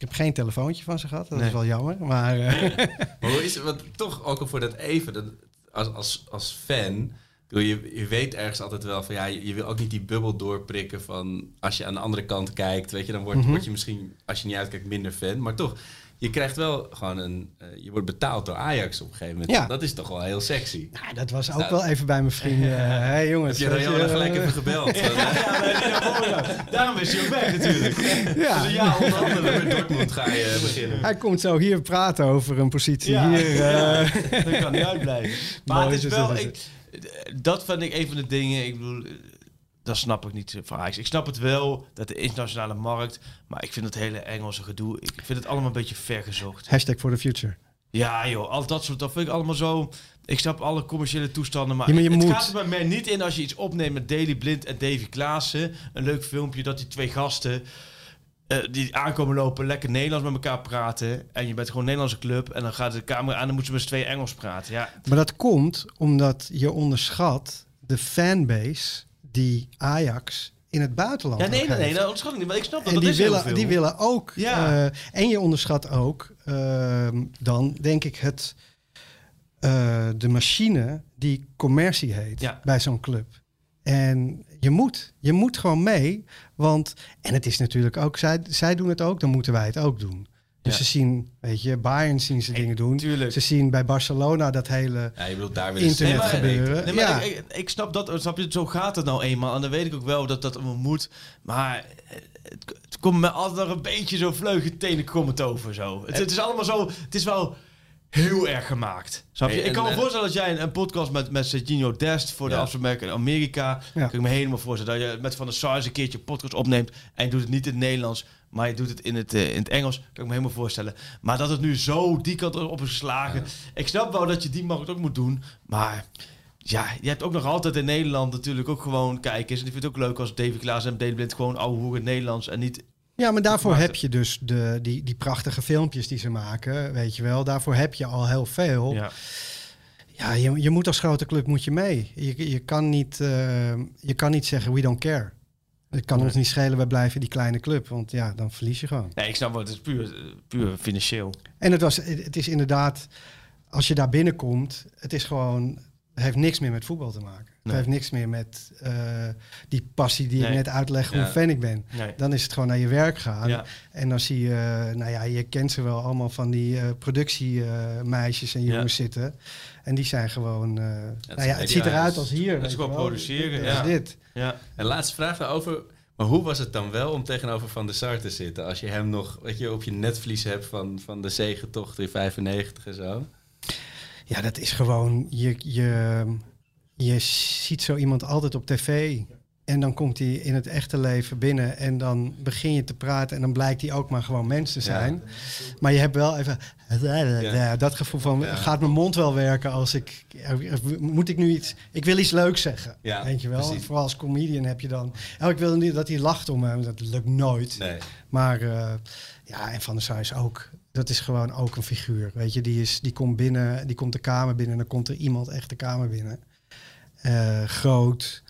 Speaker 4: ik heb geen telefoontje van ze gehad. Dat
Speaker 6: Nee.
Speaker 4: is wel jammer. Maar eh,
Speaker 5: Maar hoe is het, want toch ook al voor dat even, dat, als, als, als fan, bedoel, je, je weet ergens altijd wel van ja, je, je wil ook niet die bubbel doorprikken van als je aan de andere kant kijkt, weet je, dan wordt, word je misschien, als je niet uitkijkt, minder fan. Maar toch, je krijgt wel gewoon een, eh, je wordt betaald door Ajax op een gegeven moment.
Speaker 4: Ja.
Speaker 5: Dat is toch wel heel sexy.
Speaker 4: nou, dat was ook
Speaker 5: Nou,
Speaker 4: wel even bij mijn vrienden. Hé hey, jongens.
Speaker 5: Heb je
Speaker 4: je,
Speaker 5: gelijk
Speaker 4: eh,
Speaker 5: even gebeld?
Speaker 6: Daarom is hij ook weg natuurlijk.
Speaker 4: Ja.
Speaker 5: Dus ja, onder andere met Dortmund ga je eh, beginnen.
Speaker 4: Hij komt zo hier praten over een positie
Speaker 6: Ja.
Speaker 4: hier. eh.
Speaker 6: Dat kan niet uitblijven. Maar
Speaker 4: Mooi
Speaker 6: het is wel...
Speaker 4: dat,
Speaker 6: Ik, dat vind ik een van de dingen... Ik bedoel, eh, dat snap ik niet van Ajax. Ik snap het wel, dat de internationale markt... Maar ik vind het hele Engelse gedoe... Ik vind het allemaal een beetje vergezocht.
Speaker 4: Hashtag for the future.
Speaker 6: Ja joh, al dat soort... Dat vind ik allemaal zo... Ik snap alle commerciële toestanden, maar,
Speaker 4: Ja, maar je
Speaker 6: het
Speaker 4: moet.
Speaker 6: gaat er bij mij niet in als je iets opneemt met Daily Blind en Davy Klaassen. Een leuk filmpje dat die twee gasten eh, die aankomen lopen, lekker Nederlands met elkaar praten. En je bent gewoon een Nederlandse club en dan gaat de camera aan en dan moeten ze met z'n tweeën Engels praten. Ja,
Speaker 4: Maar dat komt omdat je onderschat de fanbase die Ajax in het buitenland
Speaker 6: ja nee, nee, nee, dat ontschat ik niet, maar ik snap dat.
Speaker 4: En
Speaker 6: dat
Speaker 4: die
Speaker 6: is
Speaker 4: willen,
Speaker 6: veel.
Speaker 4: die willen ook.
Speaker 6: Ja.
Speaker 4: eh, en je onderschat ook ehm, dan, denk ik, het, eh, de machine die commercie heet
Speaker 6: Ja.
Speaker 4: bij zo'n club. En je moet, je moet gewoon mee. Want, en het is natuurlijk ook, zij, zij doen het ook, dan moeten wij het ook doen. Dus
Speaker 6: Ja.
Speaker 4: ze zien, weet je, Bayern zien ze dingen doen.
Speaker 6: tuurlijk.
Speaker 4: Ze zien bij Barcelona dat hele
Speaker 5: Ja, je bedoelt daar weer
Speaker 4: internet
Speaker 6: maar-
Speaker 4: gebeuren.
Speaker 6: Nee, maar
Speaker 4: ja.
Speaker 6: ik, ik, ik snap dat, snap je, zo gaat het nou eenmaal. En dan weet ik ook wel dat dat allemaal moet. Maar het, het komt me altijd nog een beetje zo vleugje tenen komt over zo. Het, het is allemaal zo, het is wel heel erg gemaakt. Snap je?
Speaker 5: Hey,
Speaker 6: ik kan
Speaker 5: en,
Speaker 6: me
Speaker 5: eh,
Speaker 6: voorstellen dat jij een, een podcast met, met Serginho Dest voor de
Speaker 5: Ja.
Speaker 6: afspraak in Amerika.
Speaker 4: Ja.
Speaker 6: Kan ik me helemaal voorstellen dat je met Van der Sar eens een keertje een podcast opneemt. En je doet het niet in het Nederlands, maar je doet het in het, eh, in het Engels. Kan ik me helemaal voorstellen. Maar dat het nu zo die kant op is geslagen. Ik snap wel dat je die markt ook moet doen, maar... ja, je hebt ook nog altijd in Nederland natuurlijk ook gewoon kijkers. En ik vind het ook leuk als Davy Klaas en Deli Blind gewoon ouwe in het Nederlands. En niet...
Speaker 4: Ja, maar daarvoor heb je dus de, die, die prachtige filmpjes die ze maken, weet je wel. Daarvoor heb je al heel veel.
Speaker 6: Ja.
Speaker 4: Ja, je, je moet als grote club moet je mee. Je, je, kan niet, eh, je kan niet zeggen we don't care. Het kan ons niet schelen, we blijven die kleine club. Want ja, dan verlies je gewoon.
Speaker 6: Nee, ik snap wel, het is puur, puur financieel.
Speaker 4: En het, was, het is inderdaad, als je daar binnenkomt, het is gewoon, het heeft niks meer met voetbal te maken.
Speaker 6: Nee.
Speaker 4: Het heeft niks meer met eh, die passie die
Speaker 6: Nee.
Speaker 4: ik net uitleg hoe fan ik ben. Dan is het gewoon naar je werk gaan.
Speaker 6: Ja.
Speaker 4: En dan zie je, eh, nou ja, je kent ze wel allemaal van die eh, productiemeisjes en
Speaker 6: Ja.
Speaker 4: jongens zitten. En die zijn gewoon, nou
Speaker 5: is-
Speaker 4: ja, het ziet eruit
Speaker 5: het is-
Speaker 4: als hier.
Speaker 6: is
Speaker 4: weet je
Speaker 6: gewoon produceren, ja.
Speaker 4: is dit.
Speaker 6: Ja.
Speaker 5: En laatste vraag daarover. Maar hoe was het dan wel om tegenover Van der Sar te zitten? Als je hem nog weet je, op je netvlies hebt van, van de zegentocht in 95 en zo.
Speaker 4: Ja, dat is gewoon, je, je, je ziet zo iemand altijd op tv. En dan komt hij in het echte leven binnen en dan begin je te praten en dan blijkt hij ook maar gewoon mens te zijn. Maar je hebt wel even
Speaker 5: Ja.
Speaker 4: dat gevoel van, gaat mijn mond wel werken als ik, moet ik nu iets, ik wil iets leuks zeggen.
Speaker 5: Ja,
Speaker 4: weet je wel?
Speaker 5: precies.
Speaker 4: Vooral als comedian heb je dan, oh, ik wil niet dat hij lacht om hem, dat lukt nooit.
Speaker 5: Nee.
Speaker 4: Maar eh, ja, en Van der Sar is ook, dat is gewoon ook een figuur. Weet je, die, is, die komt binnen, die komt de kamer binnen en dan komt er iemand echt de kamer binnen. Eh, groot,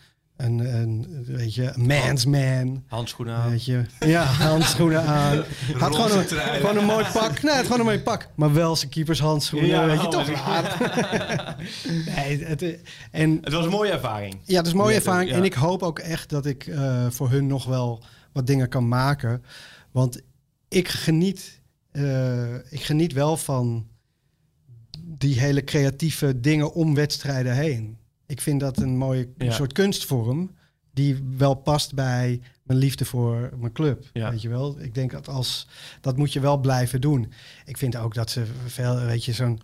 Speaker 4: een, een, weet je, een man's man.
Speaker 6: Handschoenen aan.
Speaker 4: Weet je, ja, handschoenen aan. Had gewoon een, gewoon een mooi pak. Nee, het gewoon een mooi pak. Maar wel zijn keepershandschoenen,
Speaker 6: Ja,
Speaker 4: weet je, toch nee, het, en
Speaker 6: Het was een mooie ervaring.
Speaker 4: ja, dat is een mooie ervaring.
Speaker 6: ja.
Speaker 4: En ik hoop ook echt dat ik eh, voor hun nog wel wat dingen kan maken. Want ik geniet, eh, ik geniet wel van die hele creatieve dingen om wedstrijden heen. Ik vind dat een mooie
Speaker 6: Ja.
Speaker 4: soort kunstvorm die wel past bij mijn liefde voor mijn club.
Speaker 6: Ja.
Speaker 4: Weet je wel? Ik denk dat als dat moet je wel blijven doen. Ik vind ook dat ze veel, weet je, zo'n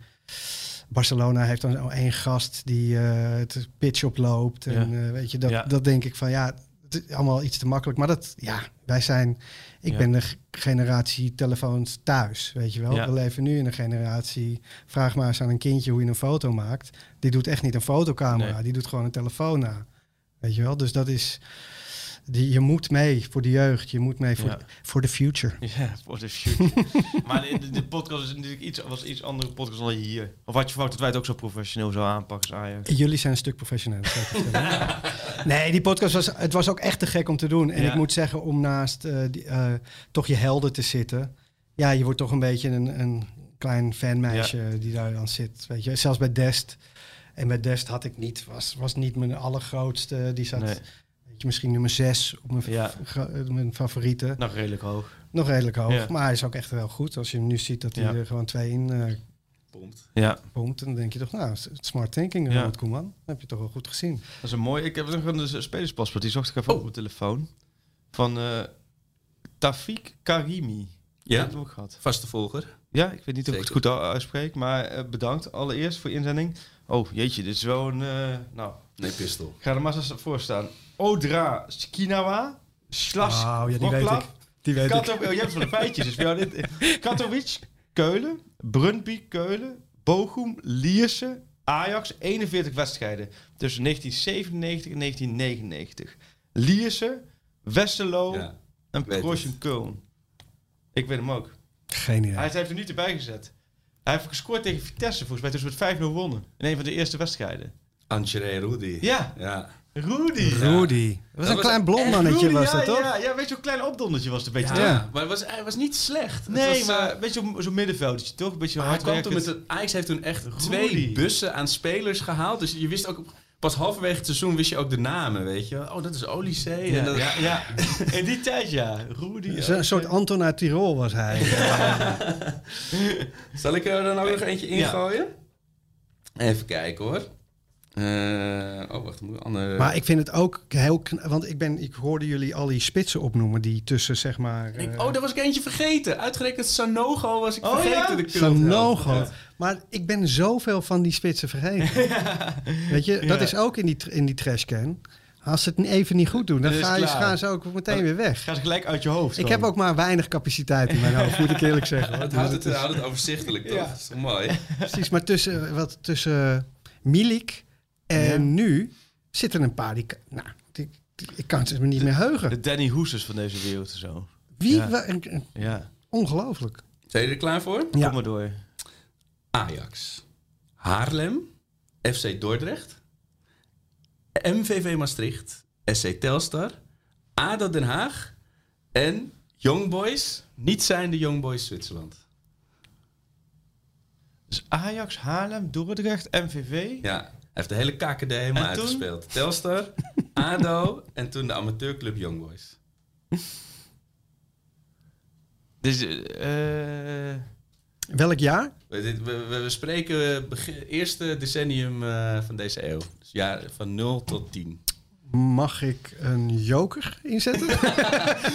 Speaker 4: Barcelona heeft dan zo één gast die eh, het pitch oploopt. En
Speaker 6: Ja.
Speaker 4: eh, weet je, dat,
Speaker 6: Ja.
Speaker 4: dat denk ik van ja, het is allemaal iets te makkelijk. Maar dat, ja, wij zijn, ik
Speaker 6: Ja.
Speaker 4: ben de generatie telefoons thuis, weet je wel.
Speaker 6: Ja.
Speaker 4: We leven nu in een generatie, vraag maar eens aan een kindje hoe je een foto maakt. Die doet echt niet een fotocamera,
Speaker 6: Nee.
Speaker 4: die doet gewoon een telefoon na. Weet je wel, dus dat is, die, je moet mee voor de jeugd, je moet mee voor,
Speaker 6: Ja.
Speaker 4: voor de future.
Speaker 6: Ja, voor de future. maar de, de, podcast is natuurlijk iets, was iets andere podcast dan hier. Of had je verwacht dat wij het ook zo professioneel zo aanpakken als Ajax?
Speaker 4: Jullie zijn een stuk professioneler. nee, die podcast was, het was ook echt te gek om te doen. En
Speaker 6: Ja.
Speaker 4: ik moet zeggen, om naast eh, die, eh, toch je helden te zitten. Ja, je wordt toch een beetje een, een klein fanmeisje die daar dan zit. Weet je, zelfs bij Dest. En bij Dest had ik niet, was, was niet mijn allergrootste. Die zat,
Speaker 6: Nee.
Speaker 4: Misschien nummer zes op mijn,
Speaker 6: Ja.
Speaker 4: ga- mijn favorieten.
Speaker 6: Nog redelijk hoog.
Speaker 4: Nog redelijk hoog.
Speaker 6: Ja.
Speaker 4: Maar hij is ook echt wel goed. Als je hem nu ziet dat hij
Speaker 6: Ja.
Speaker 4: er gewoon twee in eh
Speaker 5: Pompt.
Speaker 6: Ja,
Speaker 4: pompt. Dan denk je toch, nou, smart thinking,
Speaker 6: Ja.
Speaker 4: Ronald Koeman. Dat heb je toch wel goed gezien.
Speaker 6: dat is een mooi. Ik heb nog een eh, spelerspaspoort, die zocht ik even op mijn telefoon. Van eh Tafik Karimi.
Speaker 5: Ja.
Speaker 6: Dat heb ik ook gehad.
Speaker 5: Vaste volger.
Speaker 6: Ja, ik weet niet of ik het goed uitspreek, maar eh, bedankt allereerst voor je inzending. Oh, jeetje, dit is wel een... eh, nou,
Speaker 5: Nee, pistol.
Speaker 6: ik ga er maar eens voor staan. Odra Skinawa, Slas
Speaker 4: Oh, ja, die weet ik. Die weet ik.
Speaker 6: Kato oh, je hebt van de feitjes. Dus voor jou dit, Katowice, Keulen, Brøndby, Keulen, Bochum, Lierse, Ajax, 41 wedstrijden tussen 1997 en 1999. Lierse, Westerlo
Speaker 5: Ja.
Speaker 6: en Preußen Köln. Ik weet hem ook.
Speaker 4: Geen idee.
Speaker 6: Hij heeft er niet erbij gezet. Hij heeft gescoord tegen Vitesse volgens mij toen ze met 5-0 wonnen. In een van de eerste wedstrijden.
Speaker 5: Ancheré Rudy.
Speaker 6: Ja,
Speaker 5: Ja.
Speaker 6: Rudy.
Speaker 4: Rudy. Dat was
Speaker 5: Dat
Speaker 4: een
Speaker 5: was
Speaker 4: klein blond mannetje,
Speaker 6: Rudy,
Speaker 4: was
Speaker 6: ja,
Speaker 4: dat toch?
Speaker 6: Ja, ja, weet je, zo'n klein opdondertje was het een beetje.
Speaker 5: Ja,
Speaker 4: Ja.
Speaker 5: maar het was, hij was niet slecht. Het
Speaker 6: Nee,
Speaker 5: was,
Speaker 6: maar
Speaker 5: eh,
Speaker 6: een beetje zo'n middenveldje, toch? Een beetje
Speaker 5: hij kwam toen met een, Ajax heeft toen echt
Speaker 6: Rudy.
Speaker 5: twee bussen aan spelers gehaald. Dus je wist ook... Pas halverwege het seizoen wist je ook de namen, weet je. Oh, dat is Olysee.
Speaker 6: Ja,
Speaker 5: en dat-
Speaker 6: ja, ja. In die tijd, ja. Rudy.
Speaker 4: Zo- Een soort Anton uit Tirol was hij.
Speaker 5: Zal ik er dan ook nog eentje ingooien? Even kijken hoor. Eh, oh, wacht. Moet andere...
Speaker 4: Maar ik vind het ook heel... kn- Want ik, ben, ik hoorde jullie al die spitsen opnoemen die tussen, zeg maar...
Speaker 5: Ik-
Speaker 4: eh,
Speaker 5: oh, daar was ik eentje vergeten. Uitgerekend Sanogo was ik
Speaker 6: Oh,
Speaker 5: vergeten.
Speaker 6: ja?
Speaker 4: Sanogo.
Speaker 5: Ja.
Speaker 4: Maar ik ben zoveel van die spitsen vergeten. Weet je, dat
Speaker 6: Ja.
Speaker 4: is ook in die, in die trashcan. Als ze het even niet goed doen, dan
Speaker 6: is
Speaker 4: ga je, gaan ze ook meteen weer weg.
Speaker 6: Ga ze gelijk uit je hoofd.
Speaker 4: Ik
Speaker 6: dan.
Speaker 4: heb ook maar weinig capaciteit in mijn hoofd, moet ik eerlijk zeggen. hoor.
Speaker 5: Het
Speaker 4: Dus
Speaker 5: houdt
Speaker 4: het
Speaker 5: het,
Speaker 4: is-
Speaker 5: houdt het overzichtelijk, toch?
Speaker 6: Ja.
Speaker 5: Dat is toch mooi?
Speaker 4: Precies, maar tussen, wat, tussen Milik En nu zitten een paar die... Nou, die, die- ik kan ze me niet meer heugen.
Speaker 6: De Danny Hoesers van deze wereld en zo.
Speaker 4: Wie?
Speaker 6: Ja. Ja,
Speaker 4: Ongelooflijk.
Speaker 5: Zijn jullie er klaar voor?
Speaker 4: Ja.
Speaker 6: kom maar door.
Speaker 5: Ajax, Haarlem, FC Dordrecht, MVV Maastricht, SC Telstar, ADO Den Haag en Young Boys, niet zijn de Young Boys Zwitserland.
Speaker 6: Dus Ajax, Haarlem, Dordrecht, MVV.
Speaker 5: Ja, heeft de hele KKD helemaal
Speaker 6: En toen?
Speaker 5: uitgespeeld. Telstar, ADO en toen de amateurclub Young Boys.
Speaker 6: Dus, eh,
Speaker 4: Welk jaar?
Speaker 5: We, we, spreken begin, eerste decennium eh, van deze eeuw. Dus ja, van 0 tot 10.
Speaker 4: Mag ik een joker inzetten?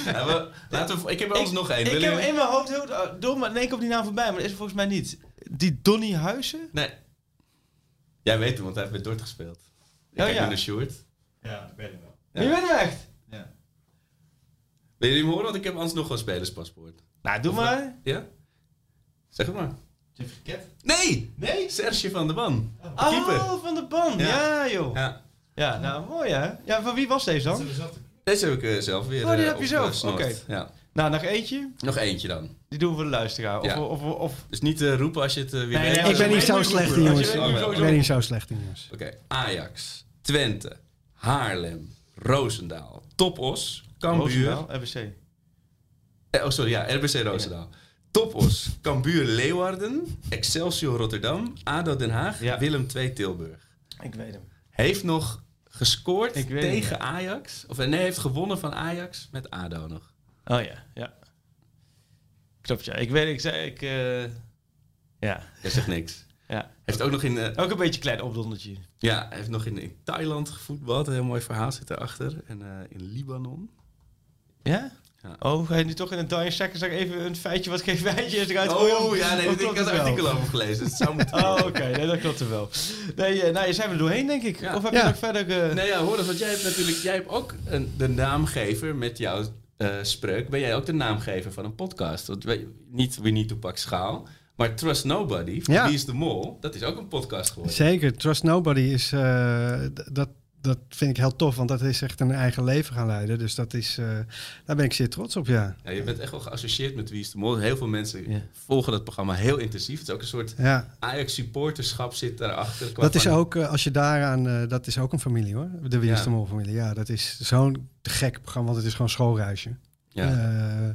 Speaker 5: Ja, we- laten we, ik heb er anders nog één.
Speaker 6: ik heb in mijn hoofd heel dom, maar nee, ik kom die naam voorbij, maar dat is er volgens mij niet. Die Donny Huizen?
Speaker 5: Nee. Jij weet hem, want hij heeft bij Dort gespeeld. Ik
Speaker 6: Oh, ja.
Speaker 5: de Sjoerd.
Speaker 10: Ja, ik weet het wel.
Speaker 5: Ja.
Speaker 6: Je weet hem echt?
Speaker 5: Wil jullie hem horen? Want ik heb anders nog een spelerspaspoort.
Speaker 6: Nou, doe maar.
Speaker 5: Ja? Zeg het maar.
Speaker 10: Jeffrey Ket?
Speaker 5: Nee! Nee? Serge van der Ban.
Speaker 6: Oh,
Speaker 5: Keeper.
Speaker 6: van de band.
Speaker 5: Ja.
Speaker 6: Ja, joh. Ja.
Speaker 5: Ja.
Speaker 6: nou mooi hè. Ja, van wie was deze dan?
Speaker 5: Deze heb ik eh, zelf weer
Speaker 6: Oh, die
Speaker 5: eh,
Speaker 6: heb je zelf? Oké.
Speaker 5: Ja.
Speaker 6: Nou, nog eentje.
Speaker 5: Nog eentje dan.
Speaker 6: Die doen we voor de luisteraar. Of,
Speaker 5: Ja.
Speaker 6: of, of, of-
Speaker 5: Dus niet eh, roepen als je het eh, weer
Speaker 6: Nee,
Speaker 5: weet.
Speaker 6: nee,
Speaker 4: ik ben niet zo slecht in, jongens. Ik ben niet zo slecht in, jongens.
Speaker 5: Oké. Ajax, Twente, Haarlem, Roosendaal, Topos, Cambuur.
Speaker 6: Roosendaal, RBC.
Speaker 5: Eh, oh, sorry, ja, RBC Roosendaal. Topos, Cambuur Leeuwarden, Excelsior Rotterdam, ADO Den Haag,
Speaker 6: Ja.
Speaker 5: Willem II Tilburg.
Speaker 6: Ik weet hem.
Speaker 5: Heeft nog gescoord tegen Ajax. Of eh, nee, heeft gewonnen van Ajax met ADO nog.
Speaker 6: Oh ja, ja. Klopt ja. Ik weet, ik zei, ik... eh, ja.
Speaker 5: Hij zegt niks.
Speaker 6: ja.
Speaker 5: Heeft ook nog in, eh,
Speaker 6: Ook een beetje een klein opdondertje.
Speaker 5: ja, hij heeft nog in, in Thailand gevoetbald. Een heel mooi verhaal zit erachter. En eh, in Libanon.
Speaker 6: Ja?
Speaker 5: Ja.
Speaker 6: Oh, ga je nu toch in een dying second zeg even een feitje wat geen feitje is eruit gooien?
Speaker 5: Oh ja, nee, ik had
Speaker 6: het
Speaker 5: een artikel over gelezen. Zou moeten.
Speaker 6: Oh, oké. Nee, dat klopt er wel. Nee, nou, je zijn we er doorheen, denk ik.
Speaker 5: Ja.
Speaker 6: Of heb
Speaker 4: Ja.
Speaker 6: je nog verder... eh,
Speaker 5: Nee, ja, hoor eens, want jij hebt natuurlijk jij hebt ook een, de naamgever met jouw spreuk. Ben jij ook de naamgever van een podcast? Want wij, niet We Need to Pak Schaal, maar Trust Nobody, van
Speaker 4: Ja.
Speaker 5: Wie is de Mol, dat is ook een podcast geworden.
Speaker 4: Zeker. Trust Nobody is... eh, dat, dat vind ik heel tof, want dat is echt een eigen leven gaan leiden. Dus dat is... eh, daar ben ik zeer trots op, ja.
Speaker 5: Ja, je bent echt wel geassocieerd met Wie is de Mol. Heel veel mensen
Speaker 6: Ja.
Speaker 5: volgen dat programma heel intensief. Het is ook een soort
Speaker 4: Ja,
Speaker 5: Ajax supporterschap zit daarachter. qua
Speaker 4: dat is
Speaker 5: van-
Speaker 4: ook, eh, als je daaraan, eh, dat is ook een familie hoor. De Wie is
Speaker 5: Ja.
Speaker 4: de Mol familie. Ja, dat is zo'n te gek programma, want het is gewoon schoolreisje.
Speaker 5: Ja.
Speaker 4: Eh,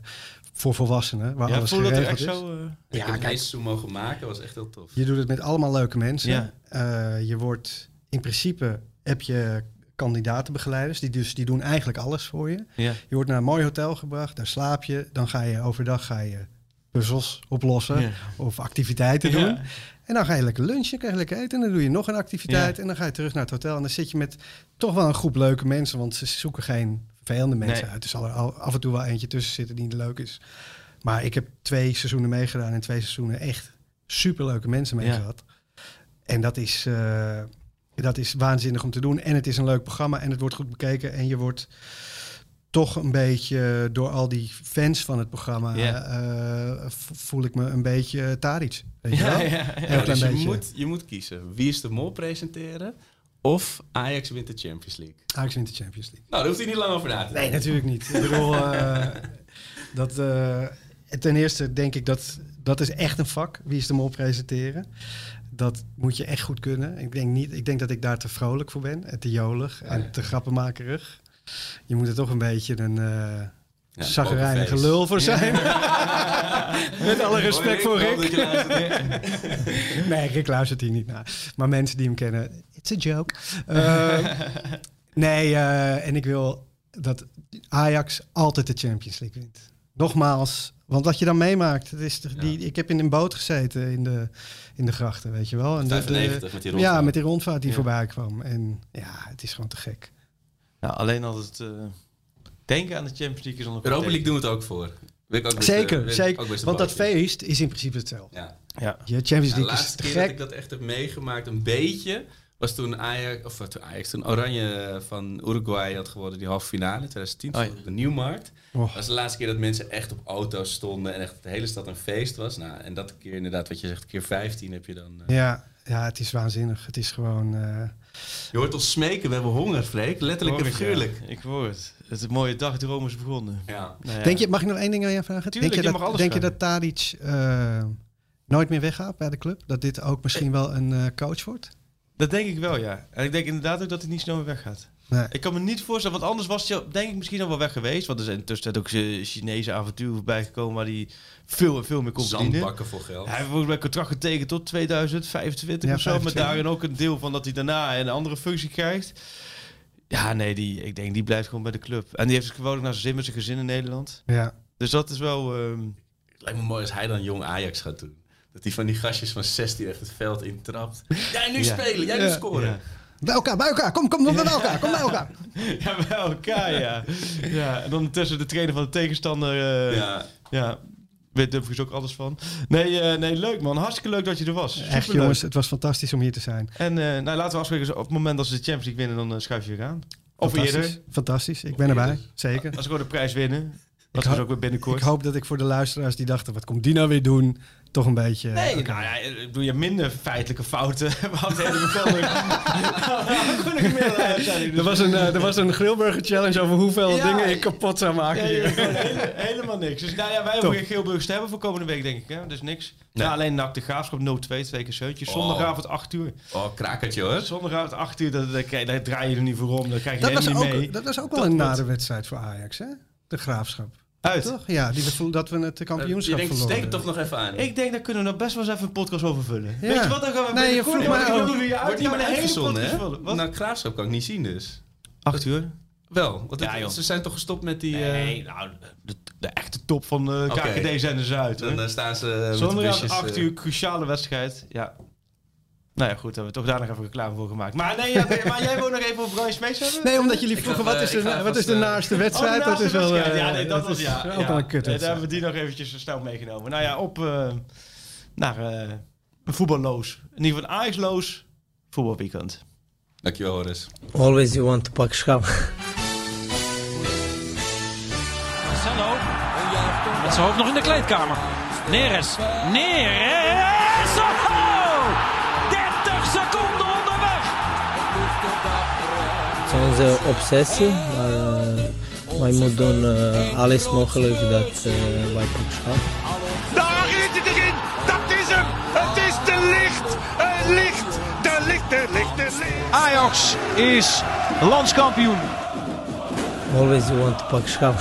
Speaker 4: voor volwassenen, waar
Speaker 6: ja,
Speaker 4: alles
Speaker 6: dat er
Speaker 4: geregeld
Speaker 6: echt
Speaker 4: is.
Speaker 6: zo... eh,
Speaker 5: Ik
Speaker 4: Ja,
Speaker 5: heb
Speaker 4: kijk.
Speaker 5: zo mogen maken, was echt heel tof.
Speaker 4: Je doet het met allemaal leuke mensen.
Speaker 6: Ja.
Speaker 4: Eh, je wordt, in principe heb je kandidatenbegeleiders, die, dus, die doen eigenlijk alles voor je.
Speaker 6: ja.
Speaker 4: Je wordt naar een mooi hotel gebracht, daar slaap je. Dan ga je overdag ga je puzzels oplossen
Speaker 6: Ja.
Speaker 4: of activiteiten doen.
Speaker 6: Ja.
Speaker 4: En dan ga je lekker lunchen, krijg je lekker eten. En dan doe je nog een activiteit. En dan ga je terug naar het hotel. En dan zit je met toch wel een groep leuke mensen. Want ze zoeken geen vervelende mensen
Speaker 6: Nee.
Speaker 4: uit. Er zal er al- af en toe wel eentje tussen zitten die niet leuk is. Maar ik heb twee seizoenen meegedaan. En twee seizoenen echt superleuke mensen mee gehad. En dat is, eh, dat is waanzinnig om te doen. En het is een leuk programma. En het wordt goed bekeken. En je wordt toch een beetje door al die fans van het programma... Eh, voel ik me een beetje Tadic. Weet je
Speaker 6: Ja,
Speaker 4: wel?
Speaker 6: ja, ja.
Speaker 4: Heel
Speaker 5: Ja,
Speaker 4: klein
Speaker 5: dus je
Speaker 4: beetje.
Speaker 5: moet, je moet kiezen. Wie is de Mol presenteren of Ajax wint de Champions League.
Speaker 4: Ajax wint de Champions League.
Speaker 5: Nou, daar hoeft hij niet lang over na te denken.
Speaker 4: Nee, natuurlijk niet. Ik bedoel, eh, dat, eh, ten eerste denk ik dat dat is echt een vak. Wie is de mol presenteren? Dat moet je echt goed kunnen. Ik denk, niet, ik denk dat ik daar te vrolijk voor ben. En te jolig en te grappenmakerig. Je moet er toch een beetje een uh,
Speaker 5: Ja,
Speaker 4: zagrijnige
Speaker 5: pokerface.
Speaker 4: lul voor zijn. Met alle respect voor Rick. nee, Rick luistert hier niet naar. Maar mensen die hem kennen, it's a joke. Eh, nee, eh, en ik wil dat Ajax altijd de Champions League wint. Nogmaals, want wat je dan meemaakt, het is de- die, ik heb in een boot gezeten in de, in de grachten, weet je wel. En de- de-
Speaker 5: 95 met die rondvaart.
Speaker 4: Ja, met die rondvaart die
Speaker 6: Ja.
Speaker 4: voorbij kwam. En ja, het is gewoon te gek.
Speaker 6: Nou, alleen al het eh, denken aan de Champions League is een
Speaker 5: Europa League doen we het ook voor. Wil ik ook best, eh,
Speaker 4: Zeker,
Speaker 5: ik
Speaker 4: zeker.
Speaker 5: ook best een
Speaker 4: Want dat feest is in principe hetzelfde.
Speaker 5: Ja.
Speaker 6: Ja.
Speaker 4: Je Champions
Speaker 5: Ja, de
Speaker 4: League is
Speaker 5: laatste
Speaker 4: te
Speaker 5: keer dat ik dat echt heb meegemaakt, een beetje, was toen Ajax, of wat, toen Ajax, toen Oranje van Uruguay had geworden, die halve finale in 2010,
Speaker 6: Oh ja.
Speaker 5: op de Nieuwmarkt.
Speaker 4: Oh.
Speaker 5: Dat was de laatste keer dat mensen echt op auto's stonden en echt de hele stad een feest was. Nou, en dat keer inderdaad, wat je zegt, keer 15 heb je dan... eh,
Speaker 4: Ja, Ja, het is waanzinnig. Het is gewoon... eh,
Speaker 5: Je hoort ons smeken, we hebben honger, Freek. Letterlijk en
Speaker 6: ja.
Speaker 5: figuurlijk.
Speaker 6: Ik hoor het. Het is een mooie dagdroom is begonnen.
Speaker 5: Ja.
Speaker 6: Nou ja.
Speaker 4: Denk je, mag ik nog één ding aan je vragen?
Speaker 6: Tuurlijk,
Speaker 4: denk je,
Speaker 6: je
Speaker 4: dat, denk je dat Tadic eh, nooit meer weggaat bij de club? Dat dit ook misschien wel een eh, coach wordt?
Speaker 6: Dat denk ik wel, ja. En ik denk inderdaad ook dat hij niet snel meer weggaat.
Speaker 4: Nee.
Speaker 6: Ik kan me niet voorstellen, want anders was hij denk ik misschien al wel weg geweest. Want er zijn intussen ook eh, Chinese avonturen voorbij gekomen waar hij veel en veel meer kon verdienen.
Speaker 5: Zandbakken voor geld.
Speaker 6: Hij heeft volgens mij contract getekend tot 2025
Speaker 4: Ja,
Speaker 6: of zo. Met
Speaker 4: 25.
Speaker 6: daarin ook een deel van dat hij daarna een andere functie krijgt. Ja, nee, die, ik denk die blijft gewoon bij de club. En die heeft gewoon ook naar zijn zin met zijn gezin in Nederland.
Speaker 4: Ja.
Speaker 6: Dus dat is wel... ehm,
Speaker 5: Het lijkt me mooi als hij dan jong Ajax gaat doen. Dat hij van die gastjes van 16 echt het veld intrapt. Jij nu
Speaker 6: Ja.
Speaker 5: spelen, jij nu scoren.
Speaker 6: ja.
Speaker 4: Bij elkaar, bij elkaar. Kom, kom, kom bij elkaar. Kom bij elkaar.
Speaker 6: ja, bij elkaar, ja. ja. En dan tussen de trainer van de tegenstander... eh,
Speaker 5: Ja.
Speaker 6: Ja, weet Dumfries ook alles van. Nee, eh, nee, leuk man. Hartstikke leuk dat je er was.
Speaker 4: Echt jongens, het was fantastisch om hier te zijn.
Speaker 6: En eh, nou, laten we afspreken, op het moment dat ze de Champions League winnen, dan schuif je weer aan. Of
Speaker 4: Fantastisch.
Speaker 6: eerder.
Speaker 4: Fantastisch. Ik ben erbij. Zeker.
Speaker 6: Als ze gewoon de prijs winnen. Dat is ook weer binnenkort.
Speaker 4: Ik hoop dat ik voor de luisteraars die dachten, wat komt die nou weer doen? Toch een beetje...
Speaker 6: Nee,
Speaker 4: oké.
Speaker 6: nou ja, ik doe je minder feitelijke fouten.
Speaker 4: Er was een, eh, er was een grillburger challenge over hoeveel
Speaker 6: Ja.
Speaker 4: dingen ik kapot zou maken
Speaker 6: Nee,
Speaker 4: hier.
Speaker 6: helemaal niks. Dus nou ja, wij
Speaker 4: Top.
Speaker 6: hoeven geen Geelburgers te hebben voor komende week, denk ik. Hè? Dus niks. Ja, alleen NAC de Graafschap 0-2, twee keer zeuntjes. Zondagavond 8 uur.
Speaker 5: Oh, krakertje hoor.
Speaker 6: Zondagavond 8 uur, daar, draai je er niet voor om. Daar krijg je
Speaker 4: Dat was,
Speaker 6: helemaal niet mee.
Speaker 4: ook, dat was ook wel
Speaker 6: Dat
Speaker 4: een nare wedstrijd voor Ajax, hè? De Graafschap.
Speaker 6: Uit.
Speaker 4: Toch? Ja, die, dat we het
Speaker 5: Je
Speaker 4: kampioenschap
Speaker 5: denkt,
Speaker 4: verloren.
Speaker 5: steek het toch nog even aan.
Speaker 6: Ik denk, daar kunnen we nog best wel eens even een podcast over vullen.
Speaker 4: Ja.
Speaker 6: Weet je wat, dan gaan we
Speaker 4: Nee, je
Speaker 6: binnenkort-
Speaker 4: vroeg
Speaker 6: dan je uit,
Speaker 5: Wordt
Speaker 6: we een hele
Speaker 5: uitgezonden,
Speaker 6: podcast
Speaker 5: hè? Nou, Graafschap kan ik niet zien dus.
Speaker 6: Acht uur?
Speaker 5: Wel, want het-
Speaker 6: Ja, joh.
Speaker 5: ze zijn toch gestopt met die... eh,
Speaker 6: Nee, nou, de, de echte top van de. KKD zijn er dus uit.
Speaker 5: Dan
Speaker 6: hoor.
Speaker 5: eh, staan ze eh,
Speaker 6: 8
Speaker 5: eh,
Speaker 6: uur, cruciale wedstrijd. Ja. Nou ja, goed, hebben we toch daar nog even reclame voor gemaakt. Maar nee, ja, maar jij wil nog even op Brian Smees hebben?
Speaker 4: Nee, omdat jullie vroegen,
Speaker 5: ga,
Speaker 4: wat is
Speaker 5: eh,
Speaker 4: de,
Speaker 5: ga
Speaker 4: wat is de
Speaker 5: eh,
Speaker 4: naaste wedstrijd?
Speaker 6: Oh,
Speaker 4: dat is wel...
Speaker 6: wedstrijd.
Speaker 4: eh,
Speaker 6: ja, nee, dat, was
Speaker 4: is
Speaker 6: ja.
Speaker 4: ook
Speaker 6: ja.
Speaker 4: wel een kut
Speaker 6: Nee, Daar hebben we die nog eventjes zo snel meegenomen. Nou ja, op eh, naar eh, een voetballoos. In ieder geval Ajax-loos voetbalweekend.
Speaker 5: Dankjewel, Horace.
Speaker 1: Always you want to pak schap.
Speaker 2: Marcelo. Met zijn hoofd nog in de kleedkamer. Neres. Neres.
Speaker 1: Het is onze obsessie, maar eh, wij moeten doen eh, alles mogelijk dat eh, wij pak schap.
Speaker 7: Daar is het erin. Dat is hem. Het is de licht. Het licht. De licht, de licht, de licht.
Speaker 2: Ajax is landskampioen.
Speaker 1: Always you want to pak schap.